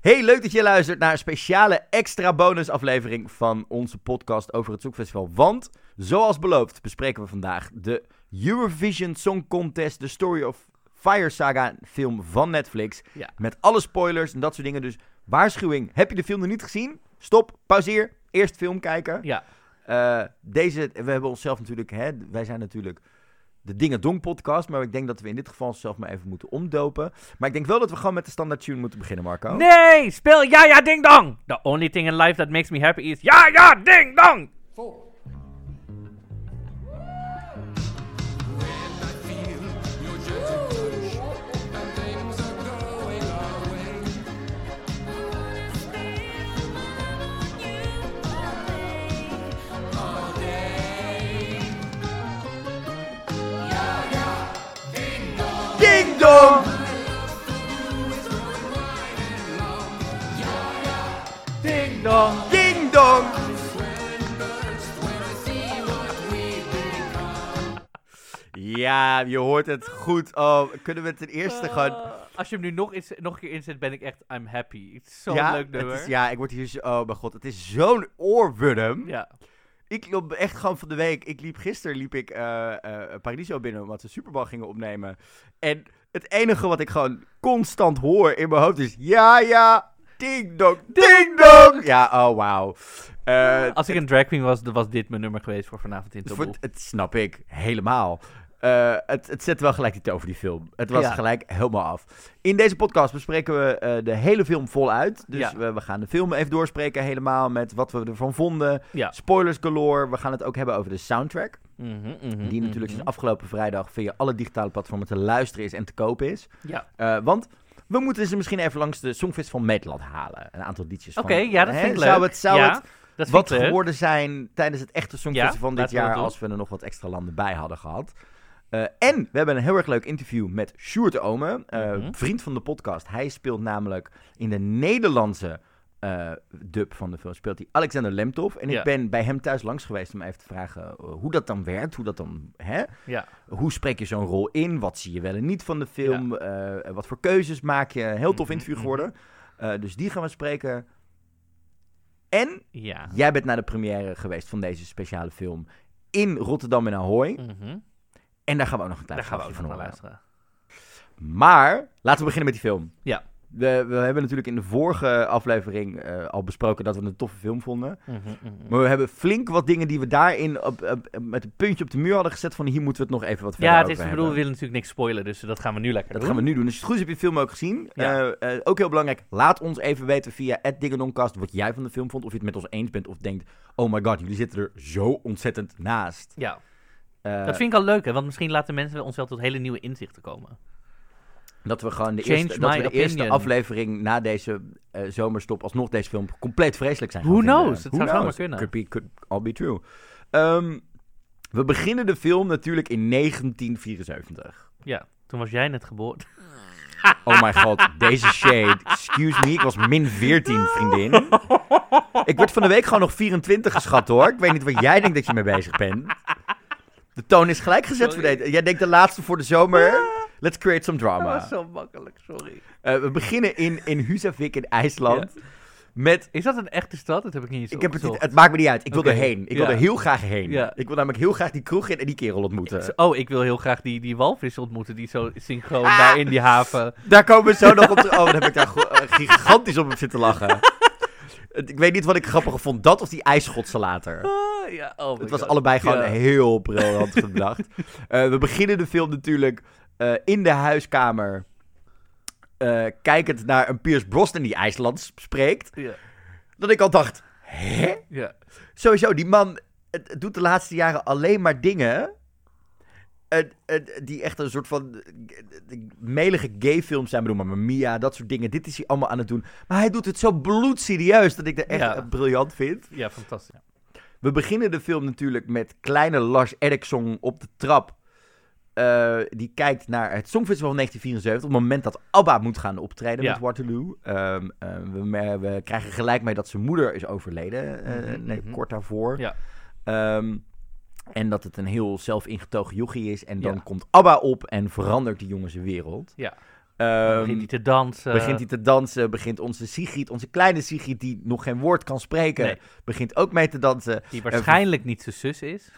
Hey, leuk dat je luistert naar een speciale extra bonusaflevering van onze podcast over het Songfestival. Want, zoals beloofd, bespreken we vandaag de Eurovision Song Contest, de Story of Fire Saga film van Netflix. Ja. Met alle spoilers en dat soort dingen. Dus waarschuwing, heb je de film nog niet gezien? Stop, pauzeer, eerst film kijken. Ja, Eh, deze, we hebben onszelf natuurlijk, hè, wij zijn natuurlijk de Dingen Dong podcast, maar ik denk dat we in dit geval onszelf maar even moeten omdopen. Maar ik denk wel dat we gewoon met de standaard tune moeten beginnen, Marco. Nee, speel ja ja ding dong. The only thing in life that makes me happy is ja ja ding dong. Ding Ding dong. Ding dong! Ja, je hoort het goed. Oh, kunnen we ten eerste gewoon... Uh, als je hem nu nog, eens, nog een keer inzet, ben ik echt I'm happy. Het is zo'n ja, leuk het nummer. is, ja, ik word hier zo... Oh mijn god, het is zo'n oorworm. ja. Ik loop echt gewoon van de week. Ik liep gisteren liep ik eh, Paradiso binnen omdat ze Superbal gingen opnemen. En het enige wat ik gewoon constant hoor in mijn hoofd is ja ja ding dong ding dong. Ja, oh wauw. Eh, Als ik een drag queen was, dan was dit mijn nummer geweest voor vanavond in het, wordt- het snap ik helemaal. Eh, het, het zet wel gelijk iets over die film. Het was Ja. gelijk helemaal af. In deze podcast bespreken we eh, de hele film voluit. Dus Ja. we, we gaan de film even doorspreken helemaal met wat we ervan vonden. Ja. Spoilers galore. We gaan het ook hebben over de soundtrack. Mhm, mhm, Die natuurlijk mhm. sinds afgelopen vrijdag via alle digitale platformen te luisteren is en te kopen is. Ja. Eh, want we moeten ze misschien even langs de Songfestival Nederland halen. Een aantal liedjes van. Oké, ja, dat hè, vind ik Zou leuk. het, zou het Dat vind wat geworden zijn tijdens het echte Songfestival van dit jaar... als we er nog wat extra landen bij hadden gehad. Eh, en we hebben een heel erg leuk interview met Sjoerd Ome, eh, Mhm. vriend van de podcast. Hij speelt namelijk in de Nederlandse eh, dub van de film, speelt hij Alexander Lemtov. En Ja. ik ben bij hem thuis langs geweest om even te vragen hoe dat dan werkt, hoe dat dan... Hè? Ja. Hoe spreek je zo'n rol in? Wat zie je wel en niet van de film? Wat voor keuzes maak je? Heel tof Mhm, interview mhm. geworden. Dus die gaan we spreken. En Ja. jij bent naar de première geweest van deze speciale film in Rotterdam en Ahoy. Mhm. En daar gaan we ook nog een klein verhaaltje van horen. luisteren. Maar laten we beginnen met die film. Ja. We, we hebben natuurlijk in de vorige aflevering eh, al besproken dat we een toffe film vonden. Mhm, mhm. Maar we hebben flink wat dingen die we daarin op, op- met een puntje op de muur hadden gezet van hier moeten we het nog even wat verder Ja, het is, ik bedoel, we willen natuurlijk niks spoilen, dus dat gaan we nu lekker Dat doen. gaan we nu doen. Dus het goed is, heb je de film ook gezien. Ja. Eh, eh, ook heel belangrijk, laat ons even weten via @dingedoncast wat jij van de film vond. Of je het met ons eens bent of denkt, oh my god, jullie zitten er zo ontzettend naast. Ja, Eh, dat vind ik al leuk, hè, want misschien laten mensen ons wel tot hele nieuwe inzichten komen. Dat we gewoon de, Change eerste, dat we de eerste aflevering na deze eh, zomerstop alsnog deze film compleet vreselijk zijn Who knows? Het zou zomaar kunnen. Could, be, could all be true. Ehm, we beginnen de film natuurlijk in 1974. Ja, toen was jij net geboren. Oh my god, deze shade. Excuse me, ik was min 14, vriendin. Ik werd van de week gewoon nog 24 geschat hoor. Ik weet niet wat jij denkt dat je mee bezig bent. De toon is gelijk gezet voor deze. Jij denkt de laatste voor de zomer. Let's create some Dat drama. was zo makkelijk, sorry. Eh, we beginnen in, in Husavik in IJsland. Met. Is dat een echte stad? Dat heb ik niet eens Ik heb het, het maakt me niet uit. Ik wil Oké, erheen. Ik wil er heel graag heen. Ja. Ik wil namelijk heel graag die kroeg in en die kerel ontmoeten. Oh, ik wil heel graag die, die walvis ontmoeten, die zo synchroon Ah. daar in die haven. Daar komen we zo nog op. terug. Oh, dan heb ik daar eh, gigantisch op zitten lachen. Ik weet niet wat ik grappiger vond. Dat of die ijsschotsen later. Ah, ja, oh Het was God. allebei gewoon Ja. heel briljant gedacht. Eh, we beginnen de film natuurlijk eh, in de huiskamer. eh, kijkend naar een Piers Brosnan die IJslands spreekt. Ja, Dat ik al dacht, hè? ja. Sowieso, die man het, het doet de laatste jaren alleen maar dingen... die echt een soort van melige gayfilms zijn. Bedoel, maar Mia, dat soort dingen. Dit is hij allemaal aan het doen. Maar hij doet het zo bloedserieus dat ik het echt Ja. briljant vind. ja fantastisch. We beginnen de film natuurlijk met kleine Lars Eriksson op de trap. Eh, die kijkt naar het Songfestival van 1974. Op het moment dat ABBA moet gaan optreden Ja. met Waterloo. Ehm, eh, we, me- we krijgen gelijk mee dat zijn moeder is overleden. eh, Mhm, nee, mhm. kort daarvoor. Ja. Ehm, en dat het een heel zelfingetogen jochie is. En dan Ja. komt ABBA op en verandert die jongen zijn wereld. Ja. Ehm, begint hij te dansen. begint hij te dansen, begint onze Sigrid, onze kleine Sigrid, die nog geen woord kan spreken, Nee. begint ook mee te dansen. Die waarschijnlijk niet zijn zus is.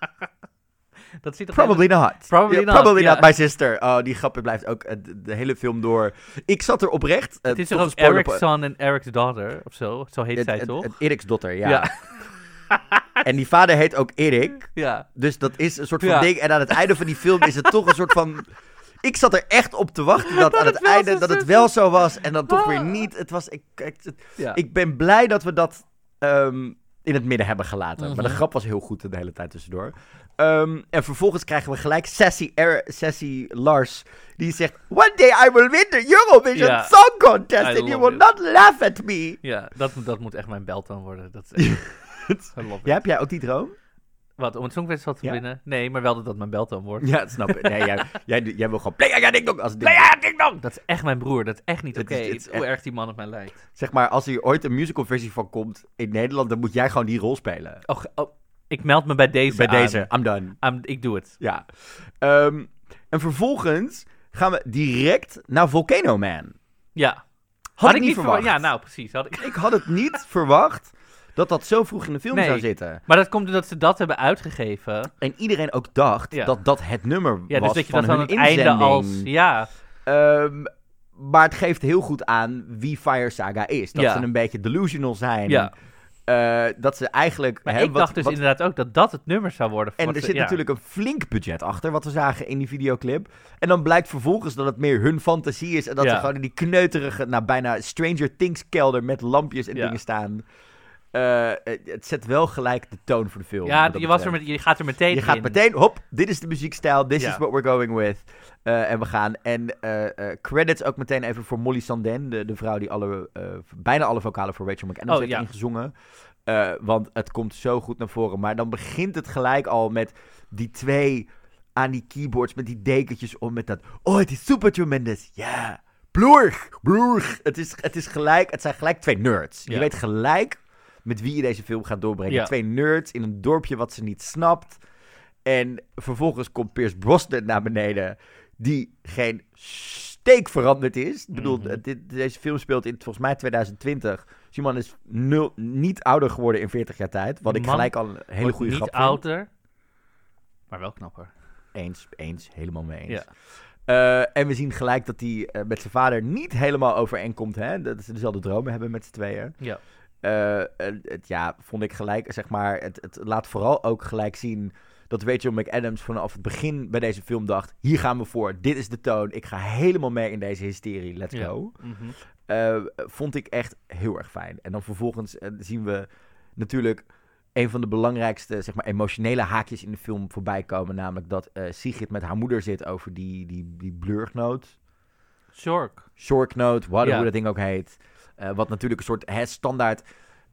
dat zit toch Probably not. Probably not, Probably not my sister. Oh, die grap blijft ook eh, de, de hele film door. Ik zat er oprecht. eh, Het is toch Eric's son en Eric's daughter, of zo? Zo heet Het- zij het- toch? Eric's dotter, ja. Ja. En die vader heet ook Erik. ja. Dus dat is een soort van Ja. ding. En aan het einde van die film is het toch een soort van... Ik zat er echt op te wachten dat, aan het einde dat het wel zo was. En dan toch weer Ah. niet. Het was... Ik, ik, het- ja. ik ben blij dat we dat ehm, in het midden hebben gelaten. Maar de Mhm. grap was heel goed de hele tijd tussendoor. Ehm, en vervolgens krijgen we gelijk Sassy, Er- Sassy Lars. Die zegt... One day I will win the Eurovision Ja. Song Contest. I And you will it. not laugh at me. ja, dat, moet- dat moet echt mijn beltoon worden. Dat is echt... Ja, heb jij ook die droom? Wat, om het Songfestival te Ja. winnen? Nee, maar wel dat dat mijn beltoon wordt. Ja, dat snap ik. Nee, jij, jij, jij wil gewoon... Play, ja, ding dong. Als Nee, ding- ja, ding dong! Dat is echt mijn broer. Dat is echt niet Het oké. is Hoe echt- erg die man op mij lijkt. Zeg maar, als er ooit een musical versie van komt in Nederland, dan moet jij gewoon die rol spelen. Oh, oh, ik meld me bij deze Bij aan. deze, I'm done. Aan- ik doe het. Ja. Ehm, en vervolgens gaan we direct naar Volcano Man. Ja. Had, ik niet verwacht. Ja, nou precies. Had ik... Ik had het niet verwacht dat dat zo vroeg in de film Nee. zou zitten. Maar dat komt omdat ze dat hebben uitgegeven. En iedereen ook dacht Ja. dat dat het nummer Ja, was dus dat je van dat aan hun einde als... Ja, Ehm, maar het geeft heel goed aan wie Fire Saga is. Dat Ja. ze een beetje delusional zijn. ja. Eh, dat ze eigenlijk... Maar ik wat- dacht dus wat- inderdaad ook dat dat het nummer zou worden. En er ze- zit ja. natuurlijk een flink budget achter, wat we zagen in die videoclip. En dan blijkt vervolgens dat het meer hun fantasie is. En dat Ja. ze gewoon in die kneuterige, nou bijna Stranger Things kelder met lampjes en Ja. dingen staan. Eh, het- zet wel gelijk de toon voor de film. Ja, je, was er met, je gaat er meteen Je gaat in. meteen, hop, dit is de muziekstijl, this Ja. is what we're going with. Eh, en we gaan. En eh, credits ook meteen even voor Molly Sanden, de, de vrouw die alle, bijna alle vocalen voor Rachel McAdams Oh, heeft ja. ingezongen. Want het komt zo goed naar voren. Maar dan begint het gelijk al met die twee aan die keyboards, met die dekentjes om, met dat, oh, het is super tremendous, ja. Bloerg, bloerg. Het is, het is gelijk, het zijn gelijk twee nerds. Je weet gelijk met wie je deze film gaat doorbrengen. Ja. Twee nerds in een dorpje wat ze niet snapt. En vervolgens komt Pierce Brosnan naar beneden, die geen steek veranderd is. Ik bedoel, Mhm. dit, deze film speelt in volgens mij 2020. Dus die man is nul, niet ouder geworden in 40 jaar tijd. Wat ik gelijk al een hele goede niet grap vind. ouder, maar wel knapper. Eens, eens, helemaal mee eens. Ja. Eh, en we zien gelijk dat hij eh, met zijn vader niet helemaal overeenkomt. Hè? Dat ze dezelfde dromen hebben met z'n tweeën. Ja. Eh, het, ja, vond ik gelijk, zeg maar, het, het laat vooral ook gelijk zien dat Rachel McAdams vanaf het begin bij deze film dacht, hier gaan we voor, dit is de toon, ik ga helemaal mee in deze hysterie, let's Ja. go. Mhm. Eh, vond ik echt heel erg fijn. En dan vervolgens eh, zien we natuurlijk een van de belangrijkste, zeg maar, emotionele haakjes in de film voorbij komen, namelijk dat Sigrid met haar moeder zit over die, die, die blurgnoot. Shork. Shorknote, wat Ja. hoe dat ding ook heet. Eh, wat natuurlijk een soort hè, standaard,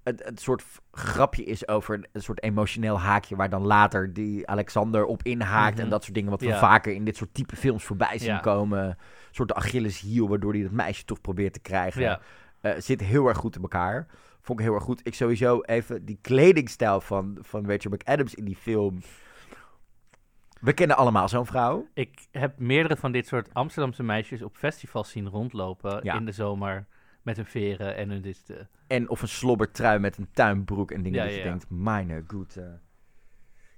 het, het soort grapje is over een, soort emotioneel haakje waar dan later die Alexander op inhaakt Mhm. en dat soort dingen wat we Ja. vaker in dit soort type films voorbij zien Ja. komen. Een soort de Achilleshiel waardoor hij dat meisje toch probeert te krijgen. Ja. Eh, zit heel erg goed in elkaar. Vond ik heel erg goed. Ik sowieso even die kledingstijl van, van Rachel McAdams in die film. We kennen allemaal zo'n vrouw. Ik heb meerdere van dit soort Amsterdamse meisjes op festivals zien rondlopen Ja. in de zomer met hun veren en hun dit. eh, En of een slobbertrui met een tuinbroek en dingen Ja, dat je ja, denkt, meine goed.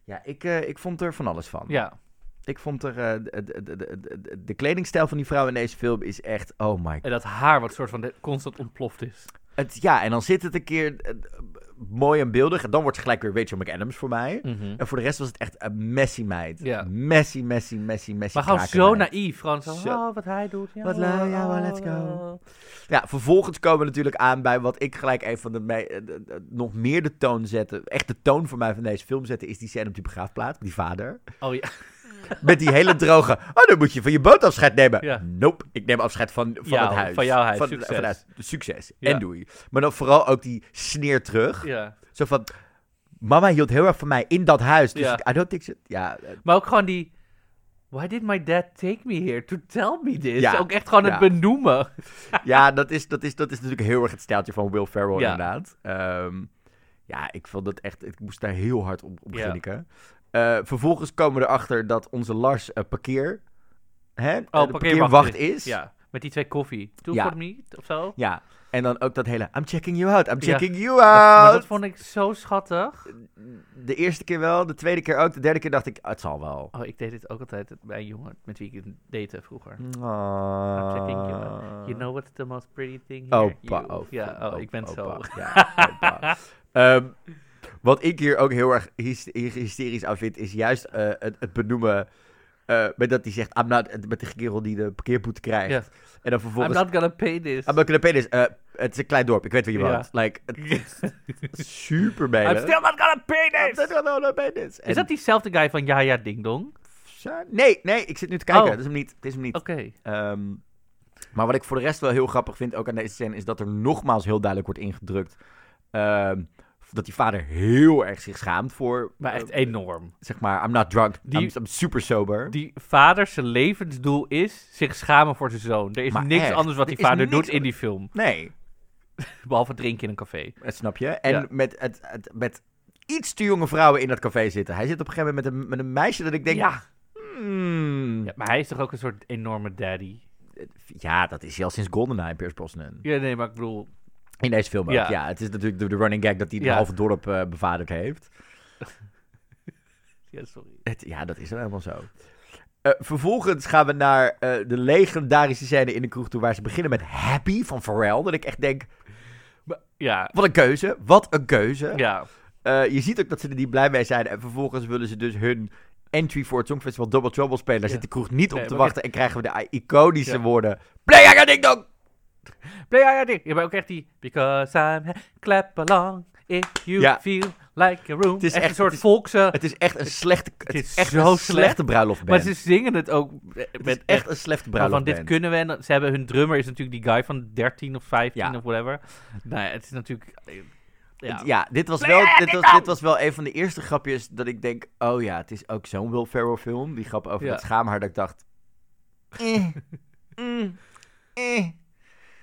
Ja, ik, eh, ik vond er van alles van. ja, Ik vond er, eh, de, de, de, de, kledingstijl van die vrouw in deze film is echt, oh my en dat haar wat soort van constant ontploft is. Het, ja, en dan zit het een keer eh, mooi en beeldig. En dan wordt het gelijk weer Rachel McAdams voor mij. Mhm. En voor de rest was het echt een messy meid. Ja. Messy, messy, messy, messy. Maar gewoon zo naïef. Gewoon zo, oh, wat hij doet. Ja, Wat ja, well, let's go. Ja, vervolgens komen we natuurlijk aan bij wat ik gelijk een van de, eh, de- de- nog meer de toon zetten. Echt de toon voor mij van deze film zetten is die scène op die begraafplaats. Die vader. Oh ja. Met die hele droge. Oh, dan moet je van je boot afscheid nemen. Ja. Nope. Ik neem afscheid van, van Jou, het huis. van jouw huis. Van, Succes. van het- succes. Ja. En doei. Maar dan vooral ook die sneer terug. ja. Zo van. Mama hield heel erg van mij in dat huis. Dus I don't think so. Ja, eh, Maar ook gewoon die... Why did my dad take me here to tell me this? Ja. Ook echt gewoon Ja. het benoemen. ja dat, is, dat, is, dat is natuurlijk heel erg het stijltje van Will Ferrell Ja. inderdaad. Ehm, ja, ik vond dat echt... Ik moest daar heel hard op, op Eh, vervolgens komen we erachter dat onze Lars eh, parkeer hè, Oh, parkeerwacht is. Ja, met die twee koffie. Two Ja. for me, of zo. Ja, en dan ook dat hele I'm checking you out, I'm Ja. checking you out. dat vond ik zo schattig. De eerste keer wel, de tweede keer ook, de derde keer dacht ik, "Ah, het zal wel. Oh, ik deed dit ook altijd bij een jongen met wie ik date vroeger. Oh. checking you You know what's the most pretty thing here? Opa, You. opa, Ja, oh, ik ben opa, zo. Ja, opa. Wat ik hier ook heel erg hys- hysterisch aan vind, is juist eh, het, het benoemen. eh, met dat hij zegt, I'm not, met de kerel die de parkeerboete krijgt. En dan I'm vervolgens, not gonna pay this. I'm not gonna pay this. Eh, het is een klein dorp, ik weet waar je Ja. woont. Like, super I'm still not gonna pay I'm this! still gonna pay this. Is dat diezelfde guy van Ja Ja Ding Dong? Nee, nee, ik zit nu te kijken. Oh. Het is hem niet. Het is hem niet. Oké. Ehm, maar wat ik voor de rest wel heel grappig vind, ook aan deze scène, is dat er nogmaals heel duidelijk wordt ingedrukt. ehm, dat die vader heel erg zich schaamt voor. Maar echt eh, enorm. zeg maar, I'm not drunk. Die- I'm, I'm super sober. Die vader, zijn levensdoel is zich schamen voor zijn zoon. Er is Maar niks echt, anders wat die vader doet in die film. Nee, Behalve drinken in een café. dat snap je. En Ja. met, het, het, met iets te jonge vrouwen in dat café zitten. Hij zit op een gegeven moment met een, met een meisje dat ik denk. Ja. hmm, ja. Maar hij is toch ook een soort enorme daddy? ja, dat is hij al sinds GoldenEye, Pierce Brosnan. Ja, nee, maar ik bedoel... In deze film ook. Ja. Ja, het is natuurlijk de, de running gag dat hij het Ja. halve dorp eh bevaderd heeft. Ja, sorry. Het, ja, dat is dan helemaal zo. Eh, vervolgens gaan we naar eh, de legendarische scène in de kroeg toe... waar ze beginnen met Happy van Pharrell. Dat ik echt denk, Ja. wat een keuze. Wat een keuze. Ja. Je ziet ook dat ze er niet blij mee zijn. En vervolgens willen ze dus hun entry voor het Songfestival Double Trouble spelen. Daar Ja. zit de kroeg niet op te wachten. En krijgen we de iconische woorden... Play Aga Ding Dong! Play. Je hebt ook echt die... Because I'm... Clap along if you Ja. feel like a room. Het is echt, echt- een soort het is- volkse... Het is echt een slechte... Het, is echt zo een slechte bruiloftband. maar ze zingen het ook eh, Het met is echt een slechte Maar van bruiloftband. dit kunnen we. En ze hebben hun drummer is natuurlijk die guy van 13 of 15 Ja. of whatever. Nou ja, het is natuurlijk. eh, Ja. Het- Ja, dit was, wel, it, dit, was, dit was wel een van de eerste grapjes dat ik denk... Oh ja, het is ook zo'n Will Ferrell film. Die grap over Ja. dat schaamhaar dat ik dacht... Eh, mm, eh.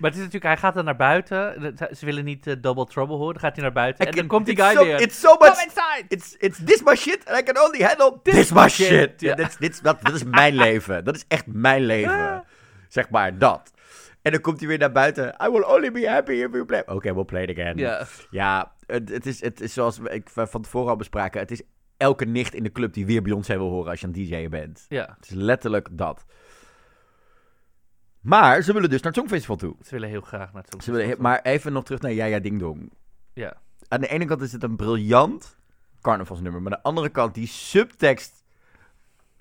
Maar het is natuurlijk, hij gaat dan naar buiten. Ze willen niet eh, Double Trouble horen. Dan gaat hij naar buiten. En dan komt die guy so- weer. It's so Come much... inside! It's, it's this my shit and I can only handle this, This my shit. shit, Ja, dit, dat, dat is mijn leven. Dat is echt mijn leven. Zeg maar, dat. En dan komt hij weer naar buiten. I will only be happy if you play. Oké, we'll play it again. Ja. Ja, het, het, is, het is zoals we ik van tevoren al bespraken. Het is elke nicht in de club die weer Beyoncé wil horen als je aan het DJ'en bent. ja, Het is letterlijk dat. Maar ze willen dus naar het Songfestival toe. ze willen heel graag naar het Ze willen, he- maar even nog terug naar Ja Ja Ding Dong. Ja. Aan de ene kant is het een briljant carnavalsnummer. Maar aan de andere kant, die subtekst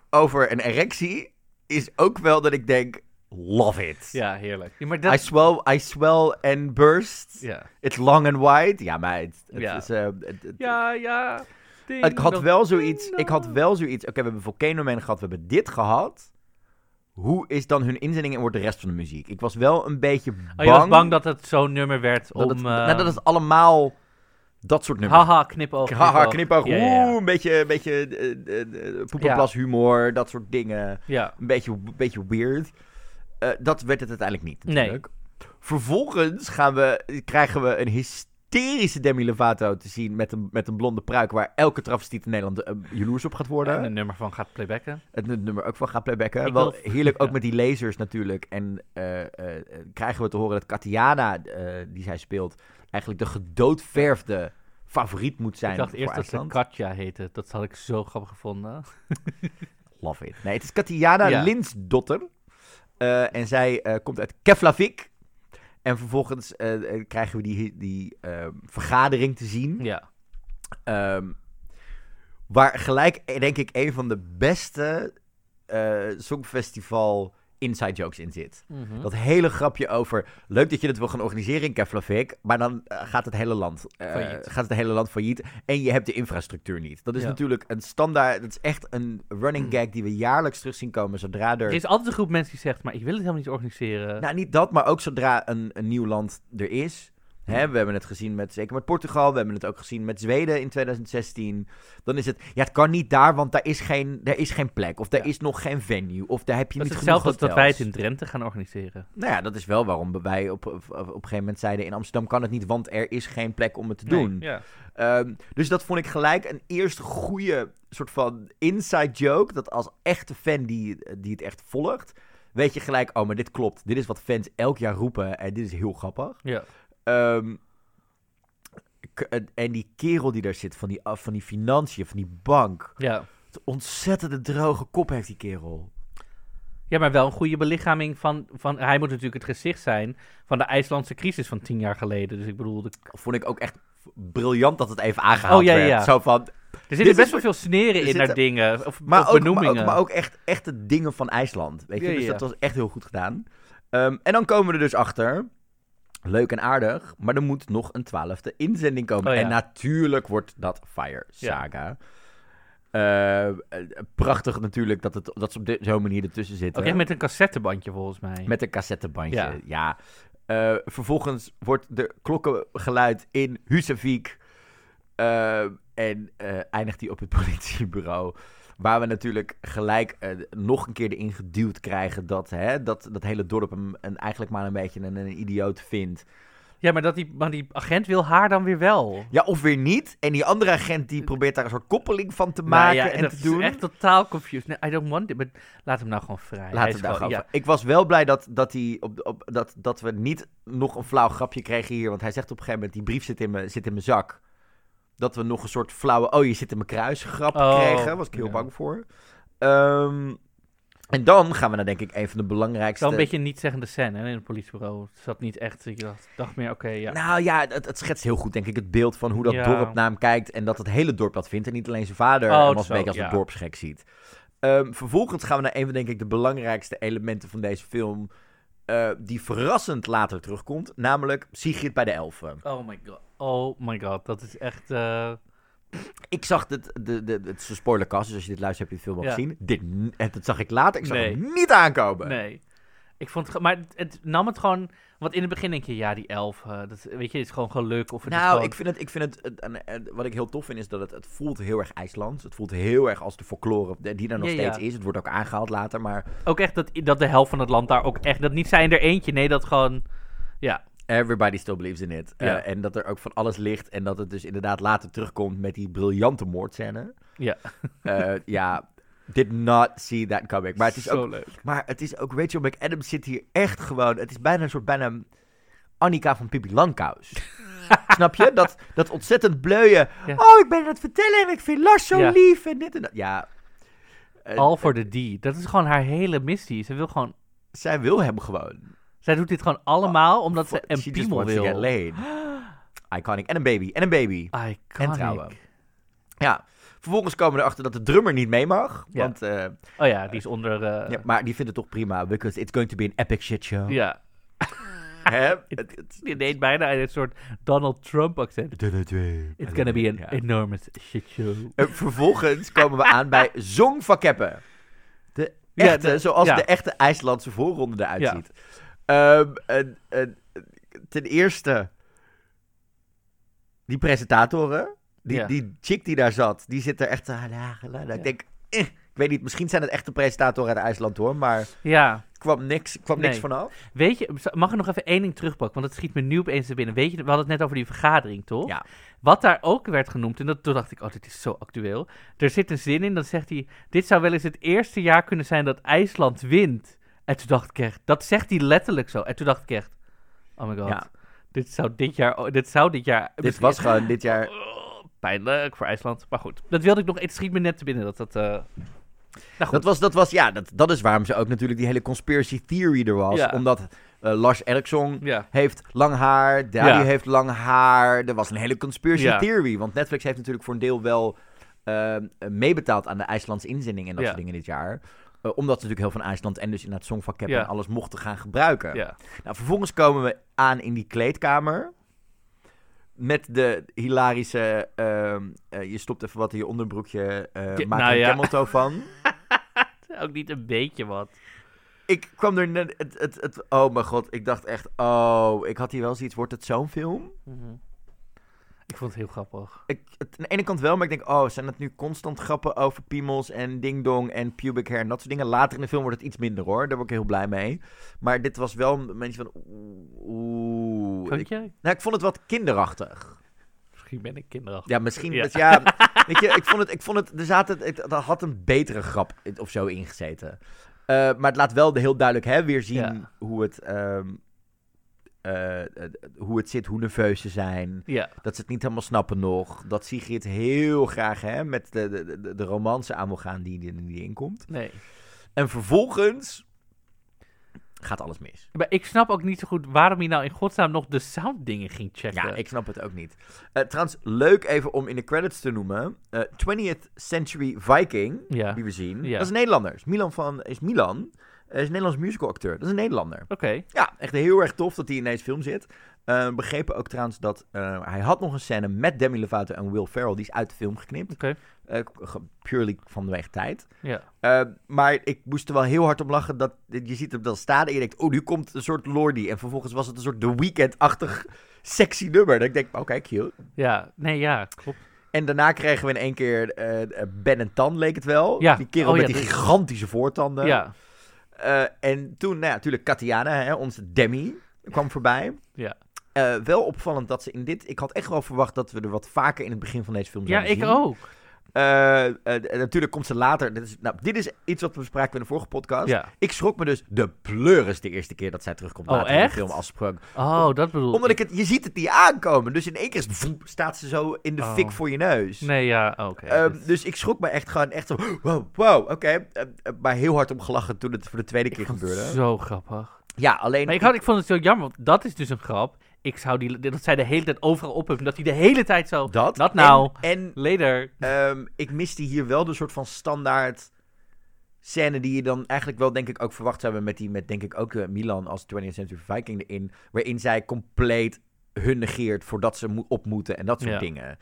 over een erectie is ook wel dat ik denk, love it. Ja, heerlijk. Ja, maar I swell, I swell and burst. ja. It's long and wide. Ja, maar het, het Ja. is... eh, het- het- ja, ja. Ding ik had dong, wel zoiets. ding Ik had dong. wel zoiets. Oké, we hebben Volcano Man gehad. We hebben dit gehad. Hoe is dan hun inzending en wordt de rest van de muziek? Ik was wel een beetje bang. Oh, je was bang dat het zo'n nummer werd dat om... het, eh, nou, dat het allemaal dat soort nummers. Haha, knipoog. Haha, knipoog. Ja, ja, ja. Oeh, een beetje, een beetje poepenplas humor, dat soort dingen. Ja. Een beetje, een beetje weird. Eh, dat werd het uiteindelijk niet, Nee. natuurlijk. Vervolgens gaan we, krijgen we een hysterische Demi Lovato te zien met een, met een blonde pruik... waar elke travestiet in Nederland eh, jaloers op gaat worden. En een nummer van gaat playbacken. Het nu- nummer ook van gaat playbacken. Ik Wel wil- heerlijk ook ja. met die lasers natuurlijk. En eh, eh, krijgen we te horen dat Katiana, die zij speelt... eigenlijk de gedoodverfde favoriet moet zijn ik dacht eerst dat ze. Katja heette. Dat had ik zo grappig gevonden. Love it. Nee, het is Katiana Ja. Linsdotter. En zij komt uit Keflavik. En vervolgens eh, eh, krijgen we die, die eh, vergadering te zien. Ja. Ehm, waar gelijk, denk ik, een van de beste eh, Songfestival inside jokes in zit. Mhm. Dat hele grapje over, leuk dat je het wil gaan organiseren in Keflavik, maar dan eh, gaat het hele land, eh, gaat het hele land failliet en je hebt de infrastructuur niet. Dat is Ja. natuurlijk een standaard, dat is echt een running gag die we jaarlijks terug zien komen zodra er... Er is altijd een groep mensen die zegt, maar ik wil het helemaal niet organiseren. Nou, niet dat, maar ook zodra een, een nieuw land er is, Hè, we hebben het gezien met, zeker met Portugal. We hebben het ook gezien met Zweden in 2016. Dan is het, ja, het kan niet daar, want daar is geen, daar is geen plek. Of daar Ja. is nog geen venue. Of daar heb je Dat is niet genoeg hetzelfde dat wij het in Drenthe gaan organiseren. Nou ja, dat is wel waarom wij op, op, op een gegeven moment zeiden... in Amsterdam kan het niet, want er is geen plek om het te doen. Ja. Ehm, dus dat vond ik gelijk een eerste goede soort van inside joke. Dat als echte fan die, die het echt volgt, weet je gelijk, oh, maar dit klopt. Dit is wat fans elk jaar roepen en dit is heel grappig. ja. Ehm, en- die kerel die daar zit, van die, van die financiën, van die bank. Ja. Een ontzettende droge kop heeft die kerel. ja, maar wel een goede belichaming van, van... Hij moet natuurlijk het gezicht zijn van de IJslandse crisis van tien jaar geleden. Dus ik bedoel, de- Vond ik ook echt briljant dat het even aangehaald Oh, ja, werd. ja. Zo van, er zitten best wel veel sneren er in naar dingen. Of, Maar of ook, maar, benoemingen. ook, maar ook echt echte dingen van IJsland. Weet je? Ja, dus dat was echt heel goed gedaan. Ehm, en dan komen we er dus achter. Leuk en aardig, maar er moet nog een twaalfde inzending komen. Oh, ja. En natuurlijk wordt dat Fire Saga. Eh, eh, prachtig natuurlijk dat, het, dat ze op zo'n manier ertussen zitten. Echt met een cassettebandje volgens mij. Met een cassettebandje, ja. Ja. Eh, vervolgens wordt de klokken geluid in Husavik. Eh, en eh, eindigt hij op het politiebureau. Waar we natuurlijk gelijk eh, nog een keer erin geduwd krijgen dat, hè, dat dat hele dorp hem een, eigenlijk maar een beetje een, een idioot vindt. Ja, maar, dat die, maar die agent wil haar dan weer wel. Ja, of weer niet. En die andere agent die probeert daar een soort koppeling van te Nou maken ja, en dat te is doen. echt totaal confused. Nee, I don't want it, maar laat hem nou gewoon vrij. Laat is het daar gewoon- ja. Ik was wel blij dat, dat, hij op, op, dat, dat we niet nog een flauw grapje kregen hier. Want hij zegt op een gegeven moment, die brief zit in mijn, zit in mijn zak. Dat we nog een soort flauwe, oh je zit in mijn kruis grap Oh, kregen. Was ik heel ja. bang voor. Ehm, en dan gaan we naar denk ik een van de belangrijkste... Wel een beetje een niet-zeggende scène hè, in het politiebureau. Het zat niet echt, ik dacht, dacht meer, oké, ja. Nou ja, het, het schetst heel goed denk ik het beeld van hoe dat Ja. dorp naar hem kijkt. En dat het hele dorp dat vindt. En niet alleen zijn vader Oh, hem als een beetje als ja. een dorpsgek ziet. Ehm, vervolgens gaan we naar een van denk ik de belangrijkste elementen van deze film. Eh, die verrassend later terugkomt. Namelijk Sigrid bij de Elfen. Oh my god. Oh my god, dat is echt... eh, Ik zag het, de, de, het is een spoilercast, dus als je dit luistert heb je de film al Ja. gezien. Dit, en dat zag ik later, ik zag Nee. het niet aankomen. nee. Ik vond het, maar het, het nam het gewoon... Want in het begin denk je, ja, die elf, eh, dat, weet je, het is gewoon geluk. Of het Nou, gewoon, ik vind het, ik vind het, het- en- en wat ik heel tof vind is dat het, het voelt heel erg IJslands. Het voelt heel erg als de folklore die- er nog Ja, steeds ja. is. Het wordt ook aangehaald later, maar Ook echt dat, dat de helft van het land daar ook echt... Dat niet zijn er eentje, nee, dat gewoon... Ja, everybody still believes in it. Ja. Eh, en dat er ook van alles ligt en dat het dus inderdaad later terugkomt met die briljante moordscène. ja. Eh, ja, did not see that coming. Maar het is Zo ook, leuk. maar het is ook Rachel McAdams zit hier echt gewoon, het is bijna een soort bijna Annika van Pippi Langkous. Snap je? Dat, dat ontzettend bleuien. Ja. Oh, ik ben aan het vertellen en ik vind Lars zo Ja. lief en dit en dat. Ja. Eh, Al voor de D. Dat is gewoon haar hele missie. Ze wil gewoon... zij wil hem gewoon. Zij doet dit gewoon allemaal omdat ze For- een piemel wil. Iconic. En een baby. En een baby. Iconic. En trouwen. Ja. Vervolgens komen we erachter dat de drummer niet mee mag. Ja. Want, eh, Oh ja, die is onder... eh, ja, maar die vindt het toch prima. Because it's going to be an epic shit show. ja. Hè? Die deed bijna een soort Donald Trump accent. It's gonna be an Ja. enormous shit show. Eh, vervolgens komen we aan bij Zong van Keppen. De Ja, echte, de- zoals ja. de echte IJslandse voorronde eruit Ja. ziet. Ehm, en- en- ten eerste, die presentatoren, die, Ja. die chick die daar zat, die zit er echt... Ik denk, eh, ik weet niet, misschien zijn het echte presentatoren uit IJsland hoor, maar Ja, er kwam niks, kwam niks vanaf. weet je, mag ik nog even één ding terugpakken? Want het schiet me nu opeens te binnen. Weet je, we hadden het net over die vergadering, toch? Ja. Wat daar ook werd genoemd, en dat, toen dacht ik, oh, dit is zo actueel. Er zit een zin in, dan zegt hij, dit zou wel eens het eerste jaar kunnen zijn dat IJsland wint. En toen dacht ik echt, dat zegt hij letterlijk zo. En toen dacht ik echt, oh my god, Ja. dit zou dit jaar, oh, dit zou dit jaar... Dit was gewoon dit jaar... Pijnlijk voor IJsland. Maar goed, dat wilde ik nog, het schiet me net te binnen dat dat... eh, nou. Dat was, dat was, ja, dat, dat is waarom ze ook natuurlijk die hele conspiracy theory er was. Ja. Omdat eh, Lars Eriksson Ja, heeft lang haar, Daddy Ja. heeft lang haar. Er was een hele conspiracy theory. Want Netflix heeft natuurlijk voor een deel wel eh, meebetaald aan de IJslandse inzending en dat soort dingen dit jaar. Omdat ze natuurlijk heel van IJsland en dus in het Songvakkep Ja. en alles mochten gaan gebruiken. ja. Nou, vervolgens komen we aan in die kleedkamer. Met de hilarische, ehm, eh, je stopt even wat in je onderbroekje, Ja, maak nou er een ja. van. Ook niet een beetje wat. ik kwam er net... Het, het, het, oh mijn god, ik dacht echt... Oh, ik had hier wel zoiets. Wordt het zo'n film? Mhm. Ik vond het heel grappig. Ik, het, aan de ene kant wel, maar ik denk... Oh, zijn het nu constant grappen over piemels en ding-dong en pubic hair en dat soort dingen? Later in de film wordt het iets minder hoor. Daar word ik heel blij mee. Maar dit was wel een beetje van... Oeh. Vond Ik, je? nou, ik vond het wat kinderachtig. Misschien ben ik kinderachtig. Ja, misschien. Ja. Ja. ja, weet je, ik vond het, ik vond het, er zaten, het, er had een betere grap of zo ingezeten. Eh, maar het laat wel heel duidelijk hè, weer zien Ja. hoe, het, ehm, eh, eh, hoe het zit, hoe nerveus ze zijn. Ja. Dat ze het niet helemaal snappen nog. Dat Sigrid heel graag hè, met de, de, de, de romance aan wil gaan die, die, die inkomt. Nee. En vervolgens gaat alles mis. Maar ik snap ook niet zo goed waarom hij nou in godsnaam nog de sounddingen ging checken. Ja, ik snap het ook niet. Eh, trouwens, leuk even om in de credits te noemen. eh, 20th Century Viking, Ja. die we zien. Ja. Dat is een Nederlander. Is Milan van, is Milan. Hij is een Nederlands musicalacteur. Dat is een Nederlander. Oké. Ja, echt heel erg tof dat hij in deze film zit. Eh, begrepen ook trouwens dat eh, hij had nog een scène met Demi Lovato en Will Ferrell. Die is uit de film geknipt. Oké. Eh, ge- purely vanwege tijd. Ja. Eh, maar ik moest er wel heel hard om lachen dat je ziet hem dan staan en je denkt, oh, nu komt een soort Lordy. En vervolgens was het een soort The Weeknd-achtig sexy nummer. Dat ik denk, oké, cute. Ja. Nee, ja. Klopt. En daarna kregen we in één keer eh, eh, Ben en Tan, leek het wel. Ja. Die kerel Oh, met ja, die gigantische voortanden. Ja. Eh, en toen, nou ja, natuurlijk Katiana, hè, onze Demi, kwam voorbij. Ja. Eh, wel opvallend dat ze in dit... Ik had echt wel verwacht dat we er wat vaker in het begin van deze film Ja, ik zien. ook. Eh, eh, natuurlijk komt ze later... Dit is, nou, dit is iets wat we bespraken in de vorige podcast. Ja. Ik schrok me dus de pleuris de eerste keer dat zij terugkomt Oh, later in de echt? film. Oh, dat bedoel Omdat ik het... Je ziet het niet aankomen. Dus in één keer staat ze zo in de Oh. fik voor je neus. Nee, ja, oké. Ehm, Dus- dus ik schrok me echt gewoon echt zo... Wow, wow oké. Eh, eh, maar heel hard om gelachen toen het voor de tweede keer gebeurde. zo grappig. Ja, alleen... Maar ik, had, ik vond het zo jammer, want dat is dus een grap. Ik zou die, dat zij de hele tijd overal op hebben, dat hij de hele tijd zo... dat. dat nou. En, en Later. ehm, ik miste hier wel de soort van standaard scène die je dan eigenlijk wel denk ik ook verwacht zou hebben met die met denk ik ook eh, Milan als 20th Century Viking erin, waarin zij compleet hun negeert voordat ze mo- op moeten en dat soort Ja. dingen.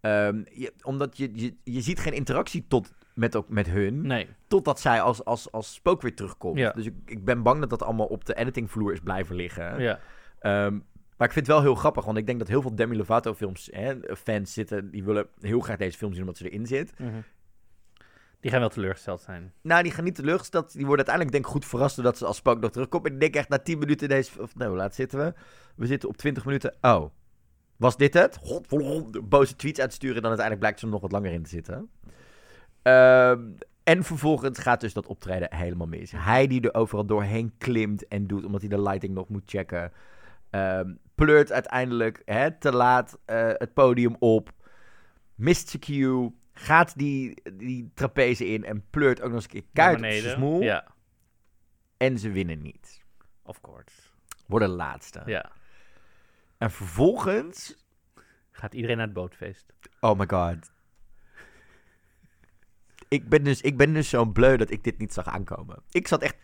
Ehm, je, omdat je, je, je ziet geen interactie tot, met, ook, met hun, Nee. totdat zij als, als, als spook weer terugkomt. Ja. Dus ik, ik ben bang dat dat allemaal op de editingvloer is blijven liggen. Ja. Ehm, maar ik vind het wel heel grappig, want ik denk dat heel veel Demi Lovato films, hè, fans zitten, die willen heel graag deze film zien omdat ze erin zit. Mhm. Die gaan wel teleurgesteld zijn. Nou, die gaan niet teleurgesteld. Die worden uiteindelijk denk ik goed verrast doordat ze als spook nog terugkomt. En ik denk echt na 10 minuten deze... Of nou, laat zitten we? We zitten op 20 minuten. Oh, was dit het? God, boze tweets uitsturen. En dan uiteindelijk blijkt ze er nog wat langer in te zitten. Ehm, en vervolgens gaat dus dat optreden helemaal mis. Hij die er overal doorheen klimt en doet, omdat hij de lighting nog moet checken. Ehm, pleurt uiteindelijk hè, te laat eh, het podium op. Mist zijn cue. Gaat die, die trapeze in en pleurt ook nog eens een keer kuit op zijn smoel. Ja, En ze winnen niet. of course. Worden laatste. Ja. En vervolgens... Gaat iedereen naar het bootfeest. Oh my god. Ik ben dus, ik ben dus zo bleu dat ik dit niet zag aankomen. Ik zat echt...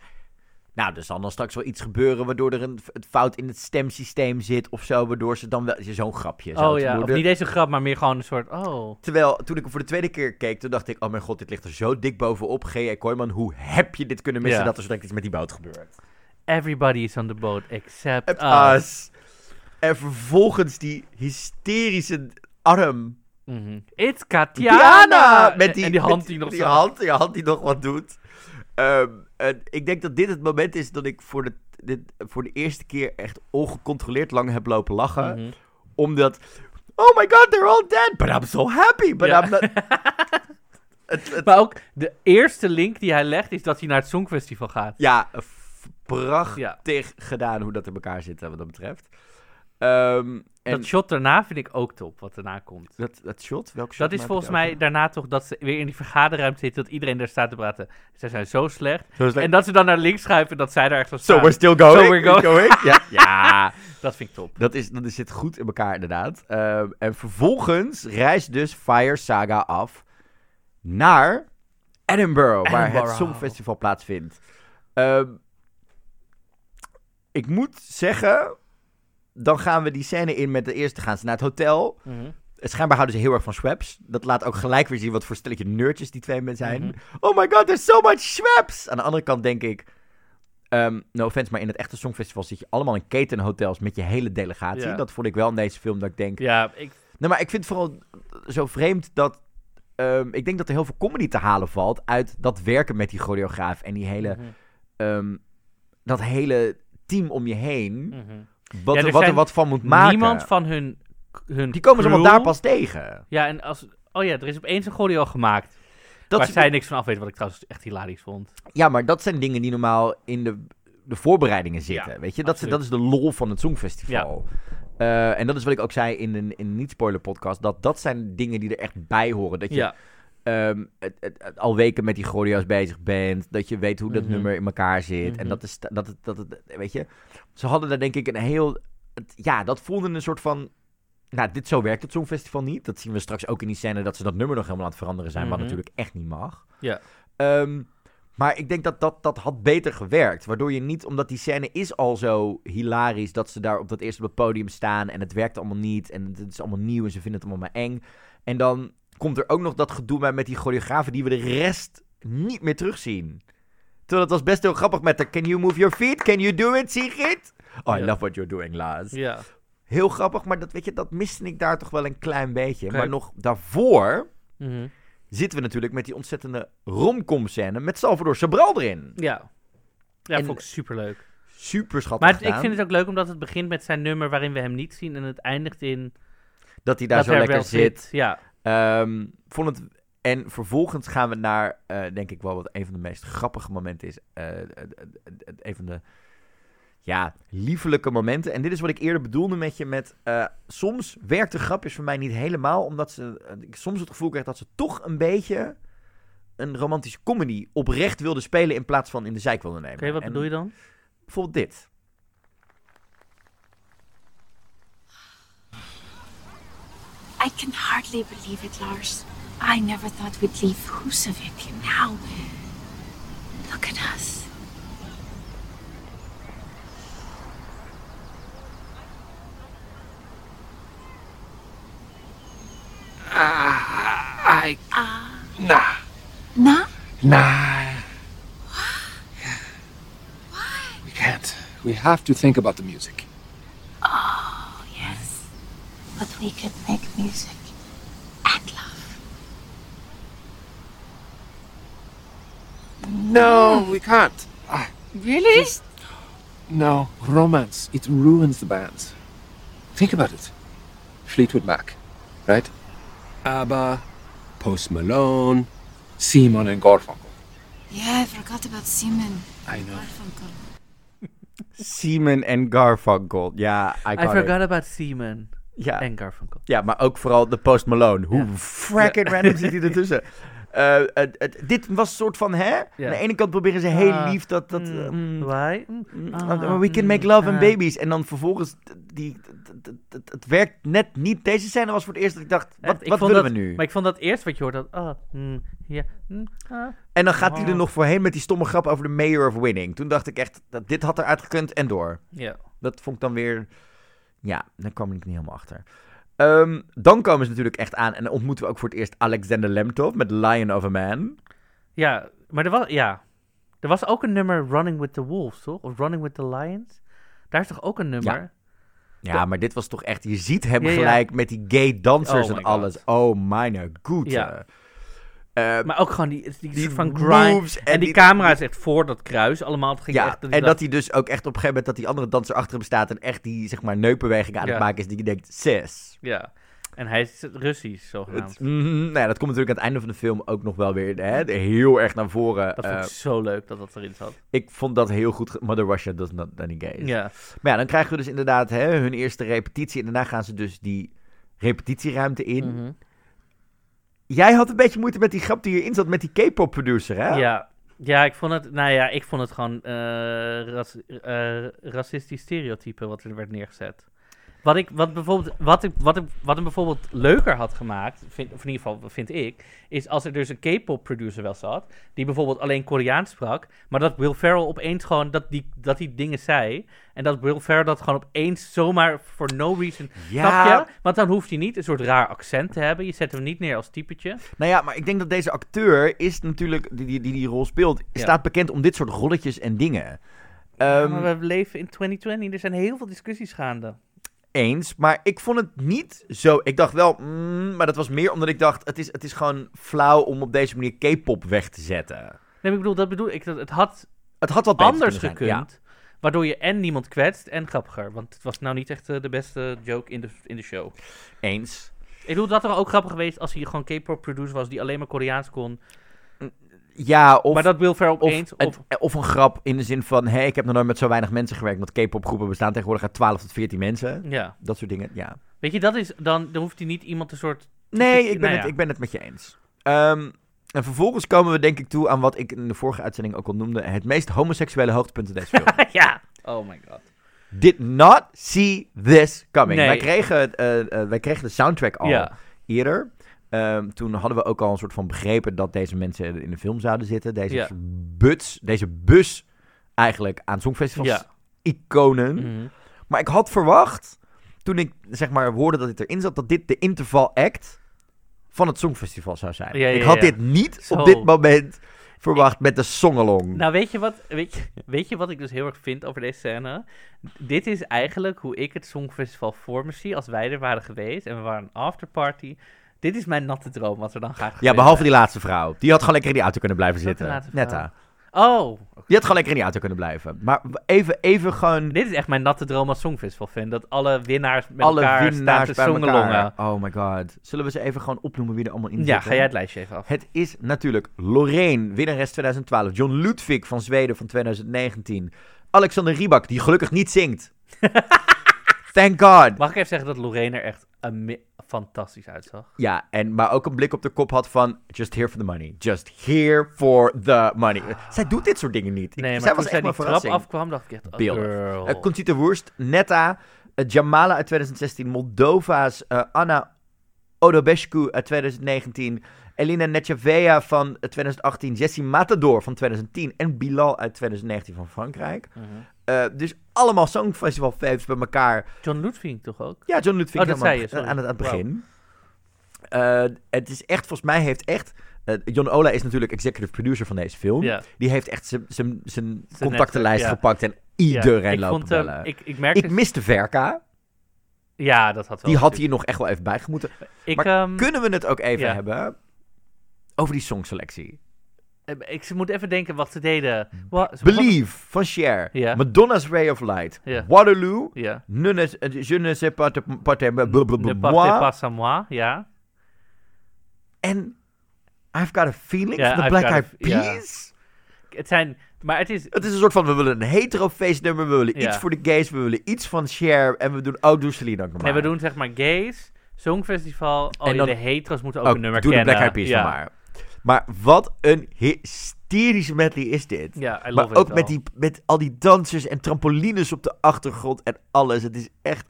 Nou, er zal dan straks wel iets gebeuren waardoor er een fout in het stemsysteem zit of zo. Waardoor ze dan wel... Zo'n grapje. Oh ja, of niet deze grap, maar meer gewoon een soort... Oh. Terwijl, toen ik hem voor de tweede keer keek, toen dacht ik... Oh mijn god, dit ligt er zo dik bovenop. G.E. Kooijman, hoe heb je dit kunnen missen dat er zo direct iets met die boot gebeurt? Everybody is on the boat except us. En vervolgens die hysterische arm. Mhm. It's Katiana! Met die, en die hand die nog die zo... hand, die hand die nog wat doet. Ehm, en ik denk dat dit het moment is dat ik voor de, dit, voor de eerste keer echt ongecontroleerd lang heb lopen lachen. Mhm. Omdat, oh my god, they're all dead. But I'm so happy. But Ja. I'm not... het, het- Maar ook de eerste link die hij legt is dat hij naar het Songfestival gaat. ja, prachtig Ja. gedaan hoe dat in elkaar zit wat dat betreft. Ehm, en Dat shot daarna vind ik ook top, wat daarna komt. dat, dat shot, welk shot? Dat is volgens over? mij daarna toch dat ze weer in die vergaderruimte zitten, dat iedereen daar staat te praten. Zij zijn zo slecht. Zo het- En dat ze dan naar links schuiven en dat zij daar echt zo So staan. we're still going. So we're going. ja. ja. Dat vind ik top. Dat, is, dat zit goed in elkaar, inderdaad. Ehm, en vervolgens reist dus Fire Saga af naar Edinburgh, waar het. Songfestival plaatsvindt. Ehm, ik moet zeggen, dan gaan we die scène in met de eerste gaan ze naar het hotel. Mhm. Schijnbaar houden ze heel erg van Schweppes. Dat laat ook gelijk weer zien wat voor stelletje nerdjes die twee mensen zijn. Mhm. Oh my god, there's so much Schweppes! Aan de andere kant denk ik... ehm, no offense, maar in het echte Songfestival zit je allemaal in ketenhotels met je hele delegatie. Ja. Dat vond ik wel in deze film dat ik denk... Ja, ik, Nou, maar ik vind het vooral zo vreemd dat... ehm, ik denk dat er heel veel comedy te halen valt uit dat werken met die choreograaf en die hele, ehm, dat hele team om je heen. mhm. Wat, Ja, er wat er wat van moet maken. Niemand van hun, hun Die komen ze allemaal daar pas tegen. Ja, en als... Oh ja, er is opeens een choreo gemaakt. Dat waar is- zij niks van af weten, wat ik trouwens echt hilarisch vond. Ja, maar dat zijn dingen die normaal in de, de voorbereidingen zitten. Ja, weet je, dat, dat is de lol van het Songfestival. Eh, en dat is wat ik ook zei in een, in niet-spoiler podcast. Dat dat zijn dingen die er echt bij horen. Dat je Ja, ehm, het, het- het al weken met die choreo's bezig bent. Dat je weet hoe dat Mhm. nummer in elkaar zit. En Mhm. dat is, dat, het- dat, het- weet je. Ze hadden daar denk ik een heel, het- ja, dat voelde een soort van, nou, dit zo werkt het Songfestival niet. Dat zien we straks ook in die scène dat ze dat nummer nog helemaal aan het veranderen zijn. Wat Mhm. natuurlijk echt niet mag. Ja. Ehm, maar ik denk dat, dat dat had beter gewerkt. Waardoor je niet, omdat die scène is al zo hilarisch. Dat ze daar op dat eerste op het podium staan. En het werkt allemaal niet. En het is allemaal nieuw en ze vinden het allemaal maar eng. En dan komt er ook nog dat gedoe bij met die choreografen die we de rest niet meer terugzien. Terwijl het was best heel grappig met de Can you move your feet? Can you do it, Sigrid? Oh, I Ja. love what you're doing, ja. Heel grappig, maar dat, weet je, dat miste ik daar toch wel een klein beetje. Maar nog daarvoor Mhm. zitten we natuurlijk met die ontzettende romcom scène met Salvador Sobral erin. Ja. Ja, En- vond ik superleuk. Super schattig Maar het- ik vind het ook leuk omdat het begint met zijn nummer waarin we hem niet zien en het eindigt in dat hij daar dat zo er lekker zit. Ja, Ehm, vond het... En vervolgens gaan we naar, eh, denk ik wel wat een van de meest grappige momenten is. eh, eh, een van de, ja, liefelijke momenten. En dit is wat ik eerder bedoelde met je met... eh, soms werkt de grapjes voor mij niet helemaal, omdat ze... ik soms het gevoel krijg dat ze toch een beetje een romantische comedy oprecht wilden spelen in plaats van in de zijk wilden nemen. oké, wat En bedoel je dan? Bijvoorbeeld dit. I can hardly believe it, Lars. I never thought we'd leave Husavik. and Now, look at us. Ah, I. Ah. Nah. Nah? Nah. What? Why? We can't. We have to think about the music. Oh, yes. But we could make music and love. No, we can't. Ah, Really? no, romance. It ruins the bands. Think about it. Fleetwood Mac, right? ABBA, Post Malone, Simon and Garfunkel. Yeah, I forgot about Simon. I know. Garfunkel. Simon en Garfunkel. Ja, I, I got it. forgot about Seaman Ja. en Garfunkel. Ja, maar ook vooral de Post Malone. Hoe Ja. fracking random zit hij ertussen? Eh, het- het- dit was een soort van, hè? Aan de ene kant proberen ze heel Ah, lief dat... dat mm, mm, Why? Mm, mm, ah, we can mm, make love and ah. babies. En dan vervolgens, die, het werkt net niet. Deze scène was voor het eerst dat ik dacht, wat, ik wat willen dat- we nu? Maar ik vond dat eerst wat je hoort, dat, oh, mm, mm, ah. En dan gaat hij er nog voorheen met die stomme grap over de mayor of winning. Toen dacht ik echt, dat dit had eruit gekund en door. ja. Dat vond ik dan weer... Ja, daar kwam ik niet helemaal achter. Ehm, dan komen ze natuurlijk echt aan en ontmoeten we ook voor het eerst Alexander Lemtov met Lion of a Man. Ja, maar er was, ja. Er was ook een nummer Running with the Wolves, toch? Of Running with the Lions? Daar is toch ook een nummer? Ja, maar dit was toch echt... Je ziet hem Ja, ja. gelijk met die gay dansers Oh en alles. God. Oh, mijn goed. Ja. Eh, Maar ook gewoon die, die, Die soort van grind. En, en die, die- camera is echt voor dat kruis allemaal. Het ging ja, echt, en ik dat hij dus ook echt op een gegeven moment... dat die andere danser achter hem staat... en echt die, zeg maar, neupbewegingen aan Ja. het maken is... die je denkt, sis. Ja. En hij is Russisch, zogenaamd. Het, mhm, nou ja, dat komt natuurlijk aan het einde van de film ook nog wel weer hè, heel erg naar voren. dat vond Eh, ik zo leuk dat dat erin zat. ik vond dat heel goed. Mother Russia does not any gays. Ja. Maar ja, dan krijgen we dus inderdaad hè, hun eerste repetitie. En daarna gaan ze dus die repetitieruimte in. Mhm. Jij had een beetje moeite met die grap die hierin zat met die K-pop producer, hè? Ja. Ja, ik vond het, nou ja, ik vond het gewoon eh, ras- eh, racistisch stereotype wat er werd neergezet. Wat ik, wat bijvoorbeeld, wat ik, wat ik, wat hem bijvoorbeeld leuker had gemaakt, vind, of in ieder geval vind ik, is als er dus een K-pop producer wel zat, die bijvoorbeeld alleen Koreaans sprak, maar dat Will Ferrell opeens gewoon, dat die, dat die dingen zei, en dat Will Ferrell dat gewoon opeens zomaar for no reason, Ja. snap je? Want dan hoeft hij niet een soort raar accent te hebben, je zet hem niet neer als typetje. Nou ja, maar ik denk dat deze acteur is natuurlijk, die die, die, die rol speelt, Ja. staat bekend om dit soort rolletjes en dingen. Ehm, maar we leven in 2020. Er zijn heel veel discussies gaande. Eens, maar ik vond het niet zo. Ik dacht wel, mm, maar dat was meer omdat ik dacht: het is, het is gewoon flauw om op deze manier K-pop weg te zetten. Nee, ik bedoel, dat bedoel ik. Dat het had Het had wat anders zijn, gekund. Waardoor je en niemand kwetst en grappiger. Want het was nou niet echt eh, de beste joke in de, in de show. Eens. Ik bedoel, dat er ook grappig geweest als hij gewoon K-pop producer was die alleen maar Koreaans kon. Ja, of, maar dat wil ver op of, Of, of een grap in de zin van: hé, ik heb nog nooit met zo weinig mensen gewerkt. Want K-pop groepen bestaan tegenwoordig uit 12 tot 14 mensen. ja. Dat soort dingen, ja. Weet je, dat is dan, dan hoeft hij niet iemand een soort. Nee, ik ben, Nou het, ja. ik ben het met je eens. Ehm, en vervolgens komen we denk ik toe aan wat ik in de vorige uitzending ook al noemde. Het meest homoseksuele hoogtepunt in deze film. ja. Oh my god. Did not see this coming. Nee. Wij, kregen, eh, eh, wij kregen de soundtrack al Ja. eerder. Ehm, toen hadden we ook al een soort van begrepen dat deze mensen in de film zouden zitten. Deze Ja. buts, deze bus eigenlijk aan songfestivals Ja. iconen. Mhm. Maar ik had verwacht, toen ik zeg maar hoorde dat dit erin zat, dat dit de interval act van het Songfestival zou zijn. Ja, ik had dit niet Zo. op dit moment verwacht met de songalong. Nou, weet je, wat, weet, je, weet je wat ik dus heel erg vind over deze scène? Dit is eigenlijk hoe ik het Songfestival voor me zie als wij er waren geweest en we waren een afterparty. Dit is mijn natte droom wat er dan gaat ja, gebeuren. behalve die laatste vrouw. Die had gewoon lekker in die auto kunnen blijven zitten. Netta. Oh, Die had gewoon lekker in die auto kunnen blijven. Maar even, even gewoon dit is echt mijn natte droom als Songfestival fan. Dat alle winnaars met alle elkaar winnaars staan te elkaar. Oh my god. Zullen we ze even gewoon opnoemen wie er allemaal in Ja, zitten? ga jij het lijstje even af. Het is natuurlijk Lorraine, winnares 2012. John Ludwig van Zweden van 2019. Alexander Rybak, die gelukkig niet zingt. Thank God. Mag ik even zeggen dat Lorraine er echt fantastisch uitzag? Ja, en, maar ook een blik op de kop had van... Just here for the money. Just here for the money. Zij doet dit soort dingen niet. Ik- Nee, zij maar was toen zij echt die trap afkwam, dacht ik echt, oh, girl. Eh, Conchita Wurst, Netta, eh, Jamala uit 2016, Moldova's eh, Anna Odobescu uit 2019, Elina Netjavea van eh, 2018, Jessie Matador van 2010 en Bilal uit 2019 van Frankrijk. Mhm. Eh, dus allemaal Songfestival faves bij elkaar. John Ludwig toch ook? Ja, John Ludwig Oh, dat zei je, aan het, aan het begin. Eh, het is echt, volgens mij heeft echt... eh, John Ola is natuurlijk executive producer van deze film. Die heeft echt zijn- contactenlijst gepakt en iedereen ik lopen vond, ik, ik merkte... Ik miste Verka. ja, dat had wel. Die had hier nog echt wel even bijgemoeten. Ik, maar ehm, Kunnen we het ook even hebben over die songselectie? eh, ik moet even denken wat ze deden. Wa- ze Believe van Cher. Madonna's Ray of Light. Waterloo. Ne ne- eh, Je ne sais pas te partez pas à moi, ja. En I've Got a Feeling van de Black Eyed. Peas. Het zijn... Maar het is... Het is een soort van, we willen een hetero feestnummer, we willen iets voor de gays, we willen iets van Cher en we doen, oh, doe Celine ook nog Nee, we doen zeg maar gays, songfestival, al En dan- de hetero's moeten ook Oh, een nummer doe kennen. de Black Eyed Peas maar. Maar wat een hysterische medley is dit. Ja, I love Maar ook met, die, met al die dansers en trampolines op de achtergrond en alles. Het is echt...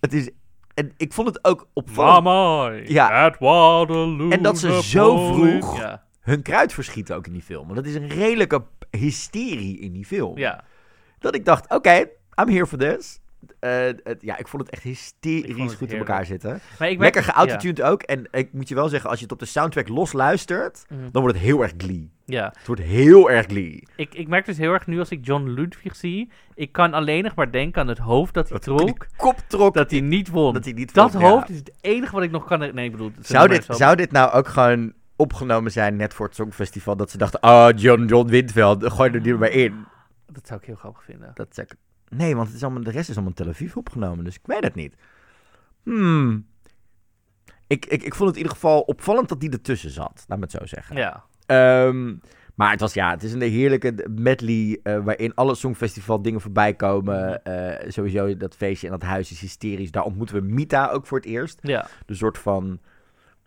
Het is... En ik vond het ook opvallend. Mama, Ja. Waterloo. En dat ze zo vroeg- Ja, Hun kruid verschieten ook in die film. Want dat is een redelijke hysterie in die film. ja. Dat ik dacht, oké, I'm here for this. Eh, het, ja, ik vond het echt hysterisch het goed in elkaar zitten. Maar ik merk- Lekker geautotuned ook. En ik moet je wel zeggen, als je het op de soundtrack los luistert, Mhm. dan wordt het heel erg glee. Ja, Het wordt heel erg glee. ik, ik merk dus heel erg nu als ik John Ludwig zie, ik kan alleen nog maar denken aan het hoofd dat hij Dat trok, Kop trok. dat hij niet won. dat hij niet dat vond, ja. hoofd is het enige wat ik nog kan... Nee, ik bedoel... Zou dit, zou dit nou ook gewoon opgenomen zijn net voor het Songfestival? Dat ze dachten, oh, John, John Windveld, gooi er die er maar in. Dat zou ik heel grappig vinden. Dat zeg ik. Nee, want het is allemaal, de rest is allemaal in Tel Aviv opgenomen, dus ik weet het niet. Hmm. Ik, ik, ik vond het in ieder geval opvallend dat die ertussen zat, laat me het zo zeggen. Ja. Ehm, maar het was ja, het is een heerlijke medley eh, waarin alle Songfestival dingen voorbij komen. Eh, sowieso dat feestje en dat huis is hysterisch. Daar ontmoeten we Mita ook voor het eerst. Ja. De soort van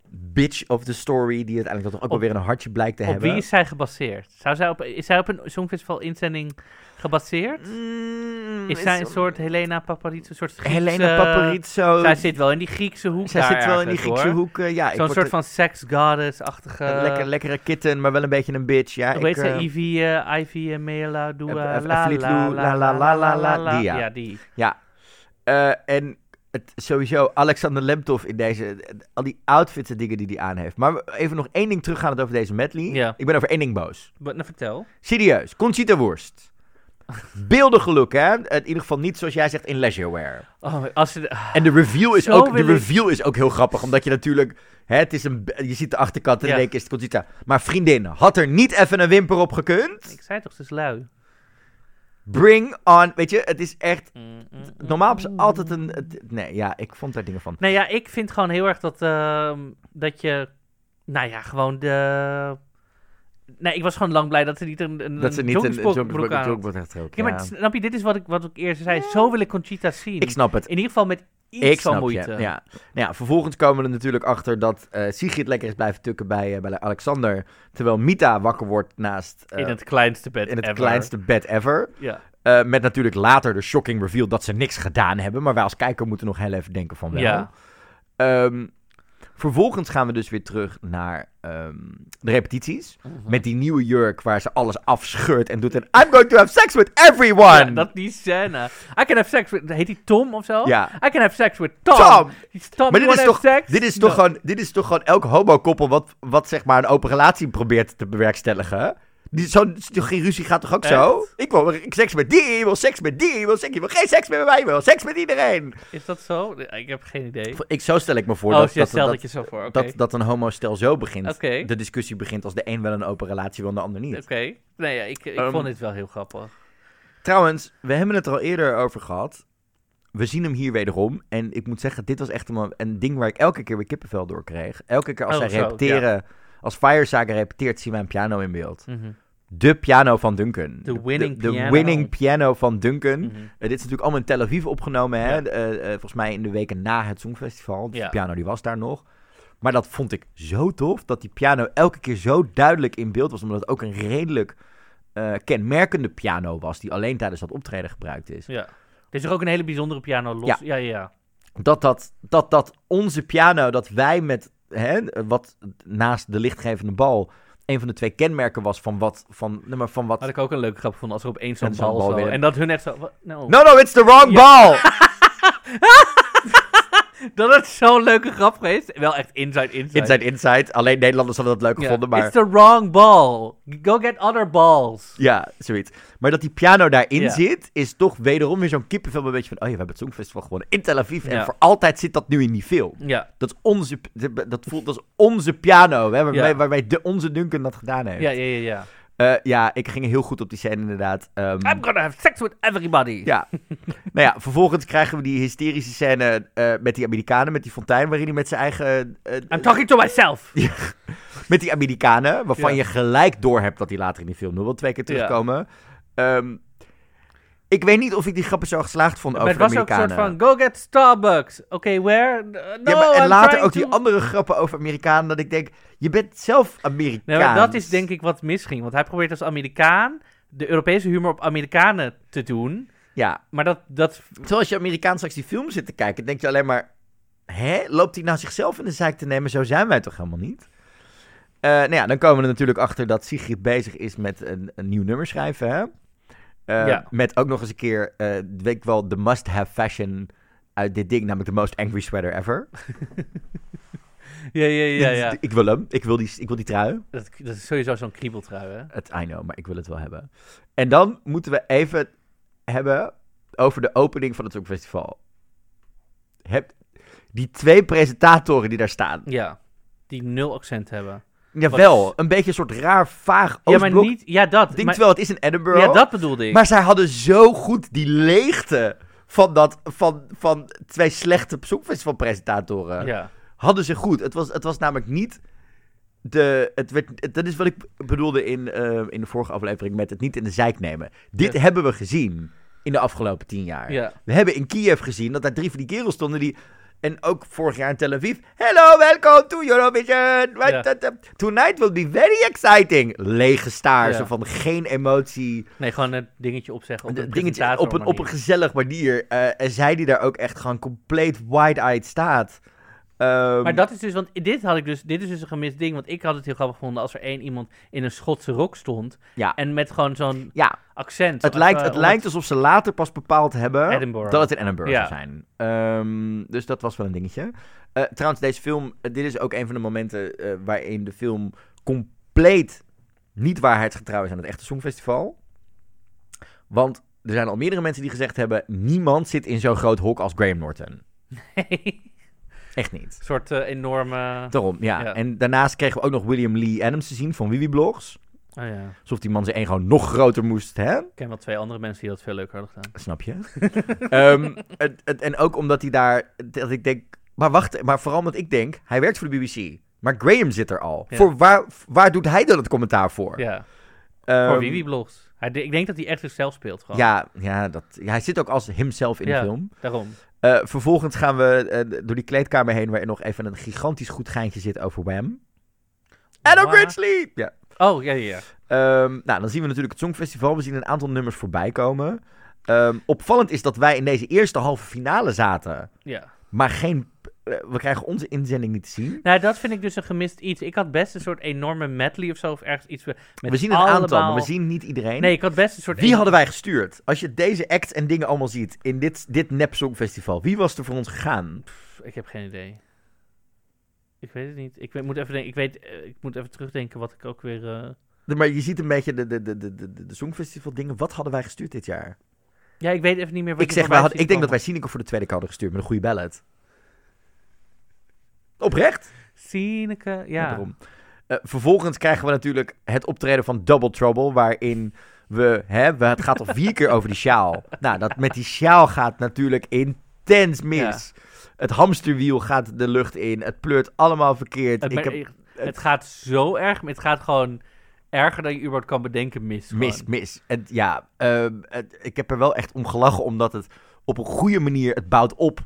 bitch of the story die uiteindelijk toch ook wel Op- weer een hartje blijkt te Op hebben. wie is zij gebaseerd? Zou zij op, is zij op een Songfestival inzending gebaseerd? Mm, Is zij een soort Helena Paparizou, een soort Griekse... Helena Paparizou. Zij zit wel in die Griekse hoek Zij zit wel in die Griekse hoor. hoek. eh, ja, Zo'n soort van sex goddess-achtige... lekker, lekkere kitten, maar wel een beetje een bitch. Ja, Hoe heet ze? eh, Ivy, eh, Ivy eh, Mela, Dua, Eh, la, eh, la, la, la, la, la, la, ja. Ja, die. Ja. Eh, en het, sowieso Alexander Lemtov in deze... Al die outfits en dingen die hij aan heeft. Maar even nog één ding teruggaan over deze medley. Ja. Ik ben over één ding boos. Wat, nou, vertel. Serieus. Conchita Wurst. Beeldige look, hè? In ieder geval niet zoals jij zegt in leisure wear. Oh, als En de reveal is Zo ook, de ik- reveal is ook heel grappig, omdat je natuurlijk... Hè, het is een, je ziet de achterkant en Ja. keer is het Conchita. Maar vriendin, had er niet even een wimper op gekund? ik zei toch, ze is lui. Bring on. Weet je, het is echt... Mm, mm, mm. Normaal hebben ze altijd een... Nee, ja, ik vond daar dingen van. Nee, ja, ik vind gewoon heel erg dat, ehm, dat je, nou ja, gewoon de... Nee, ik was gewoon lang blij dat ze niet een, een, Dat ze niet een joggingsbroek joggingbroek aan had. Ja, maar snap je, dit is wat ik, wat ik eerst zei. Zo wil ik Conchita zien. Ik snap het. In ieder geval met iets Ik van snap moeite. Ja. Nou ja, vervolgens komen we er natuurlijk achter dat eh Sigrid lekker is blijven tukken bij, eh, bij Alexander. Terwijl Mita wakker wordt naast... eh, In het kleinste bed in het ever. kleinste bed ever. Ja. Eh, met natuurlijk later de shocking reveal dat ze niks gedaan hebben. Maar wij als kijker moeten nog heel even denken van wel. Ja. Ehm, vervolgens gaan we dus weer terug naar ehm, de repetities. Met die nieuwe jurk waar ze alles afscheurt en doet. En I'm going to have sex with everyone! Ja, dat die scène. I can have sex with... Heet die Tom of zo? Ja. I can have sex with Tom. Tom! Maar dit is, toch, sex? dit, is toch No. gewoon, dit is toch gewoon elk homo-koppel wat, wat zeg maar een open relatie probeert te bewerkstelligen. Die, zo, geen ruzie gaat toch ook zo? Ik wil seks met die, ik wil seks met die, ik wil, seks, ik wil geen seks meer met mij, ik wil seks met iedereen. Is dat zo? Ik heb geen idee. Ik, zo stel ik me voor oh, dat, je dat, dat, het je zo voor. Dat, dat een homostel zo begint. De discussie begint als de een wel een open relatie wil en de ander niet. Oké. Nee, ja, ik, ik Ehm, vond dit wel heel grappig. Trouwens, we hebben het er al eerder over gehad. We zien hem hier wederom. En ik moet zeggen, dit was echt een, een ding waar ik elke keer weer kippenvel door kreeg. Elke keer als Oh, zij zo, repeteren, als Firesaga repeteert, zien wij een piano in beeld. Mhm. De piano van Duncan. De winning de, piano. winning piano van Duncan. Mhm. Eh, dit is natuurlijk allemaal in Tel Aviv opgenomen. Hè? Ja. Eh, eh, volgens mij in de weken na het Songfestival. Dus Ja. de piano die was daar nog. Maar dat vond ik zo tof. Dat die piano elke keer zo duidelijk in beeld was. Omdat het ook een redelijk kenmerkende piano was. Die alleen tijdens dat optreden gebruikt is. Ja. Er is ook een hele bijzondere piano los. Ja, ja, ja. Dat, dat, dat, dat onze piano, dat wij met, hè, wat naast de lichtgevende bal, een van de twee kenmerken was van wat, van, nee, maar van wat... Had ik ook een leuke grap gevonden als er opeens zo'n bal, zo. En dat hun echt zo... No. No, no, it's the wrong Ja. ball! Dat het zo'n leuke grap geweest. Wel echt inside, inside. Inside, inside. Alleen Nederlanders hadden dat leuk Ja. gevonden, maar... It's the wrong ball. Go get other balls. Ja, zoiets. Maar dat die piano daarin Ja. zit, is toch wederom weer zo'n kippenvel. Een beetje van, oh ja, we hebben het Songfestival gewonnen in Tel Aviv. En voor altijd zit dat nu in die film. Ja, Dat is onze, dat voelt als onze piano, hè, waarbij, Ja. waarbij de, onze Duncan dat gedaan heeft. ja, ja, ja. ja. Eh, ja, ik ging heel goed op die scène inderdaad. Ehm, I'm gonna have sex with everybody. Ja. nou ja, vervolgens krijgen we die hysterische scène eh, met die Amerikanen, met die fontein, waarin hij met zijn eigen... eh, I'm talking to myself. met die Amerikanen, waarvan Ja. je gelijk door hebt dat die later in die film nog wel twee keer Ja. terugkomen. Ik weet niet of ik die grappen zo geslaagd vond Maar over het was ook een soort van, go get Starbucks. Oké, where? No, ja, maar, en I'm later ook die andere grappen over Amerikanen, dat ik denk, je bent zelf Amerikaan. Dat is denk ik wat misging. Want hij probeert als Amerikaan de Europese humor op Amerikanen te doen. Ja, Maar dat, dat terwijl als je Amerikaan straks die film zit te kijken, denk je alleen maar, hè, loopt hij nou zichzelf in de zijk te nemen? Zo zijn wij toch helemaal niet? Eh, nou ja, dan komen we er natuurlijk achter dat Sigrid bezig is met een, een nieuw nummer schrijven, hè? Ja. Met ook nog eens een keer, eh, weet ik wel, de must-have fashion uit dit ding, namelijk de most angry sweater ever. Ja, ja, ja, ja. Ik wil hem, ik wil die, ik wil die trui. Dat, dat is sowieso zo'n kriebeltrui, hè? Het, I know, maar ik wil het wel hebben. En dan moeten we even hebben over de opening van het Songfestival. Heb, die twee presentatoren die daar staan. Ja. Die nul accent hebben. Jawel, een beetje een soort raar, vaag Ja, maar Oostblok niet... Ja, dat. ding, maar- terwijl het is in Edinburgh. ja, dat bedoelde ik. Maar zij hadden zo goed die leegte van, dat, van, van twee slechte Songfestival-presentatoren. ja. Hadden ze goed. Het was, het was namelijk niet de... Het werd, het- dat is wat ik bedoelde in, eh, in de vorige aflevering met het niet in de zijk nemen. Dit Ja. hebben we gezien in de afgelopen tien jaar. Ja. We hebben in Kiev gezien dat daar drie van die kerels stonden die... En ook vorig jaar in Tel Aviv. Hello, welcome to Eurovision. Tonight will be very exciting. Lege staar, Ja. zo van geen emotie. Nee, gewoon een dingetje opzeggen op Een dingetje op een, op een gezellig manier. Eh, en zij die daar ook echt gewoon compleet wide-eyed staat. Ehm, Maar dat is dus, want dit had ik dus, dit is dus een gemist ding, want ik had het heel grappig gevonden als er één iemand in een Schotse rok stond Ja, en met gewoon zo'n ja accent. het, lijkt, het lijkt alsof ze later pas bepaald hebben Edinburgh. dat het in Edinburgh Ja. zou zijn. Ehm, dus dat was wel een dingetje. Eh, trouwens, deze film, eh, dit is ook een van de momenten eh, waarin de film compleet niet waarheidsgetrouw is aan het echte Songfestival. Want er zijn al meerdere mensen die gezegd hebben... niemand zit in zo'n groot hok als Graham Norton. een Echt niet. soort eh, enorme... Daarom, ja. Ja. En daarnaast kregen we ook nog William Lee Adams te zien van Wiwi Blogs. Oh ja. Alsof die man zijn één gewoon nog groter moest, hè? Ik ken wel twee andere mensen die dat veel leuker hadden gedaan. Snap je? Ehm, het, het- en ook omdat hij daar... Dat ik denk... Maar wacht, maar vooral omdat ik denk... Hij werkt voor de BBC. Maar Graham zit er al. Ja. Voor waar, waar doet hij dan het commentaar voor? Ja, Ehm, voor Wiwi Blogs. Hij, ik denk dat hij echt zichzelf speelt gewoon. Ja, ja, dat, ja, hij zit ook als himself in Ja. de film. Daarom. Eh, vervolgens gaan we eh, door die kleedkamer heen... waar er nog even een gigantisch goed geintje zit over Wham. Waar? Ridgely! Ja. Oh, ja, ja, ja. Ehm, nou, dan zien we natuurlijk het Songfestival. We zien een aantal nummers voorbij komen. Ehm, opvallend is dat wij in deze eerste halve finale zaten. ja. Maar geen... eh, we krijgen onze inzending niet te zien. Nou, dat vind ik dus een gemist iets. Ik had best een soort enorme medley of zo, of ergens iets met we zien een allemaal... aantal, maar we zien niet iedereen. Nee, ik had best een soort... Wie een- hadden wij gestuurd? Als je deze acts en dingen allemaal ziet in dit, dit nep Songfestival, wie was er voor ons gegaan? Pff, Ik heb geen idee. Ik weet het niet. Ik weet, moet even denken. Ik weet, eh, ik moet even terugdenken wat ik ook weer. eh, De- Maar je ziet een beetje de, de, de, de, de, de Songfestival dingen. Wat hadden wij gestuurd dit jaar? Ja, ik weet even niet meer wat Ik, zeg, wij ik denk dat wij. Sineke voor de tweede keer hadden gestuurd met een goede ballad. Oprecht? Sineke, ja. Eh, vervolgens krijgen we natuurlijk het optreden van Double Trouble, waarin we, hè, we, het gaat al vier keer over die sjaal. Nou, dat met die sjaal gaat natuurlijk intens mis. Het hamsterwiel gaat de lucht in, het pleurt allemaal verkeerd. Het, ik heb het gaat zo erg, het gaat gewoon erger dan je überhaupt kan bedenken mis. mis, gewoon. mis. En ja, ehm, het- ik heb er wel echt om gelachen, omdat het op een goede manier, het bouwt op.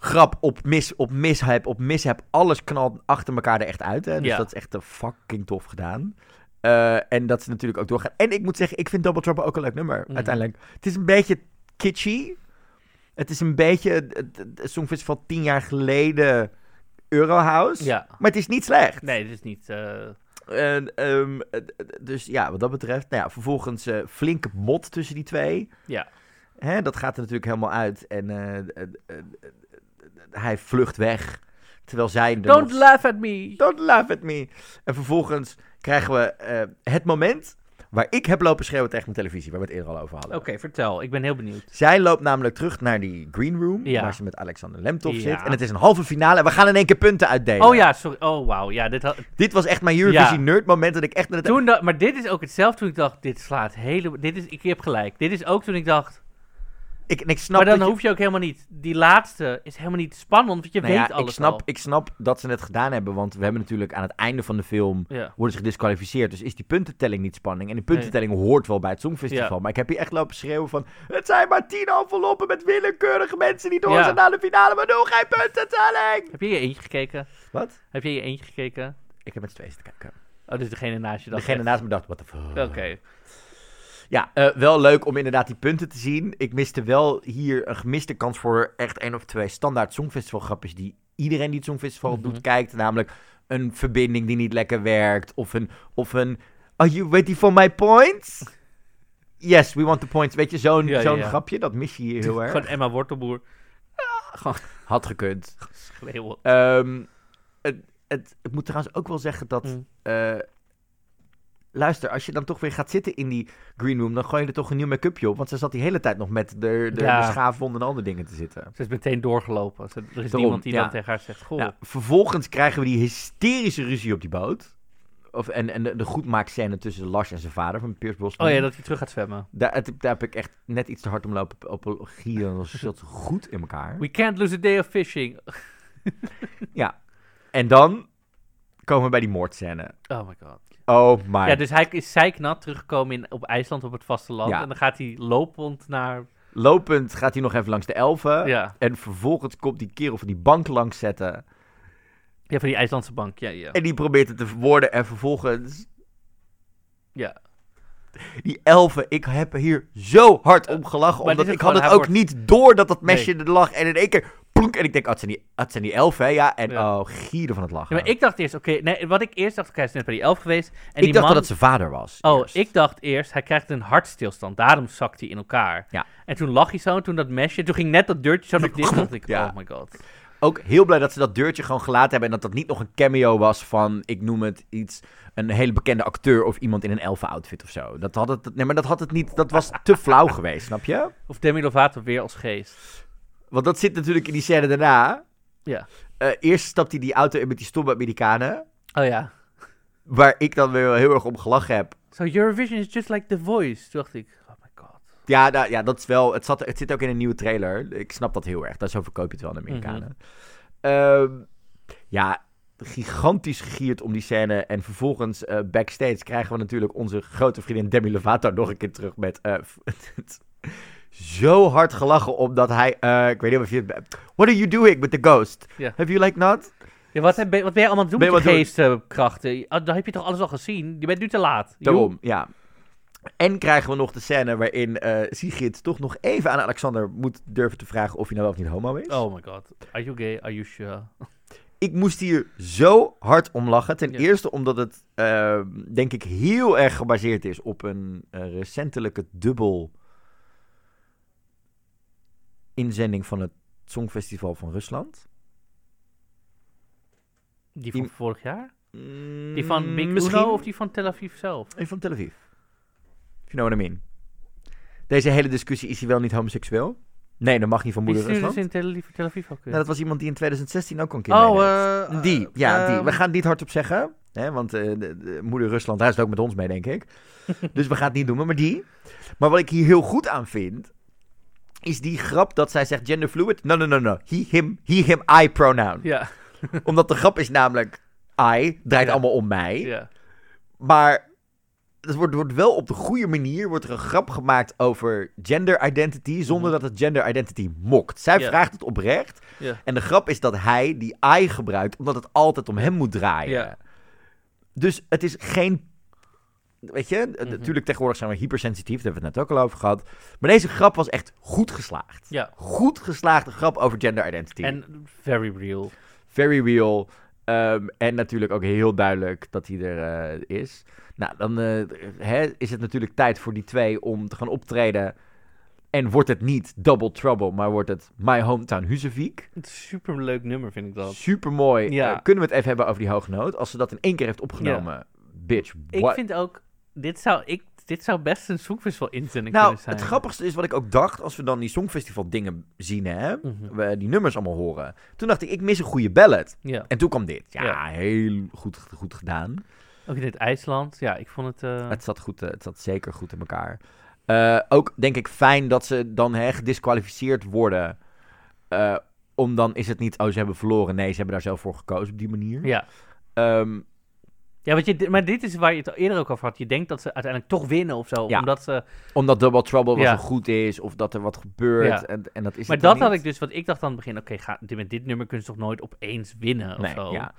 Grap op mis, op mishap, op mishap. Alles knalt achter elkaar er echt uit. Hè? Dus Ja. dat is echt fucking tof gedaan. Eh, en dat ze natuurlijk ook doorgaan. En ik moet zeggen, ik vind Double Trouble ook een leuk nummer, Mhm. uiteindelijk. Het is een beetje kitschy. Het is een beetje het, het, het Songfestival tien jaar geleden Eurohouse. Ja. Maar het is niet slecht. Nee, dit is niet. eh, En, ehm, eh, dus ja, wat dat betreft. Nou ja, vervolgens eh, flinke mot tussen die twee. ja. Hè, dat gaat er natuurlijk helemaal uit. En hij vlucht weg. Terwijl zij... Don't nog- laugh at me. Don't laugh at me. En vervolgens krijgen we eh, het moment waar ik heb lopen schreeuwen tegen mijn televisie. Waar we het eerder al over hadden. Oké, vertel. Ik ben heel benieuwd. Zij loopt namelijk terug naar die green room. Ja. Waar ze met Alexander Lemtov Ja. zit. En het is een halve finale. En we gaan in één keer punten uitdelen. Oh ja, sorry. Oh wauw. Ja, dit had, Dit was echt mijn Eurovision Ja. nerd moment. Dat ik echt naar de toen dat, maar dit is ook hetzelfde toen ik dacht, dit slaat hele... Dit is, ik heb gelijk. Dit is ook toen ik dacht, Ik, ik snap maar dan je- hoef je ook helemaal niet... Die laatste is helemaal niet spannend, want je Nou weet ja, alles ik snap, al. ik snap dat ze het gedaan hebben, want we hebben natuurlijk aan het einde van de film Ja. worden ze gedisqualificeerd, dus is die puntentelling niet spanning. En die puntentelling hoort wel bij het Songfestival, Ja. maar ik heb hier echt lopen schreeuwen van, het zijn maar tien enveloppen met willekeurige mensen die door zijn naar de finale, maar doen geen puntentelling! Heb je je eentje gekeken? Wat? Heb je je eentje gekeken? Ik heb met z'n tweeën zitten kijken. Oh, dus degene naast je dacht Degene echt- naast me dacht, what the fuck. Oké. Ja, eh, wel leuk om inderdaad die punten te zien. Ik miste wel hier een gemiste kans voor echt één of twee standaard Songfestival grapjes die iedereen die het Songfestival Mhm. doet kijkt. Namelijk een verbinding die niet lekker werkt. Of een, of een are you ready for my points? Yes, we want the points. Weet je, zo'n Ja, ja. grapje, dat mis je hier heel erg. Gewoon Emma Wortelboer. Ah, Had gekund. schreeuwen. Ehm, het, het, ik moet trouwens ook wel zeggen dat... Mm. eh, luister, als je dan toch weer gaat zitten in die green room... dan gooi je er toch een nieuw make-upje op. Want ze zat die hele tijd nog met de, de, Ja. de schaafwonden en andere dingen te zitten. Ze is meteen doorgelopen. Ze- Er is Daarom, niemand die ja. dan tegen haar zegt, goh. Ja, vervolgens krijgen we die hysterische ruzie op die boot. Of, en en de, de goedmaakscène tussen Lars en zijn vader van Piers Brosnan. Oh ja, dat hij terug gaat zwemmen. daar, heb ik echt net iets te hard om lopen op, op gieren. Dat zat goed in elkaar. We can't lose a day of fishing. Ja. En dan komen we bij die moordscène. Oh my god. Oh my Ja, dus hij is zeiknat teruggekomen in, op IJsland op het vasteland. Ja. En dan gaat hij lopend naar... Lopend gaat hij nog even langs de elfen. Ja, En vervolgens komt die kerel van die bank langs zetten. ja van die IJslandse bank. Ja, ja. En die probeert het te verwoorden. En vervolgens... ja. Die elfen, ik heb er hier zo hard om gelachen. Omdat ik had het ook wordt- niet door dat dat mesje er lag. En in één keer... Plonk, en ik denk, oh, het zijn die, het zijn die elfen, hè? Ja, en Ja. oh, gieren van het lachen. Ja, maar ik dacht eerst, oké, nee, wat ik eerst dacht, hij is net bij die elf geweest. En Ik die dacht man, dat het zijn vader was. Oh, eerst. ik dacht eerst, hij krijgt een hartstilstand. Daarom zakt hij in elkaar. Ja. En toen lag hij zo, en toen dat mesje, toen ging net dat deurtje zo naar dit. dacht ik, Ja. oh my god. ook heel blij dat ze dat deurtje gewoon gelaten hebben. En dat dat niet nog een cameo was van, ik noem het iets, een hele bekende acteur of iemand in een elfen-outfit of zo. Dat had het, nee, maar dat had het niet, dat was te flauw geweest, snap je? Of Demi Lovato weer als geest. Want dat zit natuurlijk in die scène daarna. Ja. Eh, eerst stapt hij die auto in met die stomme Amerikanen. Oh ja. Waar ik dan weer heel erg om gelachen heb. So Eurovision is just like The Voice. Dacht ik, oh my god. Ja, nou, ja dat is wel. Het, zat, het zit ook in een nieuwe trailer. Ik snap dat heel erg. Dat zo verkoop je het wel aan de Amerikanen. Ehm, ja, gigantisch gegierd om die scène. En vervolgens eh, backstage krijgen we natuurlijk onze grote vriendin Demi Lovato nog een keer terug met. eh, zo hard gelachen omdat hij. eh, ik weet niet of je het. What are you doing with the ghost? Have you like not? Ja, wat, heb- wat ben je allemaal aan het doen met je geestkrachten? Ah, Dan heb je toch alles al gezien? Je bent nu te laat. Daarom, ja. En krijgen we nog de scène waarin eh, Sigrid toch nog even aan Alexander moet durven te vragen of hij nou wel of niet homo is. Oh my god. Are you gay? Are you sure? Ik moest hier zo hard om lachen. Ten Ja. eerste omdat het, eh, denk ik, heel erg gebaseerd is op een recentelijke dubbel inzending van het Songfestival van Rusland. Die van Die- vorig jaar? Die van Big Mm, Misschien Uno of die van Tel Aviv zelf? een van Tel Aviv. If you know what I mean. Deze hele discussie, is hij wel niet homoseksueel? Nee, dat mag niet van Wie moeder stuurde Rusland. ze in Tel Aviv, Tel Aviv ook? Nou, dat was iemand die in 2016 ook een keer oh, eh... Die, ja, die. ehm, We gaan het niet hardop zeggen. Hè, want eh, de, de moeder Rusland reist ook met ons mee, denk ik. dus we gaan het niet doen, maar die. Maar wat ik hier heel goed aan vind... is die grap dat zij zegt genderfluid. No, no, no, no. He, him, he, him, I pronoun. Ja, Omdat de grap is namelijk... I draait Ja. allemaal om mij. ja. Maar het wordt, wordt wel op de goede manier wordt er een grap gemaakt over gender identity, zonder dat het gender identity mokt. Zij Ja. vraagt het oprecht. Ja. En de grap is dat hij die I gebruikt, omdat het altijd om hem moet draaien. Ja. Dus het is geen. Weet je, Mhm. natuurlijk tegenwoordig zijn we hypersensitief, daar hebben we het net ook al over gehad. Maar deze grap was echt goed geslaagd. Ja. Goed geslaagde grap over gender identity. En very real. Very real. Ehm, en natuurlijk ook heel duidelijk dat hij er eh, is. Nou, dan eh, hè, is het natuurlijk tijd voor die twee om te gaan optreden. En wordt het niet Double Trouble, maar wordt het My Hometown Huzevik. Super leuk nummer, vind ik dat. Super mooi. Ja. kunnen we het even hebben over die hoge noot? Als ze dat in één keer heeft opgenomen, bitch. Ik vind ook, dit zou, ik, dit zou best een Songfestival inzending Nou, kunnen zijn. het grappigste is wat ik ook dacht als we dan die Songfestival dingen zien, hè. Mhm. We die nummers allemaal horen. Toen dacht ik, ik mis een goede ballad. Ja, En toen kwam dit. Ja, Ja. heel goed, goed gedaan. ook in het IJsland. Ja, ik vond het... eh, Het zat, goed, eh, het zat zeker goed in elkaar. Eh, ook denk ik fijn dat ze dan hè, gedisqualificeerd worden. Eh, om dan is het niet, oh ze hebben verloren. Nee, ze hebben daar zelf voor gekozen op die manier. ja. Ehm, Ja, want je, maar dit is waar je het eerder ook over had. Je denkt dat ze uiteindelijk toch winnen of zo. Ja. Omdat ze, omdat Double Trouble wel Ja. zo goed is. Of dat er wat gebeurt. Ja. En, en dat is maar het dat had ik dus, wat ik dacht aan het begin. Oké, dit- met dit nummer kunnen ze toch nooit opeens winnen of Nee, zo. ja.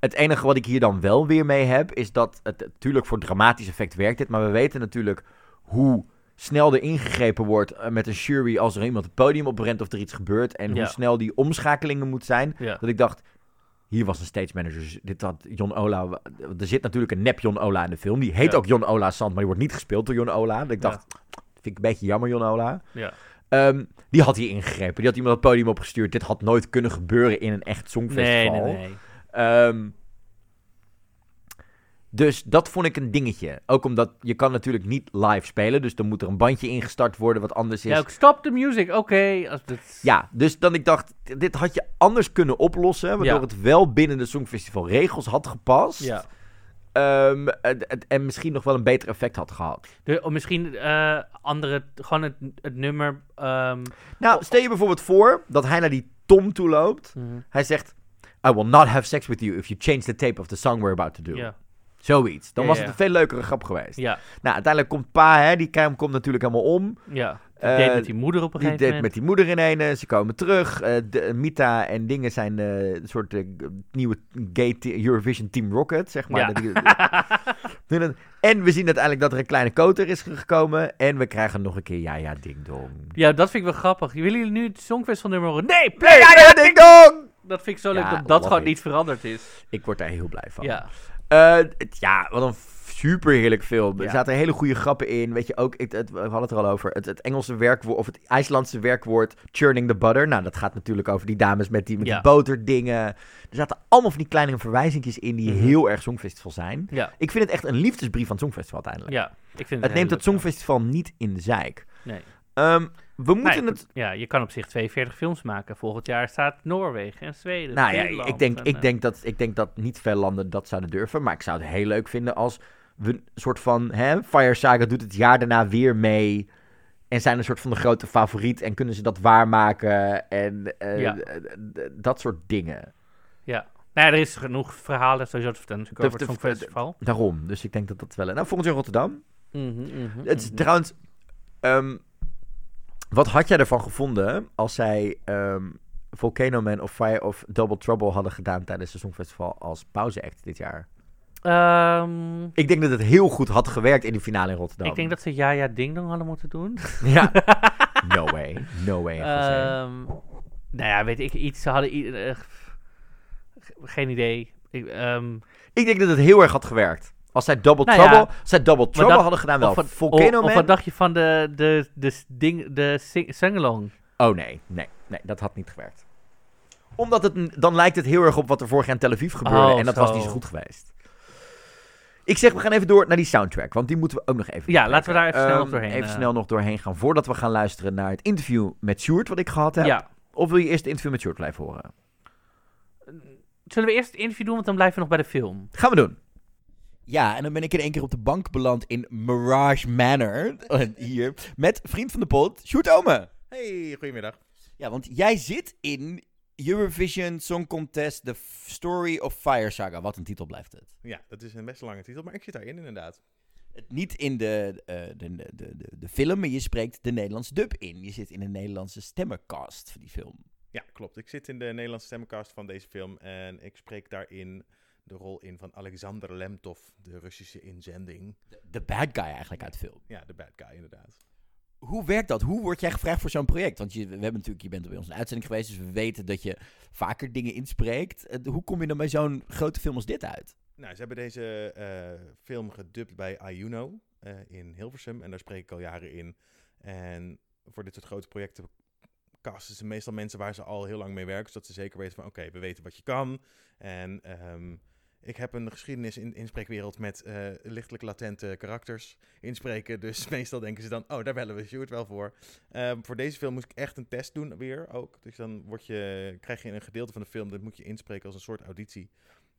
Het enige wat ik hier dan wel weer mee heb, is dat het natuurlijk voor dramatisch effect werkt dit, maar we weten natuurlijk hoe snel er ingegrepen wordt eh, met een jury als er iemand het podium oprent of er iets gebeurt en Ja. hoe snel die omschakelingen moet zijn. Ja. Dat ik dacht, hier was een stage manager, dus dit had Jon Ola. Er zit natuurlijk een nep Jon Ola in de film. Die heet Ja. ook Jon Ola Sand, maar die wordt niet gespeeld door Jon Ola. Ik Ja. dacht, vind ik een beetje jammer Jon Ola. Ja. Ehm, die had hier ingegrepen. Die had iemand het podium opgestuurd. Dit had nooit kunnen gebeuren in een echt songfestival. Nee, nee, nee. Ehm, dus dat vond ik een dingetje. Ook omdat je kan natuurlijk niet live spelen. Dus dan moet er een bandje ingestart worden wat anders is. Ja, ook stop de music. Oké. Ja, dus dan ik dacht, dit had je anders kunnen oplossen. Waardoor Ja. het wel binnen de Songfestival regels had gepast. Ja. Ehm, en, en- en misschien nog wel een beter effect had gehad. De, of misschien eh, andere, gewoon het, het nummer. ehm, Nou, stel je bijvoorbeeld voor dat hij naar die Tom toe loopt. mhm, Hij zegt, I will not have sex with you if you change the tape of the song we're about to do. ja, Zoiets. Dan Ja, was het een veel leukere grap geweest. ja, Nou, uiteindelijk komt pa, hè, die kam komt natuurlijk helemaal om. ja. Die Eh, deed met die moeder op een Die gegeven deed met moment. die moeder in een. Ze komen terug. Eh, de, Mita en dingen zijn eh, een soort nieuwe gay te- Eurovision Team Rocket, zeg maar. Ja. En we zien uiteindelijk dat er een kleine koter is gekomen. En we krijgen nog een keer ja ja ding dong. Ja, dat vind ik wel grappig. Willen jullie nu het Songfestival nummer horen? Nee, Ja ja ja ding dong! Dat vind ik zo leuk Ja, dat dat gewoon it. niet veranderd is. Ik word daar heel blij van. Ja. Eh, het- ja, wat een super heerlijk film. Er zaten hele goede grappen in. Weet je ook, ik, het, we hadden het er al over. Het, het Engelse werkwoord, of het IJslandse werkwoord churning the butter. Nou, dat gaat natuurlijk over die dames met die, met Ja. die boterdingen. Er zaten allemaal van die kleine verwijzingjes in die Mhm. heel erg Songfestival zijn. Ja, Ik vind het echt een liefdesbrief van het Songfestival uiteindelijk. ja. Ik vind Het een neemt het Songfestival niet in de zeik. Nee. Ehm, we moeten Nee, het... Ja, je kan op zich 42 films maken. Volgend jaar staat Noorwegen en Zweden. Nou ja, ik denk, en, ik, eh, denk dat, ik denk dat niet veel landen dat zouden durven. Maar ik zou het heel leuk vinden als we een soort van... Hè, Fire Saga doet het jaar daarna weer mee. En zijn een soort van de grote favoriet. En kunnen ze dat waarmaken. En eh, Ja. dat soort dingen. Ja. Nou ja, er is genoeg verhalen sowieso te vertellen natuurlijk over het Songfestival. Daarom. Dus ik denk dat dat wel... Nou, volgend jaar Rotterdam. Mhm, mhm, Het is mhm. trouwens... ehm, wat had jij ervan gevonden als zij ehm, Volcano Man of Fire of Double Trouble hadden gedaan tijdens het Songfestival als pauzeact dit jaar? Ehm, Ik denk dat het heel goed had gewerkt in de finale in Rotterdam. ik denk dat ze Ja Ja Ding Dong hadden moeten doen. Ja. No way. No way. Ehm nou ja, weet ik iets. Ze hadden... eh, geen idee. Ik, ik denk dat het heel erg had gewerkt. Als zij Double Nou ja, Trouble, als zij Double Trouble dat- hadden gedaan, wel. of, Volcano of, Man. of wat dacht je van de, de, de, ding, de sing- sing-along? Oh nee, nee, nee, dat had niet gewerkt. Omdat het, dan lijkt het heel erg op wat er vorig jaar in Tel Aviv gebeurde. Oh, en dat was niet zo goed geweest. Ik zeg, we gaan even door naar die soundtrack. Want die moeten we ook nog even Ja, laten we daar even snel Ehm, nog doorheen, Even eh. snel nog doorheen gaan. Voordat we gaan luisteren naar het interview met Sjoerd, wat ik gehad heb. Ja. Of wil je eerst het interview met Sjoerd blijven horen? Zullen we eerst het interview doen, want dan blijven we nog bij de film. Gaan we doen. Ja, en dan ben ik in één keer op de bank beland in Mirage Manor. eh, Hier. Met vriend van de pod, Sjoerd Ome. Hey, goedemiddag. Ja, want jij zit in Eurovision Song Contest The Story of Fire Saga. Wat een titel blijft het. Ja, dat is een best lange titel, maar ik zit daarin inderdaad. Het Niet in de, eh, de, de, de, de, de film, maar je spreekt de Nederlandse dub in. Je zit in een Nederlandse stemmencast voor die film. Ja, klopt. Ik zit in de Nederlandse stemmencast van deze film en ik spreek daarin de rol in van Alexander Lemtov, de Russische inzending. De, de bad guy eigenlijk uit de film. Ja, de bad guy inderdaad. Hoe werkt dat? Hoe word jij gevraagd voor zo'n project? Want je, we hebben natuurlijk, je bent bij ons een uitzending geweest, dus we weten dat je vaker dingen inspreekt. Eh, Hoe kom je dan bij zo'n grote film als dit uit? Nou, ze hebben deze eh, film gedubt bij Ayuno eh, in Hilversum en daar spreek ik al jaren in. En voor dit soort grote projecten casten ze meestal mensen waar ze al heel lang mee werken, zodat ze zeker weten van oké, we weten wat je kan. En ehm, ik heb een geschiedenis in inspreekwereld met eh, lichtelijk latente karakters inspreken. Dus meestal denken ze dan, oh, daar bellen we Stuart wel voor. Ehm, voor deze film moest ik echt een test doen weer ook. Dus dan word je, krijg je een gedeelte van de film, dat moet je inspreken als een soort auditie.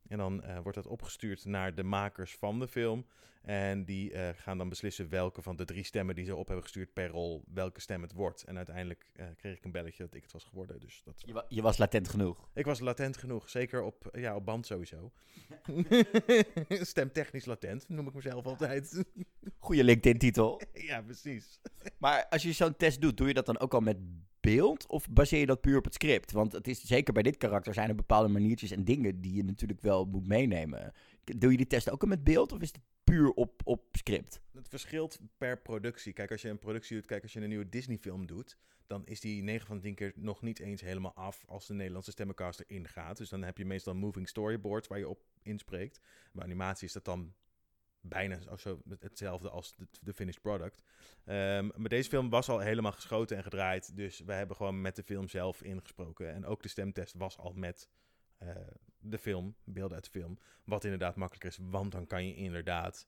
En dan eh, wordt dat opgestuurd naar de makers van de film. En die eh, gaan dan beslissen welke van de drie stemmen die ze op hebben gestuurd per rol, welke stem het wordt. En uiteindelijk eh, kreeg ik een belletje dat ik het was geworden. Dus dat, Je, wa- je was latent genoeg. ik was latent genoeg, zeker op, ja, op band sowieso. Stemtechnisch latent, noem ik mezelf altijd. Goeie LinkedIn-titel. ja, precies. Maar als je zo'n test doet, doe je dat dan ook al met beeld? Of baseer je dat puur op het script? Want het is zeker bij dit karakter zijn er bepaalde maniertjes en dingen die je natuurlijk wel moet meenemen. Doe je die test ook met beeld of is het puur op, op script? Het verschilt per productie. Kijk, als je een productie doet, kijk, als je een nieuwe Disney-film doet, dan is die 9 van de 10 keer nog niet eens helemaal af als de Nederlandse stemmencaster ingaat. Dus dan heb je meestal moving storyboards waar je op inspreekt. Bij animatie is dat dan bijna zo- hetzelfde als de, de finished product. Ehm, maar deze film was al helemaal geschoten en gedraaid. Dus we hebben gewoon met de film zelf ingesproken. En ook de stemtest was al met eh, de film, beelden uit de film. Wat inderdaad makkelijker is, want dan kan je inderdaad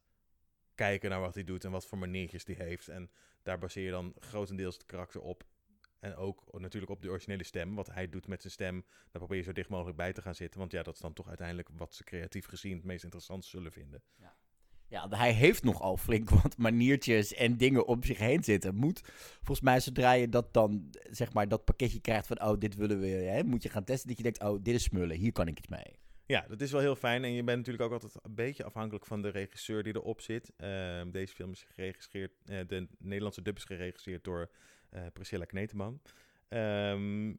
kijken naar wat hij doet en wat voor maniertjes die heeft. En daar baseer je dan grotendeels het karakter op. En ook natuurlijk op de originele stem. Wat hij doet met zijn stem, daar probeer je zo dicht mogelijk bij te gaan zitten. Want ja, dat is dan toch uiteindelijk wat ze creatief gezien het meest interessant zullen vinden. Ja, hij heeft nogal flink wat maniertjes en dingen om zich heen zitten. Moet, volgens mij, zodra je dat dan, zeg maar, dat pakketje krijgt van, oh, dit willen we, hè, moet je gaan testen. Dat je denkt, oh, dit is smullen, hier kan ik iets mee. Ja, dat is wel heel fijn. En je bent natuurlijk ook altijd een beetje afhankelijk van de regisseur die erop zit. Ehm, deze film is geregisseerd, eh, de Nederlandse dub is geregisseerd door eh, Priscilla Kneteman. Ehm,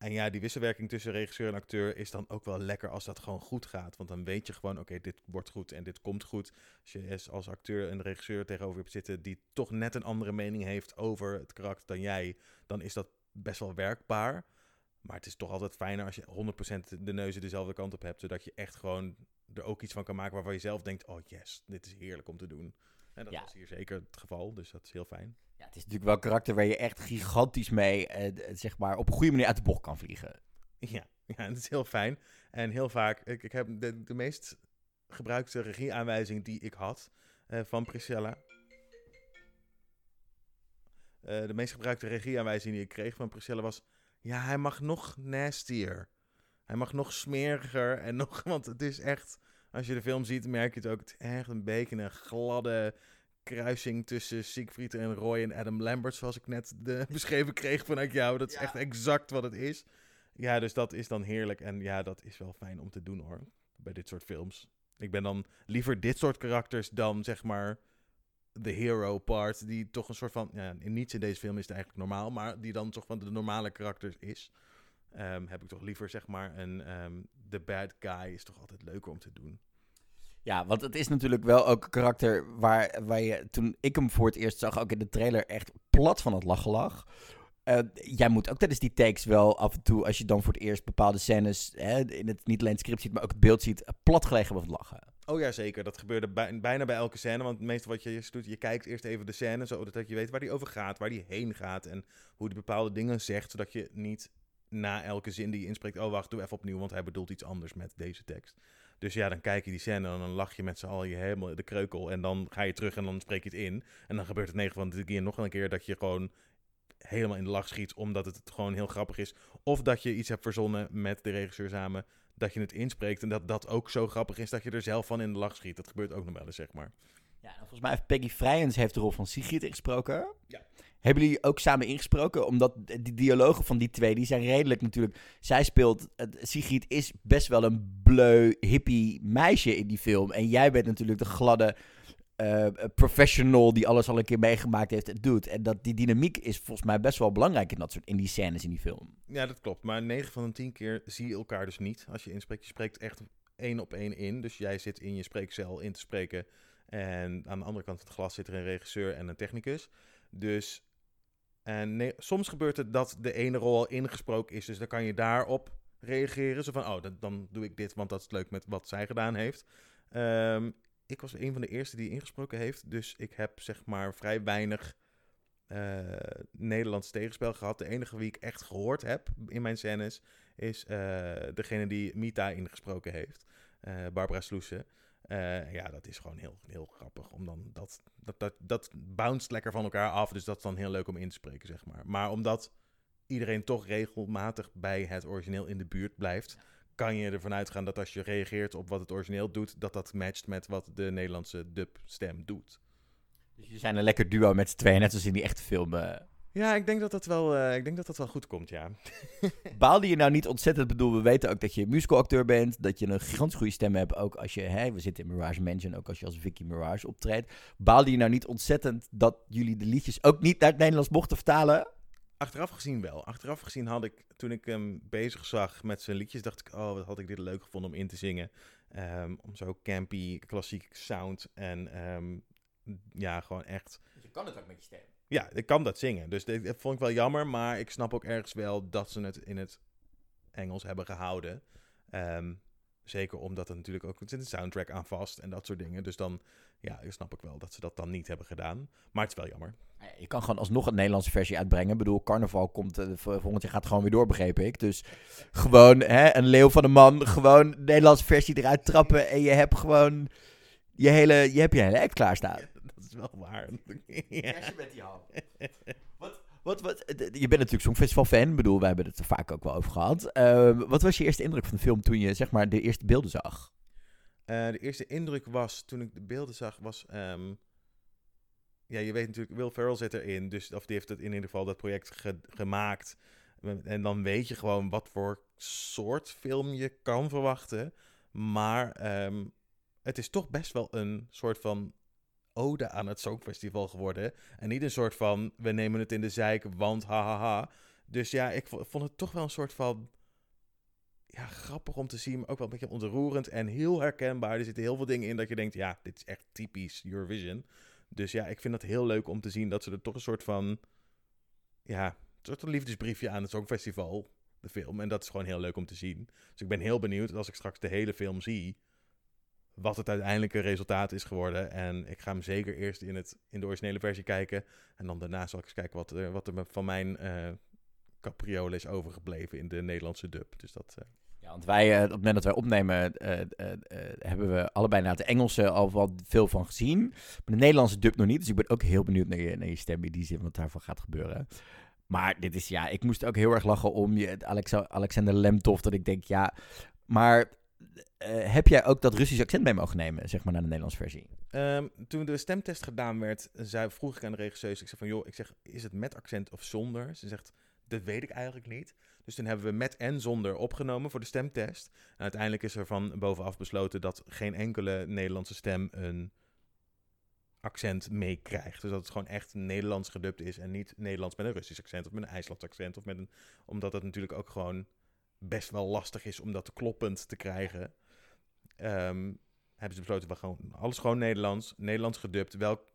en ja, die wisselwerking tussen regisseur en acteur is dan ook wel lekker als dat gewoon goed gaat. Want dan weet je gewoon, oké, dit wordt goed en dit komt goed. Als je als acteur een regisseur tegenover hebt zitten die toch net een andere mening heeft over het karakter dan jij, dan is dat best wel werkbaar. Maar het is toch altijd fijner als je 100% de neuzen dezelfde kant op hebt, zodat je echt gewoon er ook iets van kan maken waarvan je zelf denkt, oh yes, dit is heerlijk om te doen. En dat Ja. was hier zeker het geval, dus dat is heel fijn. Ja, het is natuurlijk wel een karakter waar je echt gigantisch mee, eh, d- zeg maar, op een goede manier uit de bocht kan vliegen. Ja, ja het is heel fijn. En heel vaak, ik, ik heb de, de meest gebruikte regieaanwijzing die ik had eh, van Priscilla. Eh, de meest gebruikte regieaanwijzing die ik kreeg van Priscilla was: ja, hij mag nog nastier. Hij mag nog smeriger en nog, want het is echt, als je de film ziet, merk je het ook. Het is echt een beetje een gladde kruising tussen Siegfried en Roy en Adam Lambert, zoals ik net de, beschreven kreeg vanuit jou. Dat is Ja. echt exact wat het is. Ja, dus dat is dan heerlijk. En ja, dat is wel fijn om te doen hoor. Bij dit soort films. Ik ben dan liever dit soort karakters dan zeg maar de hero part. Die toch een soort van. Ja, in niets in deze film is het eigenlijk normaal. Maar die dan toch van de normale karakters is. Ehm, heb ik toch liever zeg maar een. ehm de bad guy is toch altijd leuker om te doen. Ja, want het is natuurlijk wel ook een karakter waar, waar je, toen ik hem voor het eerst zag, ook in de trailer, echt plat van het lachen lag. Eh, jij moet ook tijdens die takes wel af en toe, als je dan voor het eerst bepaalde scènes hè, in het niet alleen het script ziet, maar ook het beeld ziet, plat gelegen van het lachen. Oh ja, zeker. Dat gebeurde bij- bijna bij elke scène. Want het meeste wat je eerst doet, je kijkt eerst even de scène, zodat je weet waar die over gaat, waar die heen gaat en hoe die bepaalde dingen zegt, zodat je niet na elke zin die je inspreekt, oh wacht, doe even opnieuw, want hij bedoelt iets anders met deze tekst. Dus ja, dan kijk je die scène en dan lach je met z'n allen je helemaal de kreukel en dan ga je terug en dan spreek je het in. En dan gebeurt het 9 van de keer nog een keer dat je gewoon helemaal in de lach schiet, omdat het gewoon heel grappig is. Of dat je iets hebt verzonnen met de regisseur samen, dat je het inspreekt en dat dat ook zo grappig is dat je er zelf van in de lach schiet. Dat gebeurt ook nog wel eens, zeg maar. Ja, en volgens mij heeft Peggy Vrijens heeft de rol van Sigrid ingesproken. Ja. Hebben jullie ook samen ingesproken? Omdat die dialogen van die twee, die zijn redelijk natuurlijk... Zij speelt... Sigrid is best wel een bleu, hippie meisje in die film. En jij bent natuurlijk de gladde eh, professional die alles al een keer meegemaakt heeft en doet. En dat, die dynamiek is volgens mij best wel belangrijk in, dat soort, in die scènes in die film. Ja, dat klopt. Maar 9 van de 10 keer zie je elkaar dus niet. Als je inspreekt, je spreekt echt één op één in. Dus jij zit in je spreekcel in te spreken. En aan de andere kant van het glas zit er een regisseur en een technicus. Dus en soms gebeurt het dat de ene rol al ingesproken is. Dus dan kan je daarop reageren. Zo van, oh, dan, dan doe ik dit, want dat is leuk met wat zij gedaan heeft. Ehm, ik was een van de eerste die ingesproken heeft. Dus ik heb zeg maar vrij weinig eh, Nederlands tegenspel gehad. De enige wie ik echt gehoord heb in mijn scènes is eh, degene die Mita ingesproken heeft. eh, Barbara Sloesen. Eh, ja, dat is gewoon heel, heel grappig. Om dan dat, dat, dat, dat bounced lekker van elkaar af. Dus dat is dan heel leuk om in te spreken, zeg maar. Maar omdat iedereen toch regelmatig bij het origineel in de buurt blijft, kan je ervan uitgaan dat als je reageert op wat het origineel doet, dat dat matcht met wat de Nederlandse dubstem doet. Dus jullie zijn een lekker duo met z'n tweeën, net zoals in die echte film. Ja, ik denk dat dat wel, eh, ik denk dat dat wel goed komt, ja. Baalde je nou niet ontzettend? Ik bedoel, we weten ook dat je musicalacteur bent, dat je een gigantisch goede stem hebt, ook als je, hè, we zitten in Mirage Mansion, ook als je als Vicky Mirage optreedt. Baalde je nou niet ontzettend dat jullie de liedjes ook niet naar het Nederlands mochten vertalen? Achteraf gezien wel. Achteraf gezien had ik, toen ik hem bezig zag met zijn liedjes, dacht ik, oh, wat had ik dit leuk gevonden om in te zingen. Ehm, om zo campy, klassiek sound en ehm, ja, gewoon echt Je kan het ook met je stem. Ja, ik kan dat zingen. Dus dat vond ik wel jammer. Maar ik snap ook ergens wel dat ze het in het Engels hebben gehouden. Ehm, zeker omdat er natuurlijk ook zit een soundtrack aan vast en dat soort dingen. Dus dan ja, snap ik wel dat ze dat dan niet hebben gedaan. Maar het is wel jammer. Je kan gewoon alsnog een Nederlandse versie uitbrengen. Ik bedoel, carnaval komt, eh, vol- volgend jaar gaat gewoon weer door, begreep ik. Dus gewoon hè, een leeuw van een man, gewoon een Nederlandse versie eruit trappen en je hebt gewoon je hele, je hebt je hele act klaarstaan. Is wel waar. ja. met die hand. Wat, wat, wat, eh, je bent natuurlijk Songfestival-fan. Ik bedoel, wij hebben het er vaak ook wel over gehad. Eh, wat was je eerste indruk van de film toen je zeg maar de eerste beelden zag? Eh, de eerste indruk was, toen ik de beelden zag, was... ehm, ja, je weet natuurlijk, Will Ferrell zit erin. Dus, of die heeft het in ieder geval dat project ge- gemaakt. En dan weet je gewoon wat voor soort film je kan verwachten. Maar ehm, het is toch best wel een soort van ode aan het Songfestival geworden. En niet een soort van, we nemen het in de zeik, want hahaha. Ha, ha. Dus ja, ik vo- vond het toch wel een soort van ja, grappig om te zien, maar ook wel een beetje ontroerend en heel herkenbaar. Er zitten heel veel dingen in dat je denkt, ja, dit is echt typisch Eurovision. Dus ja, ik vind het heel leuk om te zien dat ze er toch een soort van, ja, een soort van liefdesbriefje aan het Songfestival, de film. En dat is gewoon heel leuk om te zien. Dus ik ben heel benieuwd als ik straks de hele film zie, wat het uiteindelijke resultaat is geworden. En ik ga hem zeker eerst in, het, in de originele versie kijken. En dan daarna zal ik eens kijken wat er, wat er van mijn uh, is overgebleven in de Nederlandse dub. Dus dat... Uh... Ja, want wij, uh, op het moment dat wij opnemen, hebben we allebei naar de Engelse al wat veel van gezien. Maar de Nederlandse dub nog niet. Dus ik ben ook heel benieuwd naar je, naar je stem in die zin, wat daarvan gaat gebeuren. Maar dit is, ja, ik moest ook heel erg lachen om je, Alex, Alexander Lemtoff. Dat ik denk, ja, maar uh, heb jij ook dat Russisch accent mee mogen nemen, zeg maar, naar de Nederlandse versie? Um, toen de stemtest gedaan werd, zei, vroeg ik aan de regisseurs, ik zeg van, joh, ik zeg, is het met accent of zonder? Ze zegt, dat weet ik eigenlijk niet. Dus toen hebben we met en zonder opgenomen voor de stemtest. En uiteindelijk is er van bovenaf besloten dat geen enkele Nederlandse stem een accent meekrijgt. Dus dat het gewoon echt Nederlands gedubt is en niet Nederlands met een Russisch accent of met een IJslands accent. Of met een, omdat het natuurlijk ook gewoon best wel lastig is om dat kloppend te krijgen. Um, hebben ze besloten, we gewoon alles gewoon Nederlands, Nederlands gedubt. Wel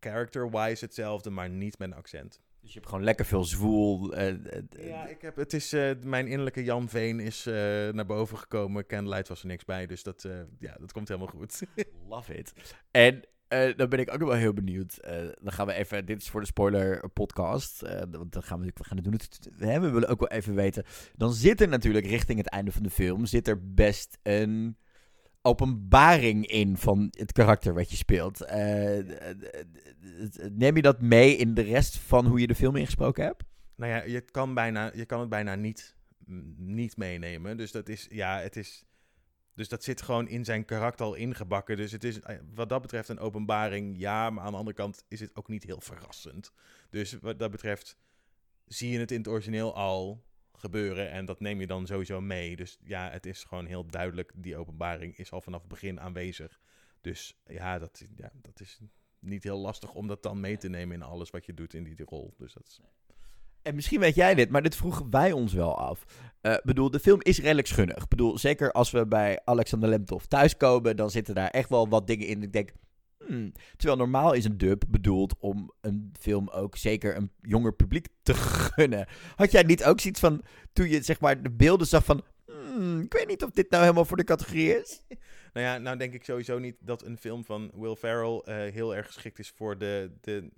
character-wise hetzelfde, maar niet met een accent. Dus je hebt gewoon lekker veel zwoel. Uh, ja, ik heb, het is, uh, mijn innerlijke Jan Veen is uh, naar boven gekomen. Candlelight was er niks bij, dus dat, ja, dat komt helemaal goed. Love it. En uh, dan ben ik ook wel heel benieuwd. Uh, dan gaan we even, dit is voor de spoiler podcast. Uh, want dan gaan we, we gaan het doen. We, we willen ook wel even weten. Dan zit er natuurlijk richting het einde van de film, zit er best een openbaring in van het karakter wat je speelt. neem je dat mee in de rest van hoe je de film ingesproken hebt? Nou ja, je kan, bijna, je kan het bijna niet, niet meenemen. Dus dat is, ja, het is dus dat zit gewoon in zijn karakter al ingebakken. Dus het is eh, wat dat betreft een openbaring, ja. Maar aan de andere kant is het ook niet heel verrassend. Dus wat dat betreft zie je het in het origineel al gebeuren. En dat neem je dan sowieso mee. Dus ja, het is gewoon heel duidelijk. Die openbaring is al vanaf het begin aanwezig. Dus ja, dat, ja, dat is niet heel lastig om dat dan mee te nemen in alles wat je doet in die rol. Dus dat is... En misschien weet jij dit, maar dit vroegen wij ons wel af. Uh, bedoel, de film is redelijk schunnig. Ik bedoel, zeker als we bij Alexander Lemtov thuiskomen, dan zitten daar echt wel wat dingen in. Ik denk, hmm. terwijl normaal is een dub bedoeld om een film ook zeker een jonger publiek te gunnen. Had jij niet ook zoiets van, toen je zeg maar de beelden zag van, hmm, ik weet niet of dit nou helemaal voor de categorie is? Nou ja, nou denk ik sowieso niet dat een film van Will Ferrell uh, heel erg geschikt is voor de, de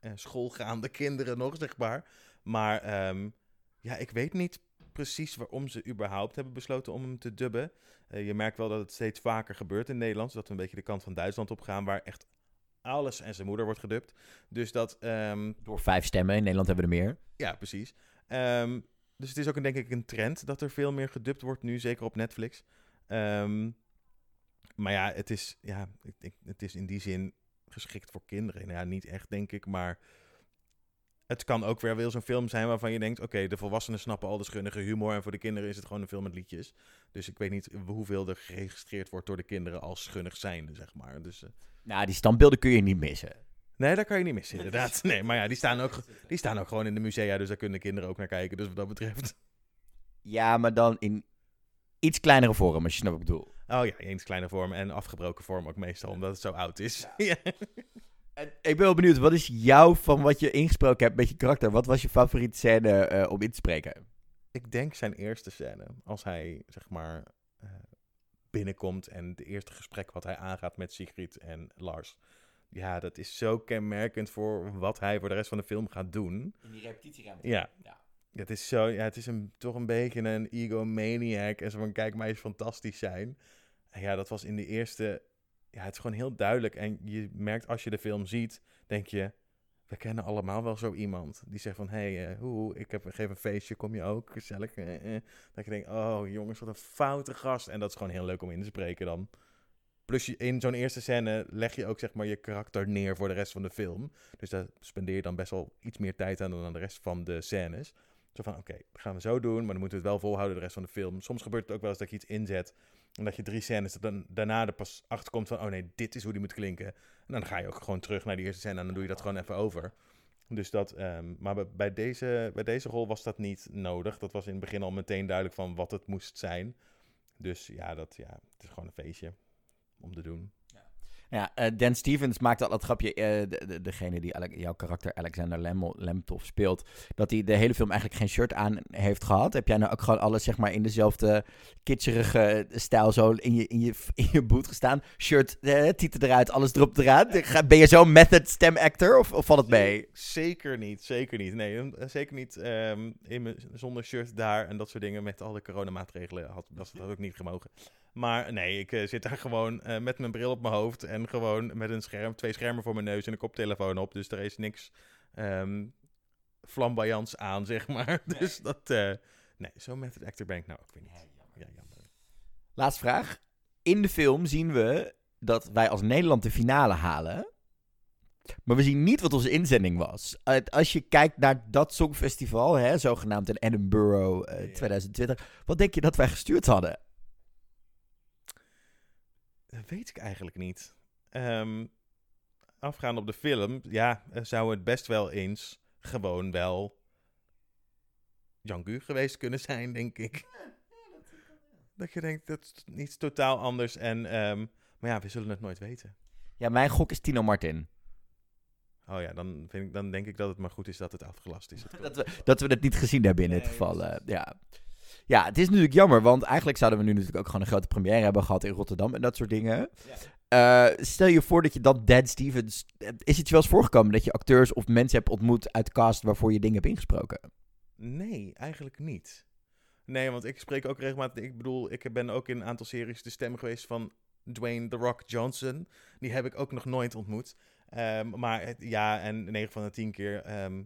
uh, schoolgaande kinderen nog, zeg maar. Maar um, ja, ik weet niet precies waarom ze überhaupt hebben besloten om hem te dubben. Uh, je merkt wel dat het steeds vaker gebeurt in Nederland. Dat we een beetje de kant van Duitsland op gaan, waar echt alles en zijn moeder wordt gedubt. Dus dat... Um... Door vijf stemmen, in Nederland hebben we er meer. Ja, precies. Um, dus het is ook een, denk ik een trend dat er veel meer gedubt wordt nu, zeker op Netflix. Um, maar ja, het is, ja, ik, ik, het is in die zin geschikt voor kinderen. Nou ja, niet echt, denk ik, maar het kan ook weer wel zo'n film zijn waarvan je denkt: oké, de volwassenen snappen al de schunnige humor. En voor de kinderen is het gewoon een film met liedjes. Dus ik weet niet hoeveel er geregistreerd wordt door de kinderen als schunnig zijnde, zeg maar. Dus, uh... Nou, die standbeelden kun je niet missen. Nee, dat kan je niet missen, inderdaad. Nee, maar ja, die staan, ook, die staan ook gewoon in de musea, dus daar kunnen kinderen ook naar kijken. Dus wat dat betreft. Ja, maar dan in iets kleinere vorm, als je snapt wat ik bedoel. Oh ja, iets kleinere vorm en afgebroken vorm ook meestal, omdat het zo oud is. Ja. En ik ben wel benieuwd, wat is jouw, van wat je ingesproken hebt met je karakter, wat was je favoriete scène uh, om in te spreken? Ik denk zijn eerste scène. Als hij, zeg maar, uh, binnenkomt en het eerste gesprek wat hij aangaat met Sigrid en Lars. Ja, dat is zo kenmerkend voor wat hij voor de rest van de film gaat doen. In die repetitieruimte. Ja. ja. Het is, zo, ja, het is een, toch een beetje een egomaniac. En zo van, kijk, mij is fantastisch zijn. En ja, dat was in de eerste ja, het is gewoon heel duidelijk. En je merkt als je de film ziet, denk je, we kennen allemaal wel zo iemand. Die zegt van, hé, hey, uh, hoe, ik heb, geef een feestje, kom je ook, gezellig. Uh, uh. Dat je denkt, oh jongens, wat een foute gast. En dat is gewoon heel leuk om in te spreken dan. Plus je, in zo'n eerste scène leg je ook zeg maar je karakter neer voor de rest van de film. Dus daar spendeer je dan best wel iets meer tijd aan dan aan de rest van de scènes. Zo van, oké, okay, gaan we zo doen, maar dan moeten we het wel volhouden de rest van de film. Soms gebeurt het ook wel eens dat je iets inzet en dat je drie scènes dan daarna er pas achter komt van, oh nee, dit is hoe die moet klinken. En dan ga je ook gewoon terug naar die eerste scène en dan doe je dat gewoon even over. Dus dat, um, maar bij deze, bij deze rol was dat niet nodig. Dat was in het begin al meteen duidelijk van wat het moest zijn. Dus ja, dat, ja het is gewoon een feestje om te doen. Ja. Eh, Dan Stevens maakte al dat grapje, eh, de, de- degene die Ale- jouw karakter Alexander Lem Lemtov speelt, dat hij de hele film eigenlijk geen shirt aan heeft gehad. Heb jij nou ook gewoon alles zeg maar in dezelfde kitscherige stijl zo in je, in je, in je boot gestaan? Shirt, eh, tieten eruit, alles erop eraan. Ga- Ben je zo'n method stem actor of, of valt het mee? Zeker niet, zeker niet. Nee, zeker niet ehm, in zonder shirt daar en dat soort dingen met alle coronamaatregelen had dat, ook niet gemogen. Maar nee, ik eh, zit daar gewoon eh, met mijn bril op mijn hoofd en gewoon met een scherm, twee schermen voor mijn neus en een koptelefoon op. Dus er is niks ehm flamboyants aan, zeg maar. Dus dat, eh, nee, zo'n method actor ben ik nou ook weer niet. Ja, jammer. Laatste vraag. In de film zien we dat wij als Nederland de finale halen. Maar we zien niet wat onze inzending was. Als je kijkt naar dat songfestival, hè, zogenaamd in Edinburgh eh, Ja. 2020. Wat denk je dat wij gestuurd hadden? Dat weet ik eigenlijk niet. Ehm afgaand op de film, ja, eh, zou het best wel eens gewoon wel Jan Gu geweest kunnen zijn, denk ik. Dat je denkt, dat is iets totaal anders. En, ehm, maar ja, we zullen het nooit weten. Ja, mijn gok is Tino Martin. Oh ja, dan, vind ik, dan denk ik dat het maar goed is dat het afgelast is. Het Dat we, dat we het niet gezien hebben in dit Nee, geval. eh, ja. Ja, het is natuurlijk jammer, want eigenlijk zouden we nu natuurlijk ook gewoon een grote première hebben gehad in Rotterdam en dat soort dingen. Eh, stel je voor dat je dan Dan Stevens. Is het je wel eens voorgekomen dat je acteurs of mensen hebt ontmoet uit cast waarvoor je dingen hebt ingesproken? Nee, eigenlijk niet. Nee, want ik spreek ook regelmatig. Ik bedoel, ik ben ook in een aantal series de stem geweest van Dwayne The Rock Johnson. Die heb ik ook nog nooit ontmoet. Ehm, maar ja, en 9 van de 10 keer. ehm,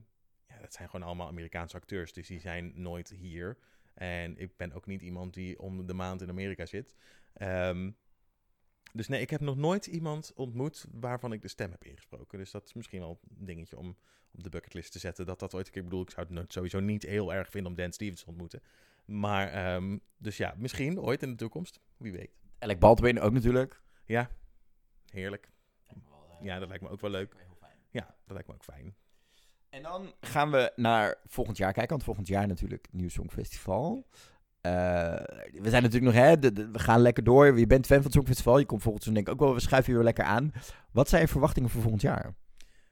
ja, dat zijn gewoon allemaal Amerikaanse acteurs. Dus die zijn nooit hier. En ik ben ook niet iemand die om de maand in Amerika zit. Ehm, dus nee, ik heb nog nooit iemand ontmoet waarvan ik de stem heb ingesproken. Dus dat is misschien wel een dingetje om op de bucketlist te zetten. Dat dat ooit een keer ik bedoel. Ik zou het sowieso niet heel erg vinden om Dan Stevens te ontmoeten. Maar, ehm, dus ja, misschien ooit in de toekomst. Wie weet. Alec Baldwin ook natuurlijk. Ja, heerlijk. Ja, dat lijkt me ook wel leuk. Ja, dat lijkt me ook fijn. En dan gaan we naar volgend jaar kijken, want volgend jaar natuurlijk Nieuw Songfestival. Eh, we zijn natuurlijk nog, hè, we gaan lekker door. Je bent fan van het Songfestival, je komt volgend seizoen denk ik ook wel, we schuiven je weer lekker aan. Wat zijn je verwachtingen voor volgend jaar?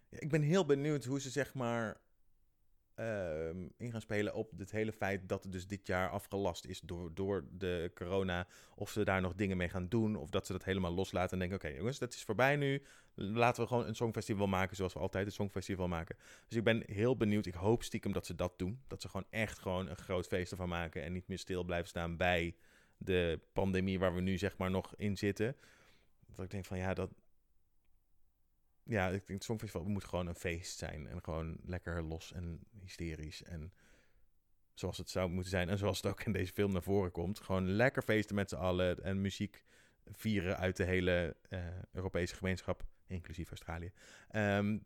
Ja, ik ben heel benieuwd hoe ze zeg maar ehm, in gaan spelen op het hele feit dat het dus dit jaar afgelast is door, door de corona. Of ze daar nog dingen mee gaan doen. Of dat ze dat helemaal loslaten en denken, oké jongens, dat is voorbij nu. Laten we gewoon een songfestival maken zoals we altijd een songfestival maken. Dus ik ben heel benieuwd. Ik hoop stiekem dat ze dat doen. Dat ze gewoon echt gewoon een groot feest ervan maken. En niet meer stil blijven staan bij de pandemie waar we nu zeg maar nog in zitten. Dat ik denk van ja, dat, ja, ik denk het Songfestival moet gewoon een feest zijn. En gewoon lekker los en hysterisch. En zoals het zou moeten zijn. En zoals het ook in deze film naar voren komt. Gewoon lekker feesten met z'n allen. En muziek vieren uit de hele eh, Europese gemeenschap. Inclusief Australië. Ehm,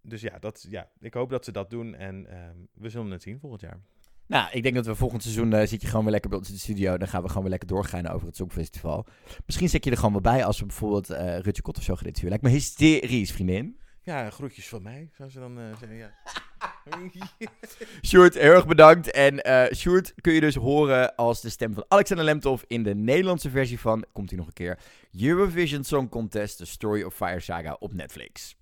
dus ja, dat, ja, ik hoop dat ze dat doen. En ehm, we zullen het zien volgend jaar. Nou, ik denk dat we volgend seizoen eh, zit je gewoon weer lekker bij ons in de studio. Dan gaan we gewoon weer lekker doorgaan over het Songfestival. Misschien zet je er gewoon wel bij als we bijvoorbeeld eh Rutje Kot of zo gaan interviewen. Lijkt me hysterisch, vriendin. Ja, groetjes van mij, zou ze dan eh, zeggen. Ja. Sjoerd, heel erg bedankt. En Sjoerd kun je dus horen als de stem van Alexander Lemtov in de Nederlandse versie van, komt hij nog een keer, Eurovision Song Contest, The Story of Fire Saga op Netflix.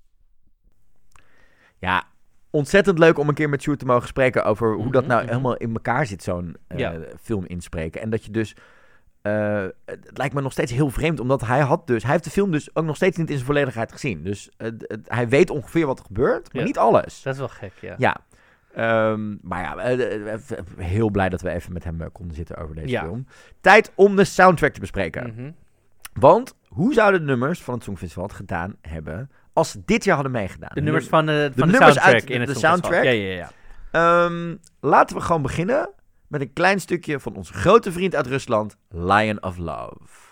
Ja, ontzettend leuk om een keer met Sjoerd te mogen spreken over hoe dat Mhm, nou mhm. helemaal in elkaar zit, zo'n eh, Ja. film inspreken. En dat je dus... eh, het lijkt me nog steeds heel vreemd, omdat hij had dus... Hij heeft de film dus ook nog steeds niet in zijn volledigheid gezien. Dus hij weet ongeveer wat er gebeurt, maar Ja. niet alles. Dat is wel gek, ja. Ja. Ehm, maar ja, eh, heel blij dat we even met hem konden zitten over deze Ja. film. Tijd om de soundtrack te bespreken. Mhm. Want hoe zouden de nummers van het Songfestival het gedaan hebben als ze dit jaar hadden meegedaan? De nummers van, eh, van de, nummers soundtrack uit in het de Songfestival. soundtrack? Ja, ja, ja. Ehm, laten we gewoon beginnen met een klein stukje van onze grote vriend uit Rusland, Lion of Love.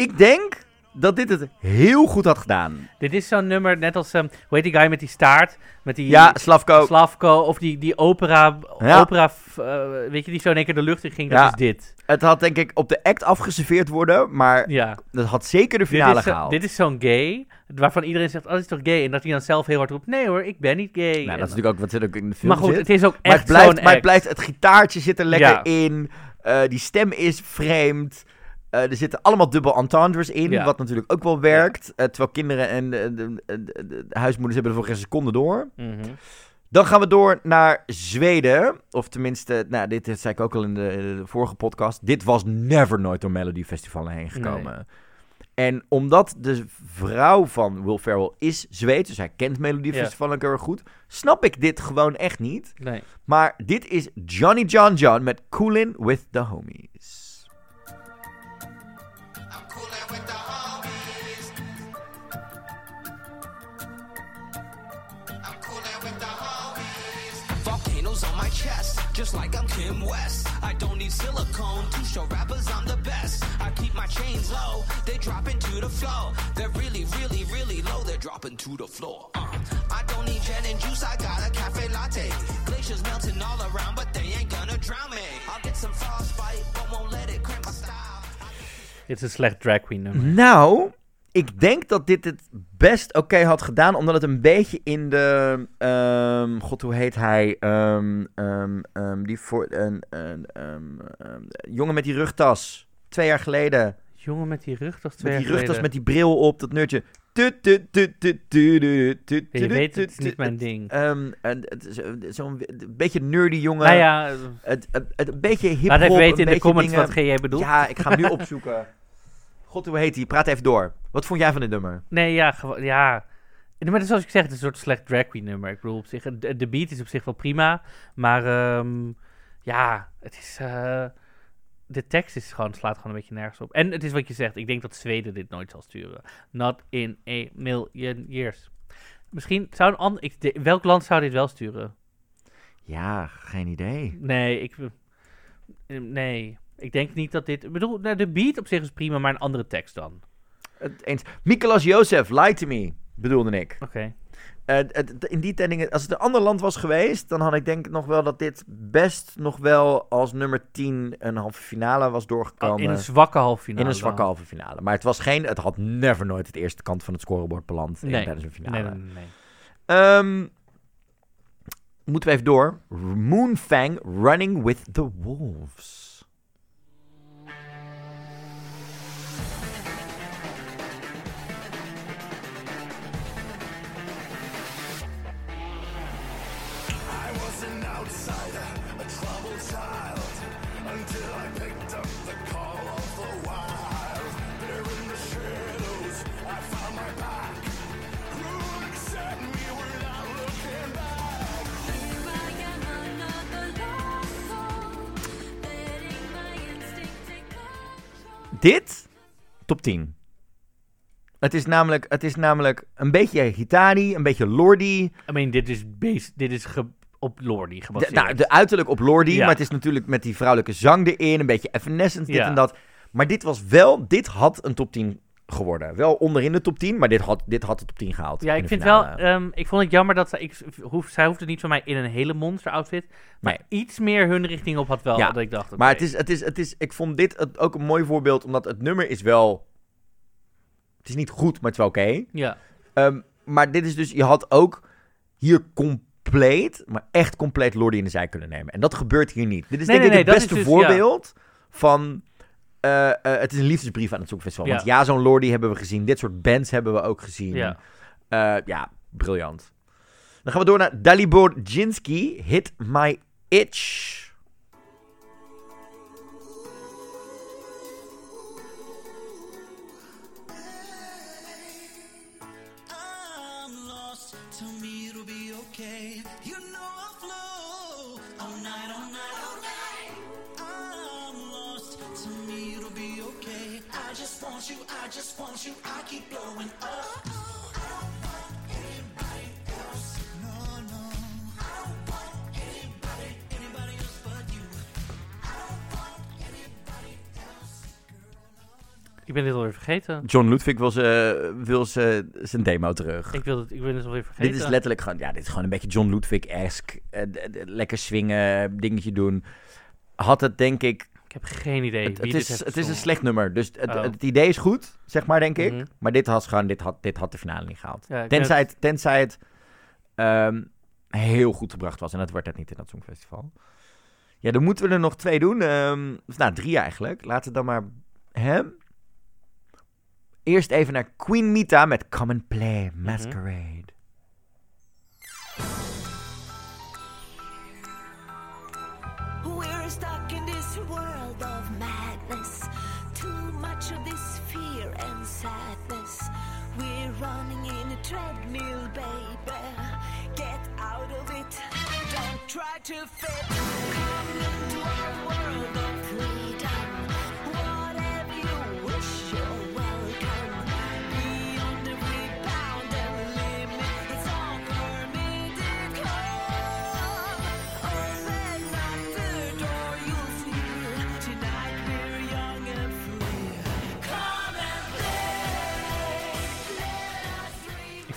Ik denk dat dit het heel goed had gedaan. Dit is zo'n nummer, net als, ehm, hoe heet die guy met die staart? Met die Ja, Slavko. Slavko, of die, die opera, Ja. opera eh, weet je, die zo in één keer de lucht in ging. Ja. Dat is dit. Het had denk ik op de act afgeserveerd worden, maar Ja. dat had zeker de Dit finale is, gehaald. dit is zo'n gay, waarvan iedereen zegt, oh, dat is toch gay? En dat hij dan zelf heel hard roept, nee hoor, ik ben niet gay. nou, En dat is natuurlijk ook wat er ook in de film maar goed, zit. het is ook maar, echt het blijft, zo'n maar het blijft, het gitaartje zit er lekker in. eh, die stem is vreemd. Eh, er zitten allemaal dubbel entendres in, Ja. wat natuurlijk ook wel werkt. eh, terwijl kinderen en de, de, de- de- de huismoeders hebben er voor geen seconde door. Mhm. Dan gaan we door naar Zweden. Of tenminste, nou, dit zei ik ook al in de, vorige podcast. Dit was never nooit door Melody Festival heen gekomen. En omdat de vrouw van Will Ferrell is Zweeds, dus hij kent Melody Ja. Festival ook heel erg goed, snap ik dit gewoon echt niet. Nee. Maar dit is Johnny John John met Coolin' with the Homies. Chest, just like I'm Kim West. I don't need silicone to show rappers I'm the best. I keep my chains low, they drop into the flow. They're really, really, really low, they're dropping to the floor. Uh, I don't need gin and juice, I got a cafe latte. Glaciers melting all around, but they ain't gonna drown me. I'll get some frostbite, but won't let it cramp my style. Dit is een slecht drag queen nummer. Nou, ik denk dat dit het best oké had gedaan, omdat het een beetje in de. ehm, God, hoe heet hij? Ehm, ehm, die voor. Een, jongen met die rugtas. Twee jaar geleden. Jongen met die rugtas Met twee die jaar rugtas, geleden. met die bril op, dat Ja, je weet, het is niet mijn ding. Ehm, een- Zo'n beetje nerdy jongen. nou ja, Het, het, het- een beetje hip laat even weten in de comments dingen- wat jij bedoelt. Ja, ik ga hem nu opzoeken. God, hoe heet hij? Praat even door. Wat vond jij van dit nummer? Nee, ja, ja. Maar zoals ik zeg, het is een soort slecht drag queen nummer. Ik bedoel, op zich, de, de beat is op zich wel prima, maar ehm, ja, het is, eh, de tekst is gewoon, slaat gewoon een beetje nergens op. En het is wat je zegt, ik denk dat Zweden dit nooit zal sturen. Not in a million years. Misschien zou een ander, ik, de- welk land zou dit wel sturen? Ja, geen idee. Nee, ik, eh, nee, ik denk niet dat dit, ik bedoel, nou, de beat op zich is prima, maar een andere tekst dan. Het eens. Mikolas Jozef, Lie to Me, bedoelde ik. Oké. Eh, in die tellingen, als het een ander land was geweest, dan had ik denk ik nog wel dat dit best nog wel als nummer 10 een halve finale was doorgekomen. Oh, in een zwakke halve finale. In een zwakke halve finale. Maar het was geen, het had never nooit het eerste kant van het scorebord beland in, Nee. tijdens een finale. Nee, nee, nee. nee. Ehm, moeten we even door. Moonfang Running with the Wolves. Dit, top 10. Het is namelijk, het is namelijk een beetje Hitari, een beetje Lordi. I mean, dit is, base, dit is ge- op Lordy De, gebaseerd. nou, de uiterlijk op Lordi, Ja. maar het is natuurlijk met die vrouwelijke zang erin, een beetje Evanescence, dit Ja. en dat. Maar dit was wel, dit had een top 10 geworden. Wel onderin de top 10, maar dit had, dit had de top 10 gehaald. ja, ik vind finale. wel, ehm, ik vond het jammer dat zij, ik, hoef, zij hoefde niet van mij in een hele monster outfit, maar Nee. iets meer hun richting op had wel, Ja, dat ik dacht, Maar het is, het is, het is, ik vond dit het- ook een mooi voorbeeld, omdat het nummer is wel... Het is niet goed, maar het is wel oké. Ja, Ehm, maar dit is dus, je had ook hier compleet, maar echt compleet Lordy in de zij kunnen nemen. En dat gebeurt hier niet. Dit is Nee, denk nee, ik het beste dus- ja. voorbeeld van... eh, eh, het is een liefdesbrief aan het Songfestival. Ja. Want ja, zo'n Lordy hebben we gezien. Dit soort bands hebben we ook gezien. ja. Eh, ja, briljant. Dan gaan we door naar Dalibor Jinsky, Hit My Itch. Ik ben dit alweer vergeten. John Ludwig wil, ze, wil ze, zijn demo terug. Ik, wil het, ik ben het alweer vergeten. Dit is letterlijk gewoon, ja, dit is gewoon een beetje John Ludwig-esque. eh, lekker swingen, dingetje doen. Had het denk ik. Ik heb geen idee Het, wie het dit is, het is een slecht nummer. Dus het, Oh. het idee is goed, zeg maar, denk ik. Mhm. Maar dit had, gewoon, dit, had, dit had de finale niet gehaald. Ja, tenzij, het, tenzij het ehm, heel goed gebracht was. En dat wordt het niet in dat Songfestival. Ja, dan moeten we er nog twee doen. ehm, of nou, drie eigenlijk. Laten we dan maar hem. Eerst even naar Queen Mita met Come and Play Masquerade. We're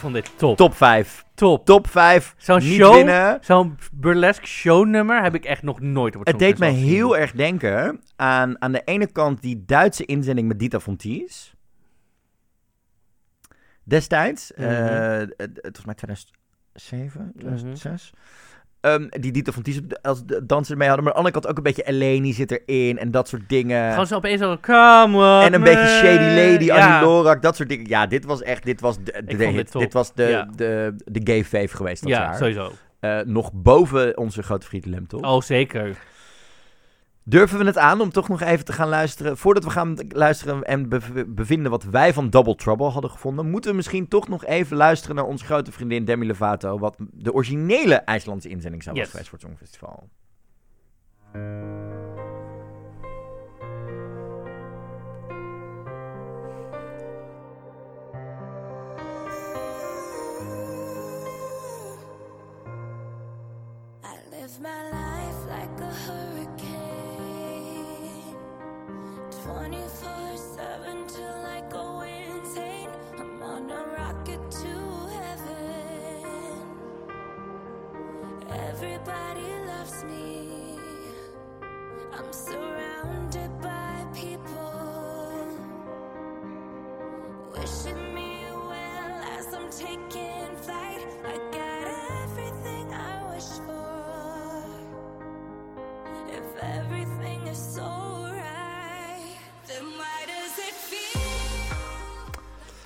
vond dit top. Top 5. Top. Top 5. Zo'n niet show, winnen. zo'n burlesque shownummer heb ik echt nog nooit op het Het deed me heel erg denken aan aan de ene kant die Duitse inzending met Dita Von Teese. Destijds, eh, het het was mij 2007, Mhm. 2006. Ehm, die Dita Von Teese als danser mee hadden. Maar aan de andere kant ook een beetje Eleni zit erin en dat soort dingen. Gewoon zo opeens zo, come on, en een beetje Shady Lady, ja. Annie Lorak, dat soort dingen. Ja, dit was echt, dit was de, hit. Dit was de, Ja. de, de gay fave geweest dat Ja, jaar. sowieso. Eh, nog boven onze grote vriend Lem, toch? Oh, zeker. Durven we het aan om toch nog even te gaan luisteren? Voordat we gaan luisteren en bev- bevinden wat wij van Double Trouble hadden gevonden, moeten we misschien toch nog even luisteren naar onze grote vriendin Demi Lovato, wat de originele IJslandse inzending zou Yes. geweest voor het Songfestival.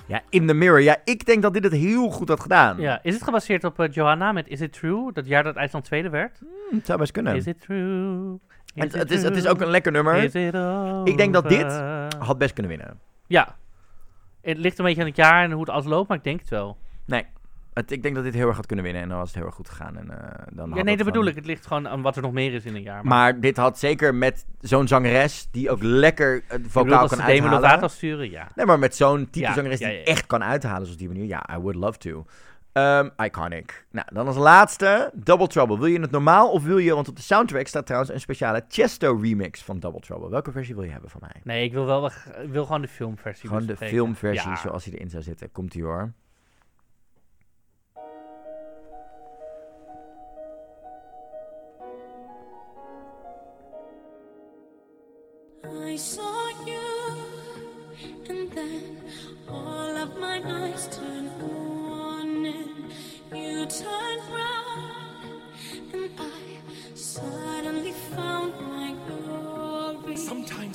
Ja, In the Mirror. Ja, ik denk dat dit het heel goed had gedaan. Ja, is het gebaseerd op eh, Johanna met Is It True? Dat jaar dat IJsland tweede werd? Hm, het zou best kunnen. Is it true? Is het, it is, het is ook een lekker nummer. Is it Ik denk dat dit? Had best kunnen winnen. Ja. Het ligt een beetje aan het jaar en hoe het alles loopt, maar ik denk het wel. Nee. Het, ik denk dat dit heel erg had kunnen winnen en dan was het heel erg goed gegaan. En, eh, dan Ja, nee, dat bedoel ik. Het ligt gewoon aan wat er nog meer is in een jaar. Maar dit had zeker met zo'n zangeres die ook lekker het bedoel, vocaal kan Demi uithalen. Lovato sturen, ja. Nee, maar met zo'n type Ja, zangeres ja, die ja, echt kan uithalen zoals die manier. Ja, I would love to. Ehm, iconic. Nou, dan als laatste, Double Trouble. Wil je het normaal of wil je, want op de soundtrack staat trouwens een speciale Chesto remix van Double Trouble. Welke versie wil je hebben van mij? Nee, ik wil wel ik wil gewoon de filmversie. Gewoon de filmversie zoals hij erin zou zitten. Komt ie hoor.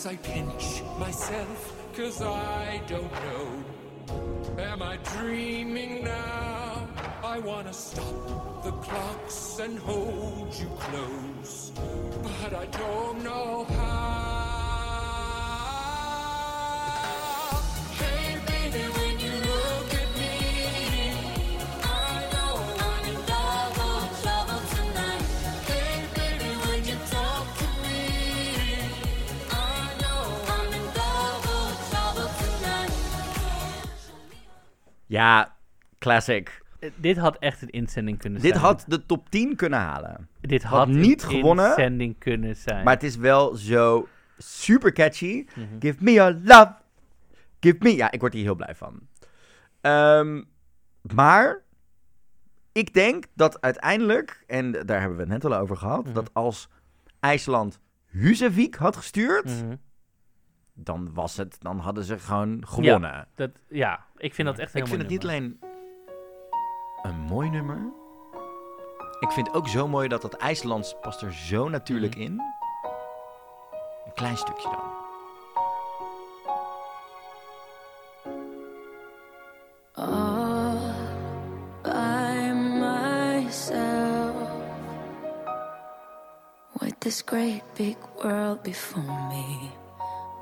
Sometimes I pinch myself, cause I don't know. Am I dreaming now? I wanna stop the clocks and hold you close, but I don't know how. Ja, classic. Eh, Dit had echt een inzending kunnen Dit zijn. had de top 10 kunnen halen. Dit had had niet een gewonnen, inzending kunnen zijn. Maar het is wel zo super catchy. Mhm. Give me your love. Give me. Ja, ik word hier heel blij van. Ehm, maar ik denk dat uiteindelijk, en daar hebben we het net al over gehad, Mhm. dat als IJsland Husavik had gestuurd, Mhm. Dan was het, dan hadden ze gewoon gewonnen. Dat, ja, ik vind dat echt een ik heel vind het niet alleen een mooi nummer. Ik vind ook zo mooi dat dat IJslands past er zo natuurlijk Mhm. in. Een klein stukje dan. all by myself with this great big world before me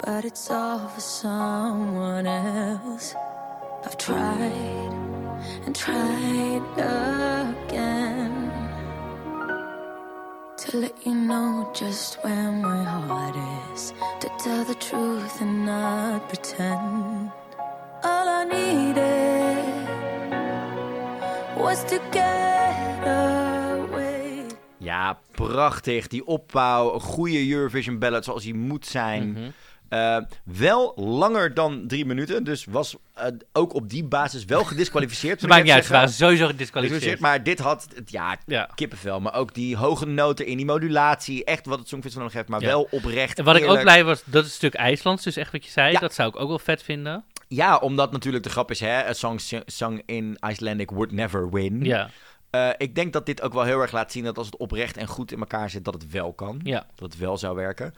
but it's all for someone else i've tried and tried again to let you know just where my heart is to tell the truth and not pretend all I needed was to get away. Ja, prachtig. Die opbouw, een goede Eurovision ballad zoals die moet zijn. Mhm. Eh, wel langer dan drie minuten, dus was eh, ook op die basis wel gedisqualificeerd. Het moet maakt niet uit, ze waren sowieso gedisqualificeerd. Maar dit had, het- ja, Ja. kippenvel. Maar ook die hoge noten in die modulatie. Echt wat het Songfestival nodig heeft, maar Ja. wel oprecht. En wat ik ook blij was, dat is een stuk IJslands, dus echt wat je zei, Ja. dat zou ik ook wel vet vinden. Ja, omdat natuurlijk de grap is, hè, a song sung in Icelandic would never win. Ja, Eh, ik denk dat dit ook wel heel erg laat zien dat als het oprecht en goed in elkaar zit, dat het wel kan. ja. Dat het wel zou werken.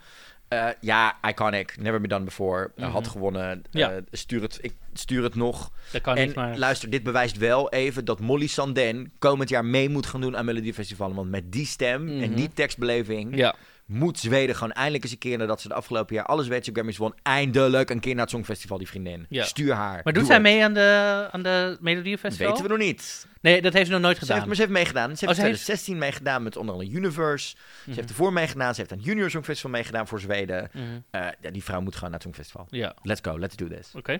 Eh, ja, iconic. Never been done before. Eh, Had Mhm. gewonnen. Ja. Eh, stuur het, ik stuur het nog. Dat kan en niet, maar... luister, dit bewijst wel even dat Molly Sanden komend jaar mee moet gaan doen aan Melodiefestivalen. Want met die stem en Mhm. die tekstbeleving Ja, moet Zweden gewoon eindelijk eens een keer nadat ze de afgelopen jaar alle Zweedse Grammys won, eindelijk een keer naar het Songfestival, die vriendin. Ja. Stuur haar. maar doet Doe zij het. mee aan de, aan de Melodiefestival? Weten we nog niet. Nee, dat heeft ze nog nooit Ze gedaan. heeft, maar ze heeft meegedaan. Ze heeft Oh, in ze heeft- 2016 meegedaan met onder andere Universe. Ze Mhm. heeft ervoor meegedaan. Ze heeft aan het Junior Songfestival meegedaan voor Zweden. Mhm. Eh, ja, die vrouw moet gewoon naar het Songfestival. Ja, Let's go, let's do this. oké.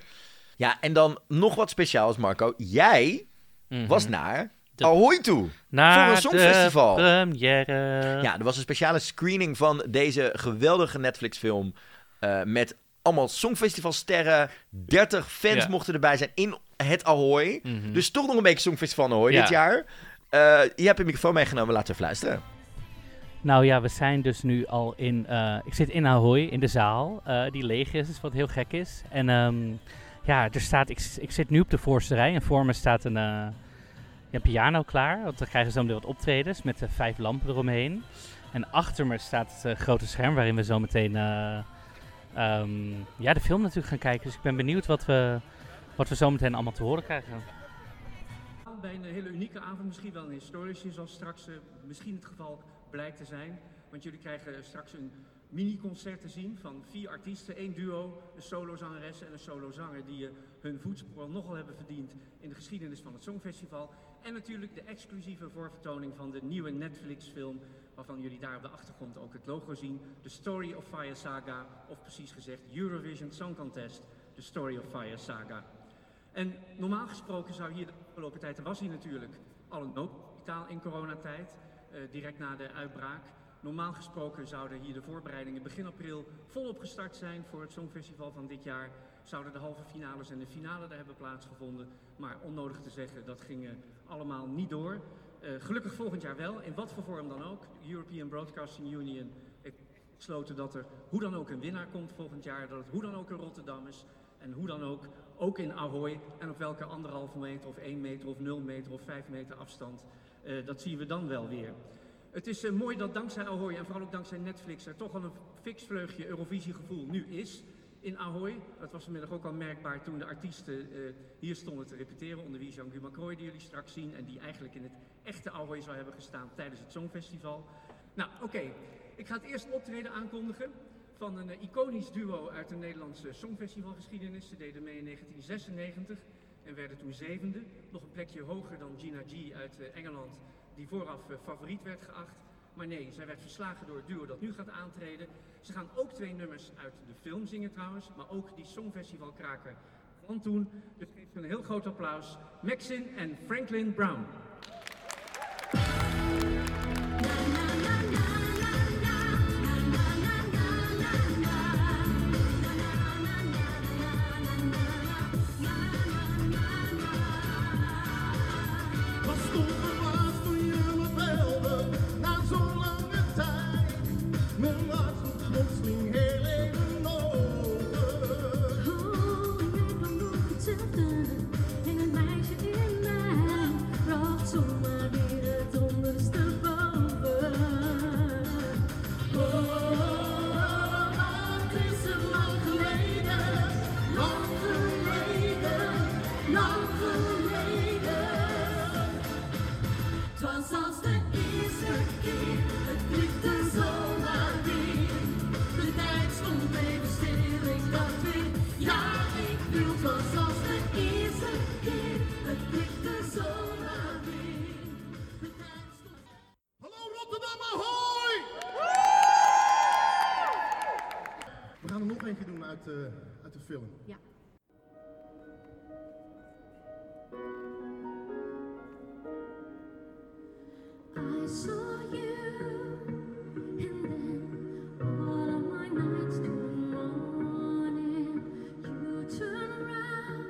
Ja, en dan nog wat speciaals, Marco. Jij Mhm. was naar De- Ahoy toe. Naar voor een songfestival. de première. Ja, er was een speciale screening van deze geweldige Netflix-film. eh, met allemaal songfestivalsterren. 30 fans Ja. mochten erbij zijn in het Ahoy. Mhm. Dus toch nog een beetje Songfestival Ahoy Ja. dit jaar. Eh, je hebt een microfoon meegenomen, laten we fluisteren. Nou ja, we zijn dus nu al in. eh, ik zit in Ahoy in de zaal, eh, die leeg is, dus wat heel gek is. En ehm, ja, er staat. Ik, ik zit nu op de voorste rij en voor me staat een, een piano klaar. Want dan krijgen we zo meteen wat optredens met eh, vijf lampen eromheen. En achter me staat het eh, grote scherm waarin we zo meteen eh, ehm, ja, de film natuurlijk gaan kijken. Dus ik ben benieuwd wat we, wat we zo meteen allemaal te horen krijgen. Bij een hele unieke avond, misschien wel een historische, zoals straks misschien het geval blijkt te zijn. Want jullie krijgen straks een mini-concert te zien van vier artiesten, één duo, een solozangeres en een solozanger die eh, hun voetspoor nogal hebben verdiend in de geschiedenis van het Songfestival. En natuurlijk de exclusieve voorvertoning van de nieuwe Netflix-film, waarvan jullie daar op de achtergrond ook het logo zien. The Story of Fire Saga, of precies gezegd Eurovision Song Contest, The Story of Fire Saga. En normaal gesproken zou hier de afgelopen tijd, er was hier natuurlijk al een noodhospitaal in coronatijd, eh, direct na de uitbraak. Normaal gesproken zouden hier de voorbereidingen begin april volop gestart zijn voor het Songfestival van dit jaar. Zouden de halve finales en de finale daar hebben plaatsgevonden. Maar onnodig te zeggen, dat ging eh, allemaal niet door. Eh, gelukkig volgend jaar wel, in wat voor vorm dan ook. European Broadcasting Union besloten dat er hoe dan ook een winnaar komt volgend jaar. Dat het hoe dan ook in Rotterdam is. En hoe dan ook, ook in Ahoy. En op welke anderhalve meter of één meter of nul meter of vijf meter afstand. eh, dat zien we dan wel weer. Het is eh, mooi dat dankzij Ahoy en vooral ook dankzij Netflix er toch al een fix vleugje Eurovisiegevoel nu is in Ahoy. Dat was vanmiddag ook al merkbaar toen de artiesten eh, hier stonden te repeteren. Onder wie Jean-Guy Macroy die jullie straks zien. En die eigenlijk in het echte Ahoy zou hebben gestaan tijdens het Songfestival. Nou, oké. Ik ga het eerste optreden aankondigen van een eh, iconisch duo uit de Nederlandse Songfestivalgeschiedenis. Ze deden mee in 1996 en werden toen zevende. Nog een plekje hoger dan Gina G uit Engeland, die vooraf eh, favoriet werd geacht. Maar nee, zij werd verslagen door het duo dat nu gaat aantreden. Ze gaan ook twee nummers uit de film zingen trouwens, maar ook die Songfestivalkraker van toen. Dus geef ze een heel groot applaus. Maxine en Franklin Brown. Film. Ja. I saw you, and then all of my nights till morning. You turn around,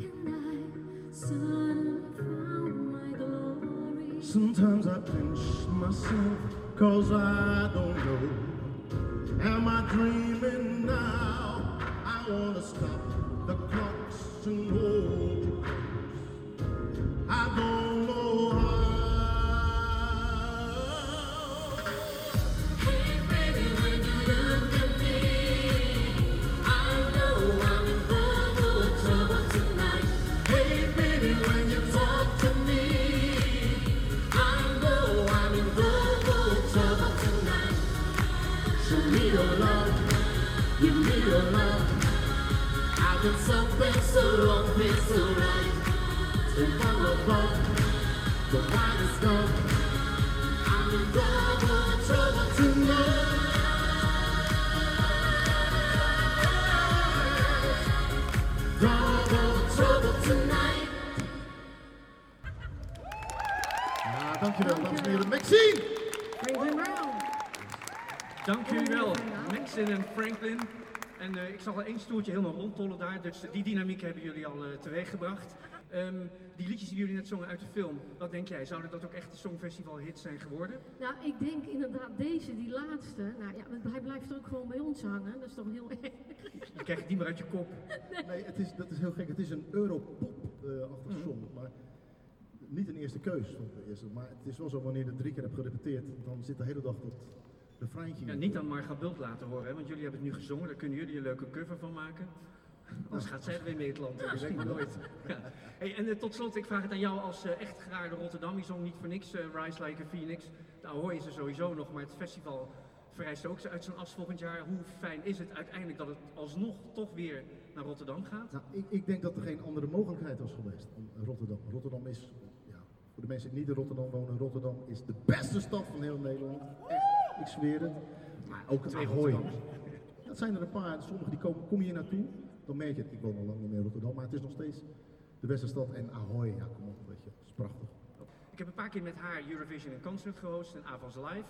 and I suddenly found my glory. Sometimes I pinch myself, cause I don't know. Am I dreaming now? I wanna stop wrong, been so right. Take from above, the wine is gone. I'm in double trouble tonight. Double trouble tonight. Ja, dankjewel, dames en heren. Maxine! Franklin Brown. Dank jullie wel, Maxine en Franklin. En eh, ik zal er één stoeltje helemaal rondtollen daar, dus die dynamiek hebben jullie al eh, teweeggebracht. Ehm, die liedjes die jullie net zongen uit de film, wat denk jij? Zouden dat ook echt de Songfestival hits zijn geworden? Nou, ik denk inderdaad deze, die laatste. Nou ja, want hij blijft ook gewoon bij ons hangen. Dat is toch heel erg. Je krijgt het niet meer uit je kop. Nee, het is, dat is heel gek. Het is een Europop-achtig song. Maar niet een eerste keus van de eerste. Maar het is wel zo, wanneer je het drie keer hebt gerepeteerd, dan zit de hele dag dat refreintje Ja, niet aan Marga Bult laten horen, hè, want jullie hebben het nu gezongen, daar kunnen jullie een leuke cover van maken. Anders gaat zij er weer mee het land, in, dat weet maar nooit. Ja. Hey, en eh, tot slot, ik vraag het aan jou als eh, echt geraarde Rotterdam. Je zong niet voor niks eh, Rise Like a Phoenix. Daar hoor je ze sowieso nog, maar het festival vereist ook uit zijn as volgend jaar. Hoe fijn is het uiteindelijk dat het alsnog toch weer naar Rotterdam gaat? Nou, ik, ik denk dat er geen andere mogelijkheid was geweest dan Rotterdam. Rotterdam is, ja, voor de mensen die niet in Rotterdam wonen, Rotterdam is de beste stad van heel Nederland. Echt, ik zweer het. Maar ook het Ahoy. Dat zijn er een paar, sommige die komen, kom je hier naartoe, dan merk je het. Ik woon al lang niet meer in Rotterdam, maar het is nog steeds de beste stad. En Ahoy, ja, kom op, weet je, dat is prachtig. Ik heb een paar keer met haar Eurovision en Concert gehost en Avans Live.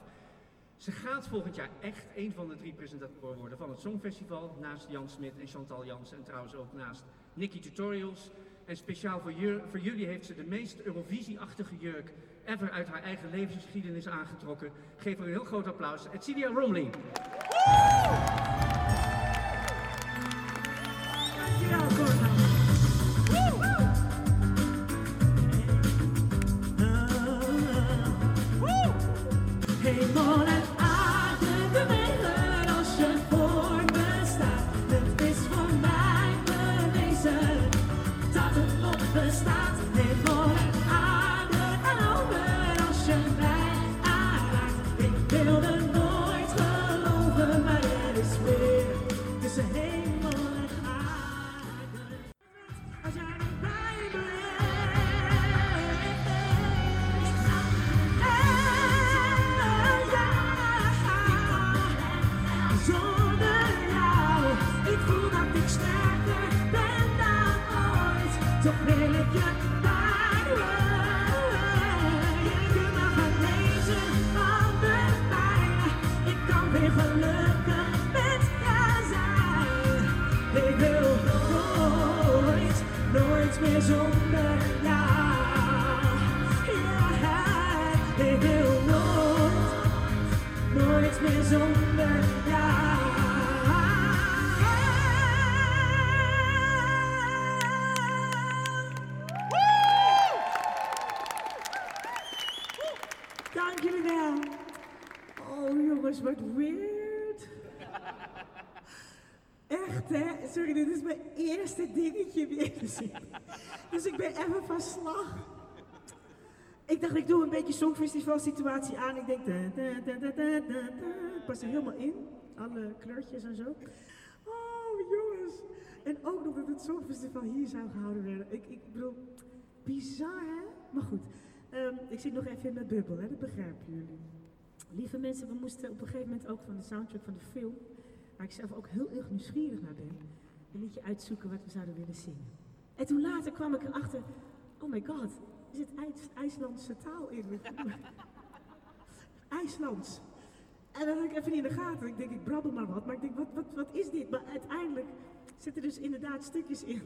Ze gaat volgend jaar echt een van de drie presentatoren worden van het Songfestival. Naast Jan Smit en Chantal Jansen en trouwens ook naast Nicky Tutorials. En speciaal voor, voor jullie heeft ze de meest Eurovisie-achtige jurk ever uit haar eigen levensgeschiedenis aangetrokken. Geef haar een heel groot applaus. Celia Romley. Hemel dingetje weer. Dus ik ben even van slag. Ik dacht, ik doe een beetje songfestival situatie aan. Ik denk, da, da, da, pas er helemaal in. Alle kleurtjes en zo. Oh, jongens. En ook nog dat het songfestival hier zou gehouden worden. Ik, ik bedoel, bizar hè? Maar goed, ehm, ik zit nog even in mijn bubbel, hè? dat begrijpen jullie. Lieve mensen, we moesten op een gegeven moment ook van de soundtrack van de film, waar ik zelf ook heel erg nieuwsgierig naar ben, een liedje uitzoeken wat we zouden willen zingen. En toen later kwam ik erachter, oh my god, er zit IJs, IJslandse taal in. IJslands. En dat had ik even niet in de gaten. Ik denk, ik brabbel maar wat. Maar ik denk, wat, wat, wat is dit? Maar uiteindelijk zitten er dus inderdaad stukjes in.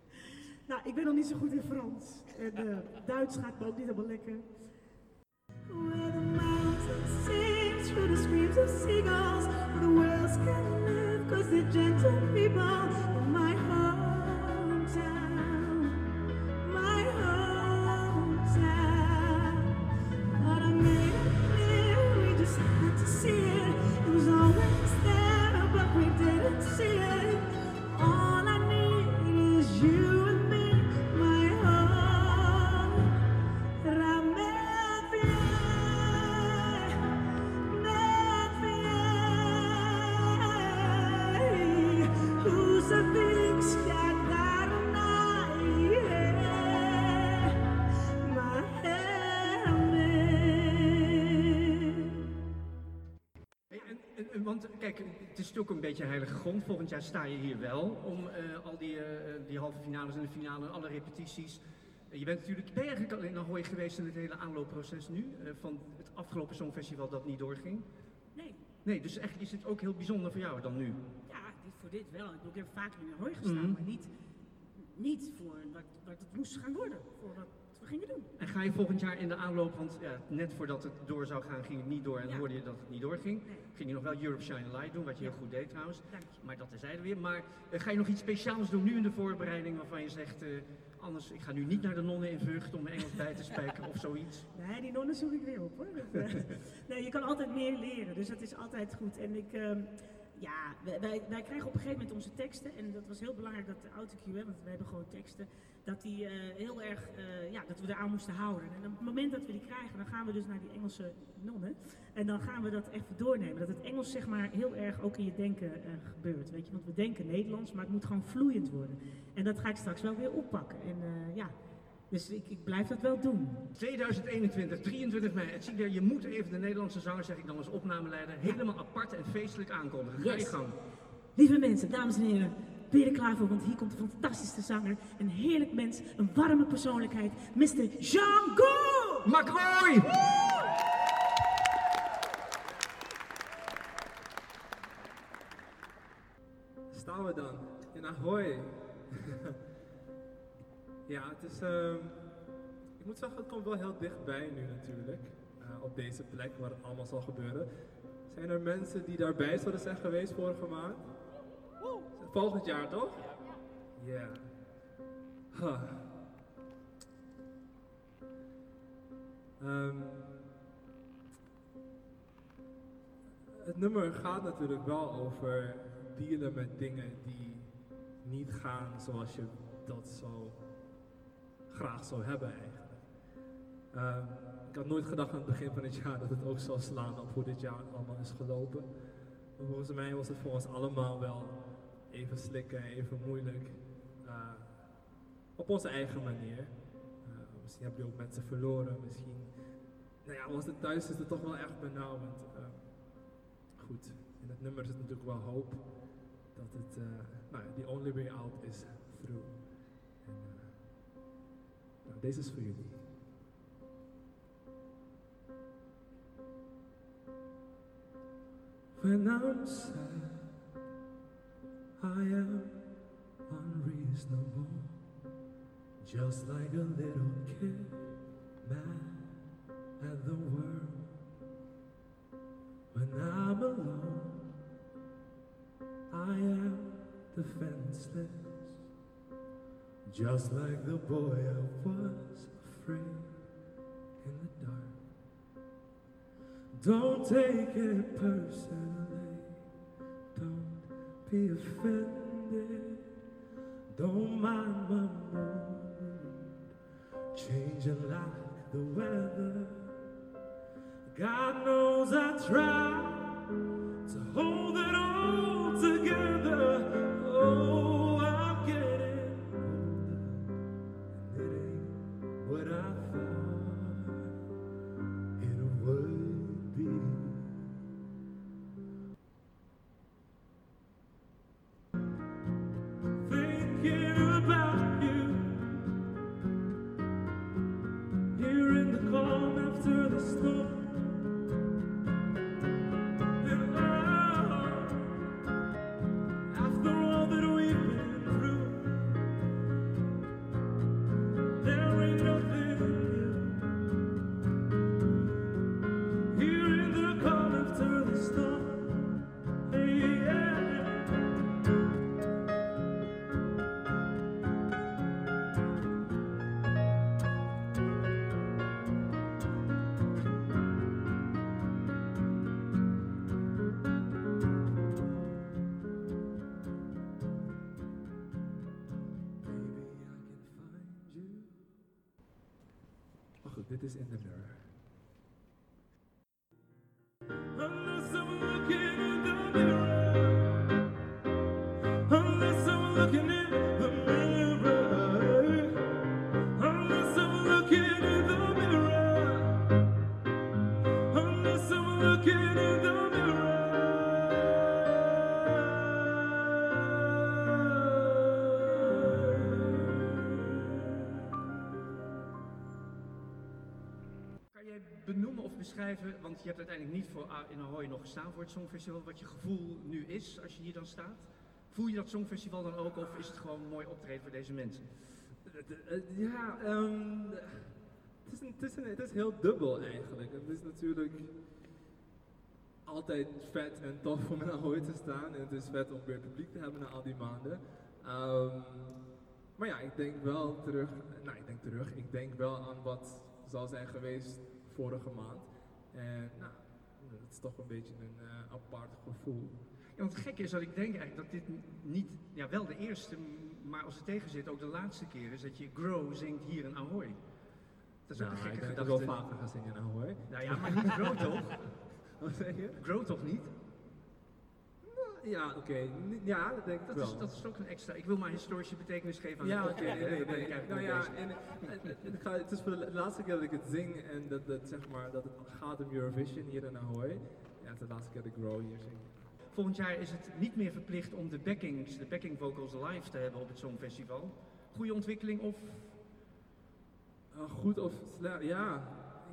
nou, ik ben nog niet zo goed in Frans. En eh, Duits gaat me ook niet helemaal lekker. Where the the screams of seagulls, the cause they're gentle people in my hometown, natuurlijk een beetje heilige grond. Volgend jaar sta je hier wel om eh, al die, eh, die halve finales en de finale en alle repetities. Eh, je bent natuurlijk, ben je eigenlijk al in Ahoy geweest in het hele aanloopproces nu? van het afgelopen Songfestival dat niet doorging? Nee, Nee, dus eigenlijk is het ook heel bijzonder voor jou dan nu. ja, voor dit wel. Ik, heb vaak in Ahoy gestaan, Mhm. maar niet, niet voor wat, wat het moest gaan worden. Voor wat gingen doen. En ga je volgend jaar in de aanloop, want ja, net voordat het door zou gaan, ging het niet door en Ja. hoorde je dat het niet doorging. Ging je nog wel Europe Shine Light doen, wat je heel goed deed trouwens. Dank je. Maar dat terzijde weer. Maar eh, ga je nog iets speciaals doen nu in de voorbereiding waarvan je zegt, eh, anders, ik ga nu niet naar de nonnen in Vught om mijn Engels bij te spijkeren of zoiets. Nee, die nonnen zoek ik weer op hoor. Dat, eh, nee, je kan altijd meer leren, dus dat is altijd goed. En ik, ehm, ja, wij, wij, wij krijgen op een gegeven moment onze teksten. En dat was heel belangrijk dat de autocue, want we hebben gewoon teksten, dat die eh, heel erg, eh, ja, dat we eraan moesten houden. En op het moment dat we die krijgen, dan gaan we dus naar die Engelse nonnen. En dan gaan we dat even doornemen. Dat het Engels zeg maar heel erg ook in je denken eh, gebeurt, weet je. Want we denken Nederlands, maar het moet gewoon vloeiend worden. En dat ga ik straks wel weer oppakken. En ja, dus ik, ik blijf dat wel doen. 2021, 23 mei. Het zie je, je moet even de Nederlandse zanger, zeg ik dan als opnameleider, helemaal apart en feestelijk aankondigen. Ga je Yes. gang. Lieve mensen, dames en heren, je er klaar voor? Want hier komt een fantastische zanger, een heerlijk mens, een warme persoonlijkheid, Mr. Jean Go! McCoy! Staan we dan in Ahoy? ja, het is. ehm, ik moet zeggen, het komt wel heel dichtbij nu natuurlijk. eh, op deze plek waar het allemaal zal gebeuren. Zijn er mensen die daarbij zouden zijn geweest vorige maand? Volgend jaar toch? Ja. Ehm, het nummer gaat natuurlijk wel over dealen met dingen die niet gaan zoals je dat zo graag zou hebben eigenlijk. Ehm, ik had nooit gedacht aan het begin van het jaar dat het ook zou slaan op hoe dit jaar allemaal is gelopen. Maar volgens mij was het voor ons allemaal wel even slikken, even moeilijk. eh, op onze eigen manier. Eh, misschien heb je ook mensen verloren, misschien nou ja, was het thuis is het toch wel echt benauwend. Eh, goed, in het nummer zit natuurlijk wel hoop dat het, eh, nou ja, the only way out is through. En, nou, deze is voor jullie. When I'm sad, I am unreasonable, just like a little kid, mad at the world. When I'm alone, I am defenseless, just like the boy I was afraid in the dark. Don't take it personally, don't be offended, don't mind my mood, changing like the weather. God knows I try to hold it all beschrijven, want je hebt uiteindelijk niet voor in Ahoy nog gestaan voor het Songfestival, wat je gevoel nu is als je hier dan staat? Voel je dat Songfestival dan ook of is het gewoon een mooi optreden voor deze mensen? Eh, Ja, ehm, het, is het, is het is heel dubbel eigenlijk. Het is natuurlijk altijd vet en tof om in Ahoy te staan. En het is vet om weer publiek te hebben na al die maanden. Ehm, maar ja, ik denk wel terug, nou ik denk terug, ik denk wel aan wat zal zijn geweest vorige maand. En nou, het is toch een beetje een eh, apart gevoel. Ja, want het gekke is dat ik denk eigenlijk dat dit niet, ja wel de eerste, maar als het tegen zit ook de laatste keer is dat je Grow zingt hier in Ahoy. Dat is ook Nou, een gekke ik dat gedachte. ik wel vaker ga zingen in Ahoy. Nou ja, maar niet Grow toch? Wat zeg je? Grow toch niet? Ja, oké. Ja, dat denk ik Dat wel. is, dat is ook een extra. Ik wil maar historische betekenis geven aan Ja, het oké, nee, nee. eigenlijk Nou ja, en, en- en- het, gaat- het is voor de laatste keer dat ik het zing en dat, dat, zeg maar, dat het gaat om Eurovision hier in Ahoy. Ja, het is de laatste keer dat ik Grow hier zing. Volgend jaar is het niet meer verplicht om de backings, de backing vocals live te hebben op het Songfestival. Goede ontwikkeling of Uh, goed of slecht, ja.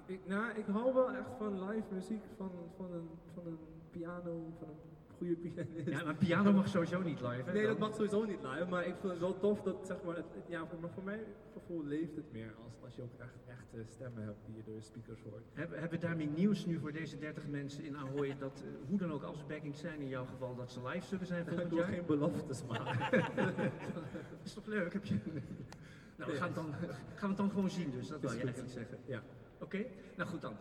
Ik, ik- nou, ik hou wel echt van live muziek, van, van, een, van een piano, van een goede pianist. Ja, maar piano mag sowieso niet live, hè, Nee, dan? dat mag sowieso niet live, maar ik vind het wel tof dat, zeg maar, het, ja, voor, maar voor mijn gevoel leeft het meer als, als je ook echt echte stemmen hebt die je door de speakers hoort. Hebben, hebben we daarmee nieuws nu voor deze 30 mensen in Ahoy dat, eh, hoe dan ook als backings zijn in jouw geval, dat ze live zullen zijn Ik volgend wil jaar? geen beloftes maken. Dat is toch leuk? Heb je... Nou, we gaan het, dan, gaan we het dan gewoon zien dus, dat wil je eigenlijk zeggen. Ja. Oké, nou goed dan.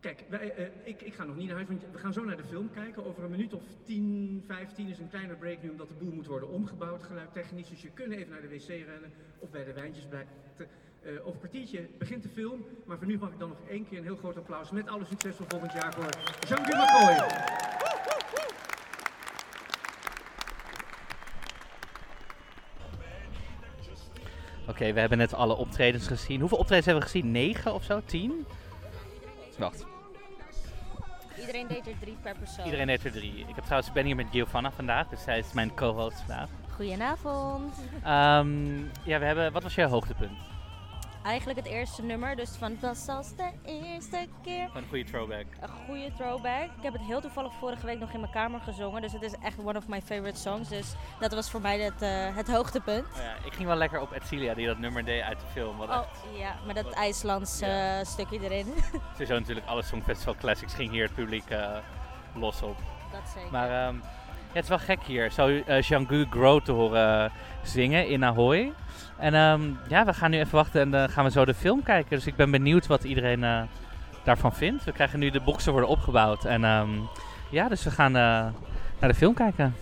Kijk, wij, eh, ik, ik, ga nog niet naar huis, want we gaan zo naar de film kijken. Over een minuut of 10, 15 is een kleine break nu, omdat de boel moet worden omgebouwd, geluidtechnisch. Dus je kunt even naar de wc rennen of bij de wijntjes blijven. Uh, over een kwartiertje begint de film, maar voor nu mag ik dan nog één keer een heel groot applaus met alle succes voor volgend jaar voor Jean-Guy McCoy. Oké, we hebben net alle optredens gezien. Hoeveel optredens hebben we gezien? 9 of zo? 10? Wacht. Iedereen deed er drie per persoon. Iedereen deed er drie. Ik heb trouwens, ben hier met Giovanna vandaag, dus zij is mijn co-host vandaag. Goedenavond. Ehm, ja, we hebben, wat was jouw hoogtepunt? Eigenlijk het eerste nummer, dus van dat als de eerste keer. Een goede throwback. Een goede throwback. Ik heb het heel toevallig vorige week nog in mijn kamer gezongen, dus het is echt one of my favorite songs. Dus dat was voor mij het, eh, het hoogtepunt. Oh ja, ik ging wel lekker op Edcilia, die dat nummer deed uit de film. Wat Oh echt, ja, met dat IJslands eh, stukje erin. sowieso natuurlijk alle Songfestival Classics ging hier het publiek eh, los op. dat zeker. Maar ehm, het is wel gek hier, zo eh Jean-Gu Grow te horen eh, zingen in Ahoy. En ehm, ja, we gaan nu even wachten en dan gaan we zo de film kijken. Dus ik ben benieuwd wat iedereen eh, daarvan vindt. We krijgen nu de boxen worden opgebouwd. En ehm, ja, dus we gaan eh, naar de film kijken.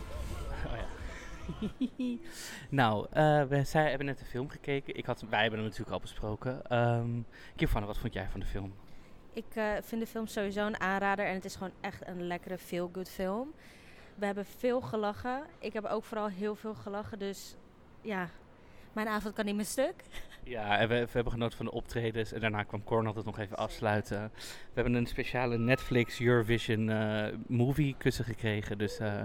nou, eh, we zij hebben net de film gekeken. Ik had, wij hebben hem natuurlijk al besproken. Um, Giovanna, wat vond jij van de film? Ik eh, vind de film sowieso een aanrader en het is gewoon echt een lekkere feel-good film. We hebben veel gelachen. Ik heb ook vooral heel veel gelachen, dus ja, mijn avond kan niet meer stuk. Ja, en we, we hebben genoten van de optredens en daarna kwam Cornel het nog even afsluiten. We hebben een speciale Netflix Eurovision eh, movie kussen gekregen, dus eh,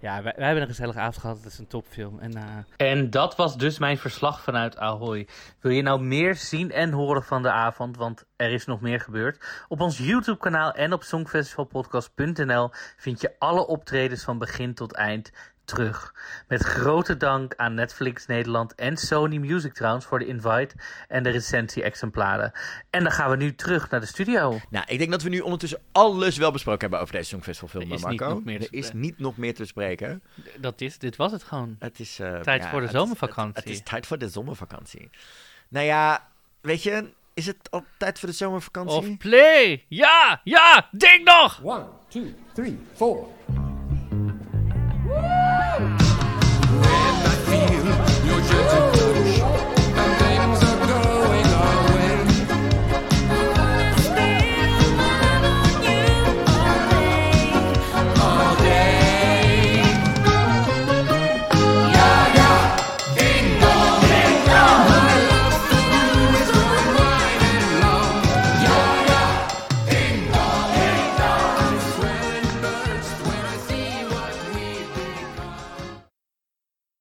ja, wij, hebben een gezellige avond gehad. Het is een topfilm. En, eh, en dat was dus mijn verslag vanuit Ahoy. Wil je nou meer zien en horen van de avond? Want er is nog meer gebeurd. Op ons YouTube kanaal en op songfestivalpodcast.nl vind je alle optredens van begin tot eind terug. Met grote dank aan Netflix Nederland en Sony Music trouwens voor de invite en de recensie-exemplaren. En dan gaan we nu terug naar de studio. Nou, ik denk dat we nu ondertussen alles wel besproken hebben over deze Songfestivalfilm, Er is Marco. niet nog meer te er is niet nog meer te bespreken. Dat is, dit was het gewoon. Het is... eh, Tijd ja, voor de het- zomervakantie. Het, het is tijd voor de zomervakantie. Nou ja, weet je, is het al tijd voor de zomervakantie? Of play! Ja, ja, denk nog! One, two, three, four.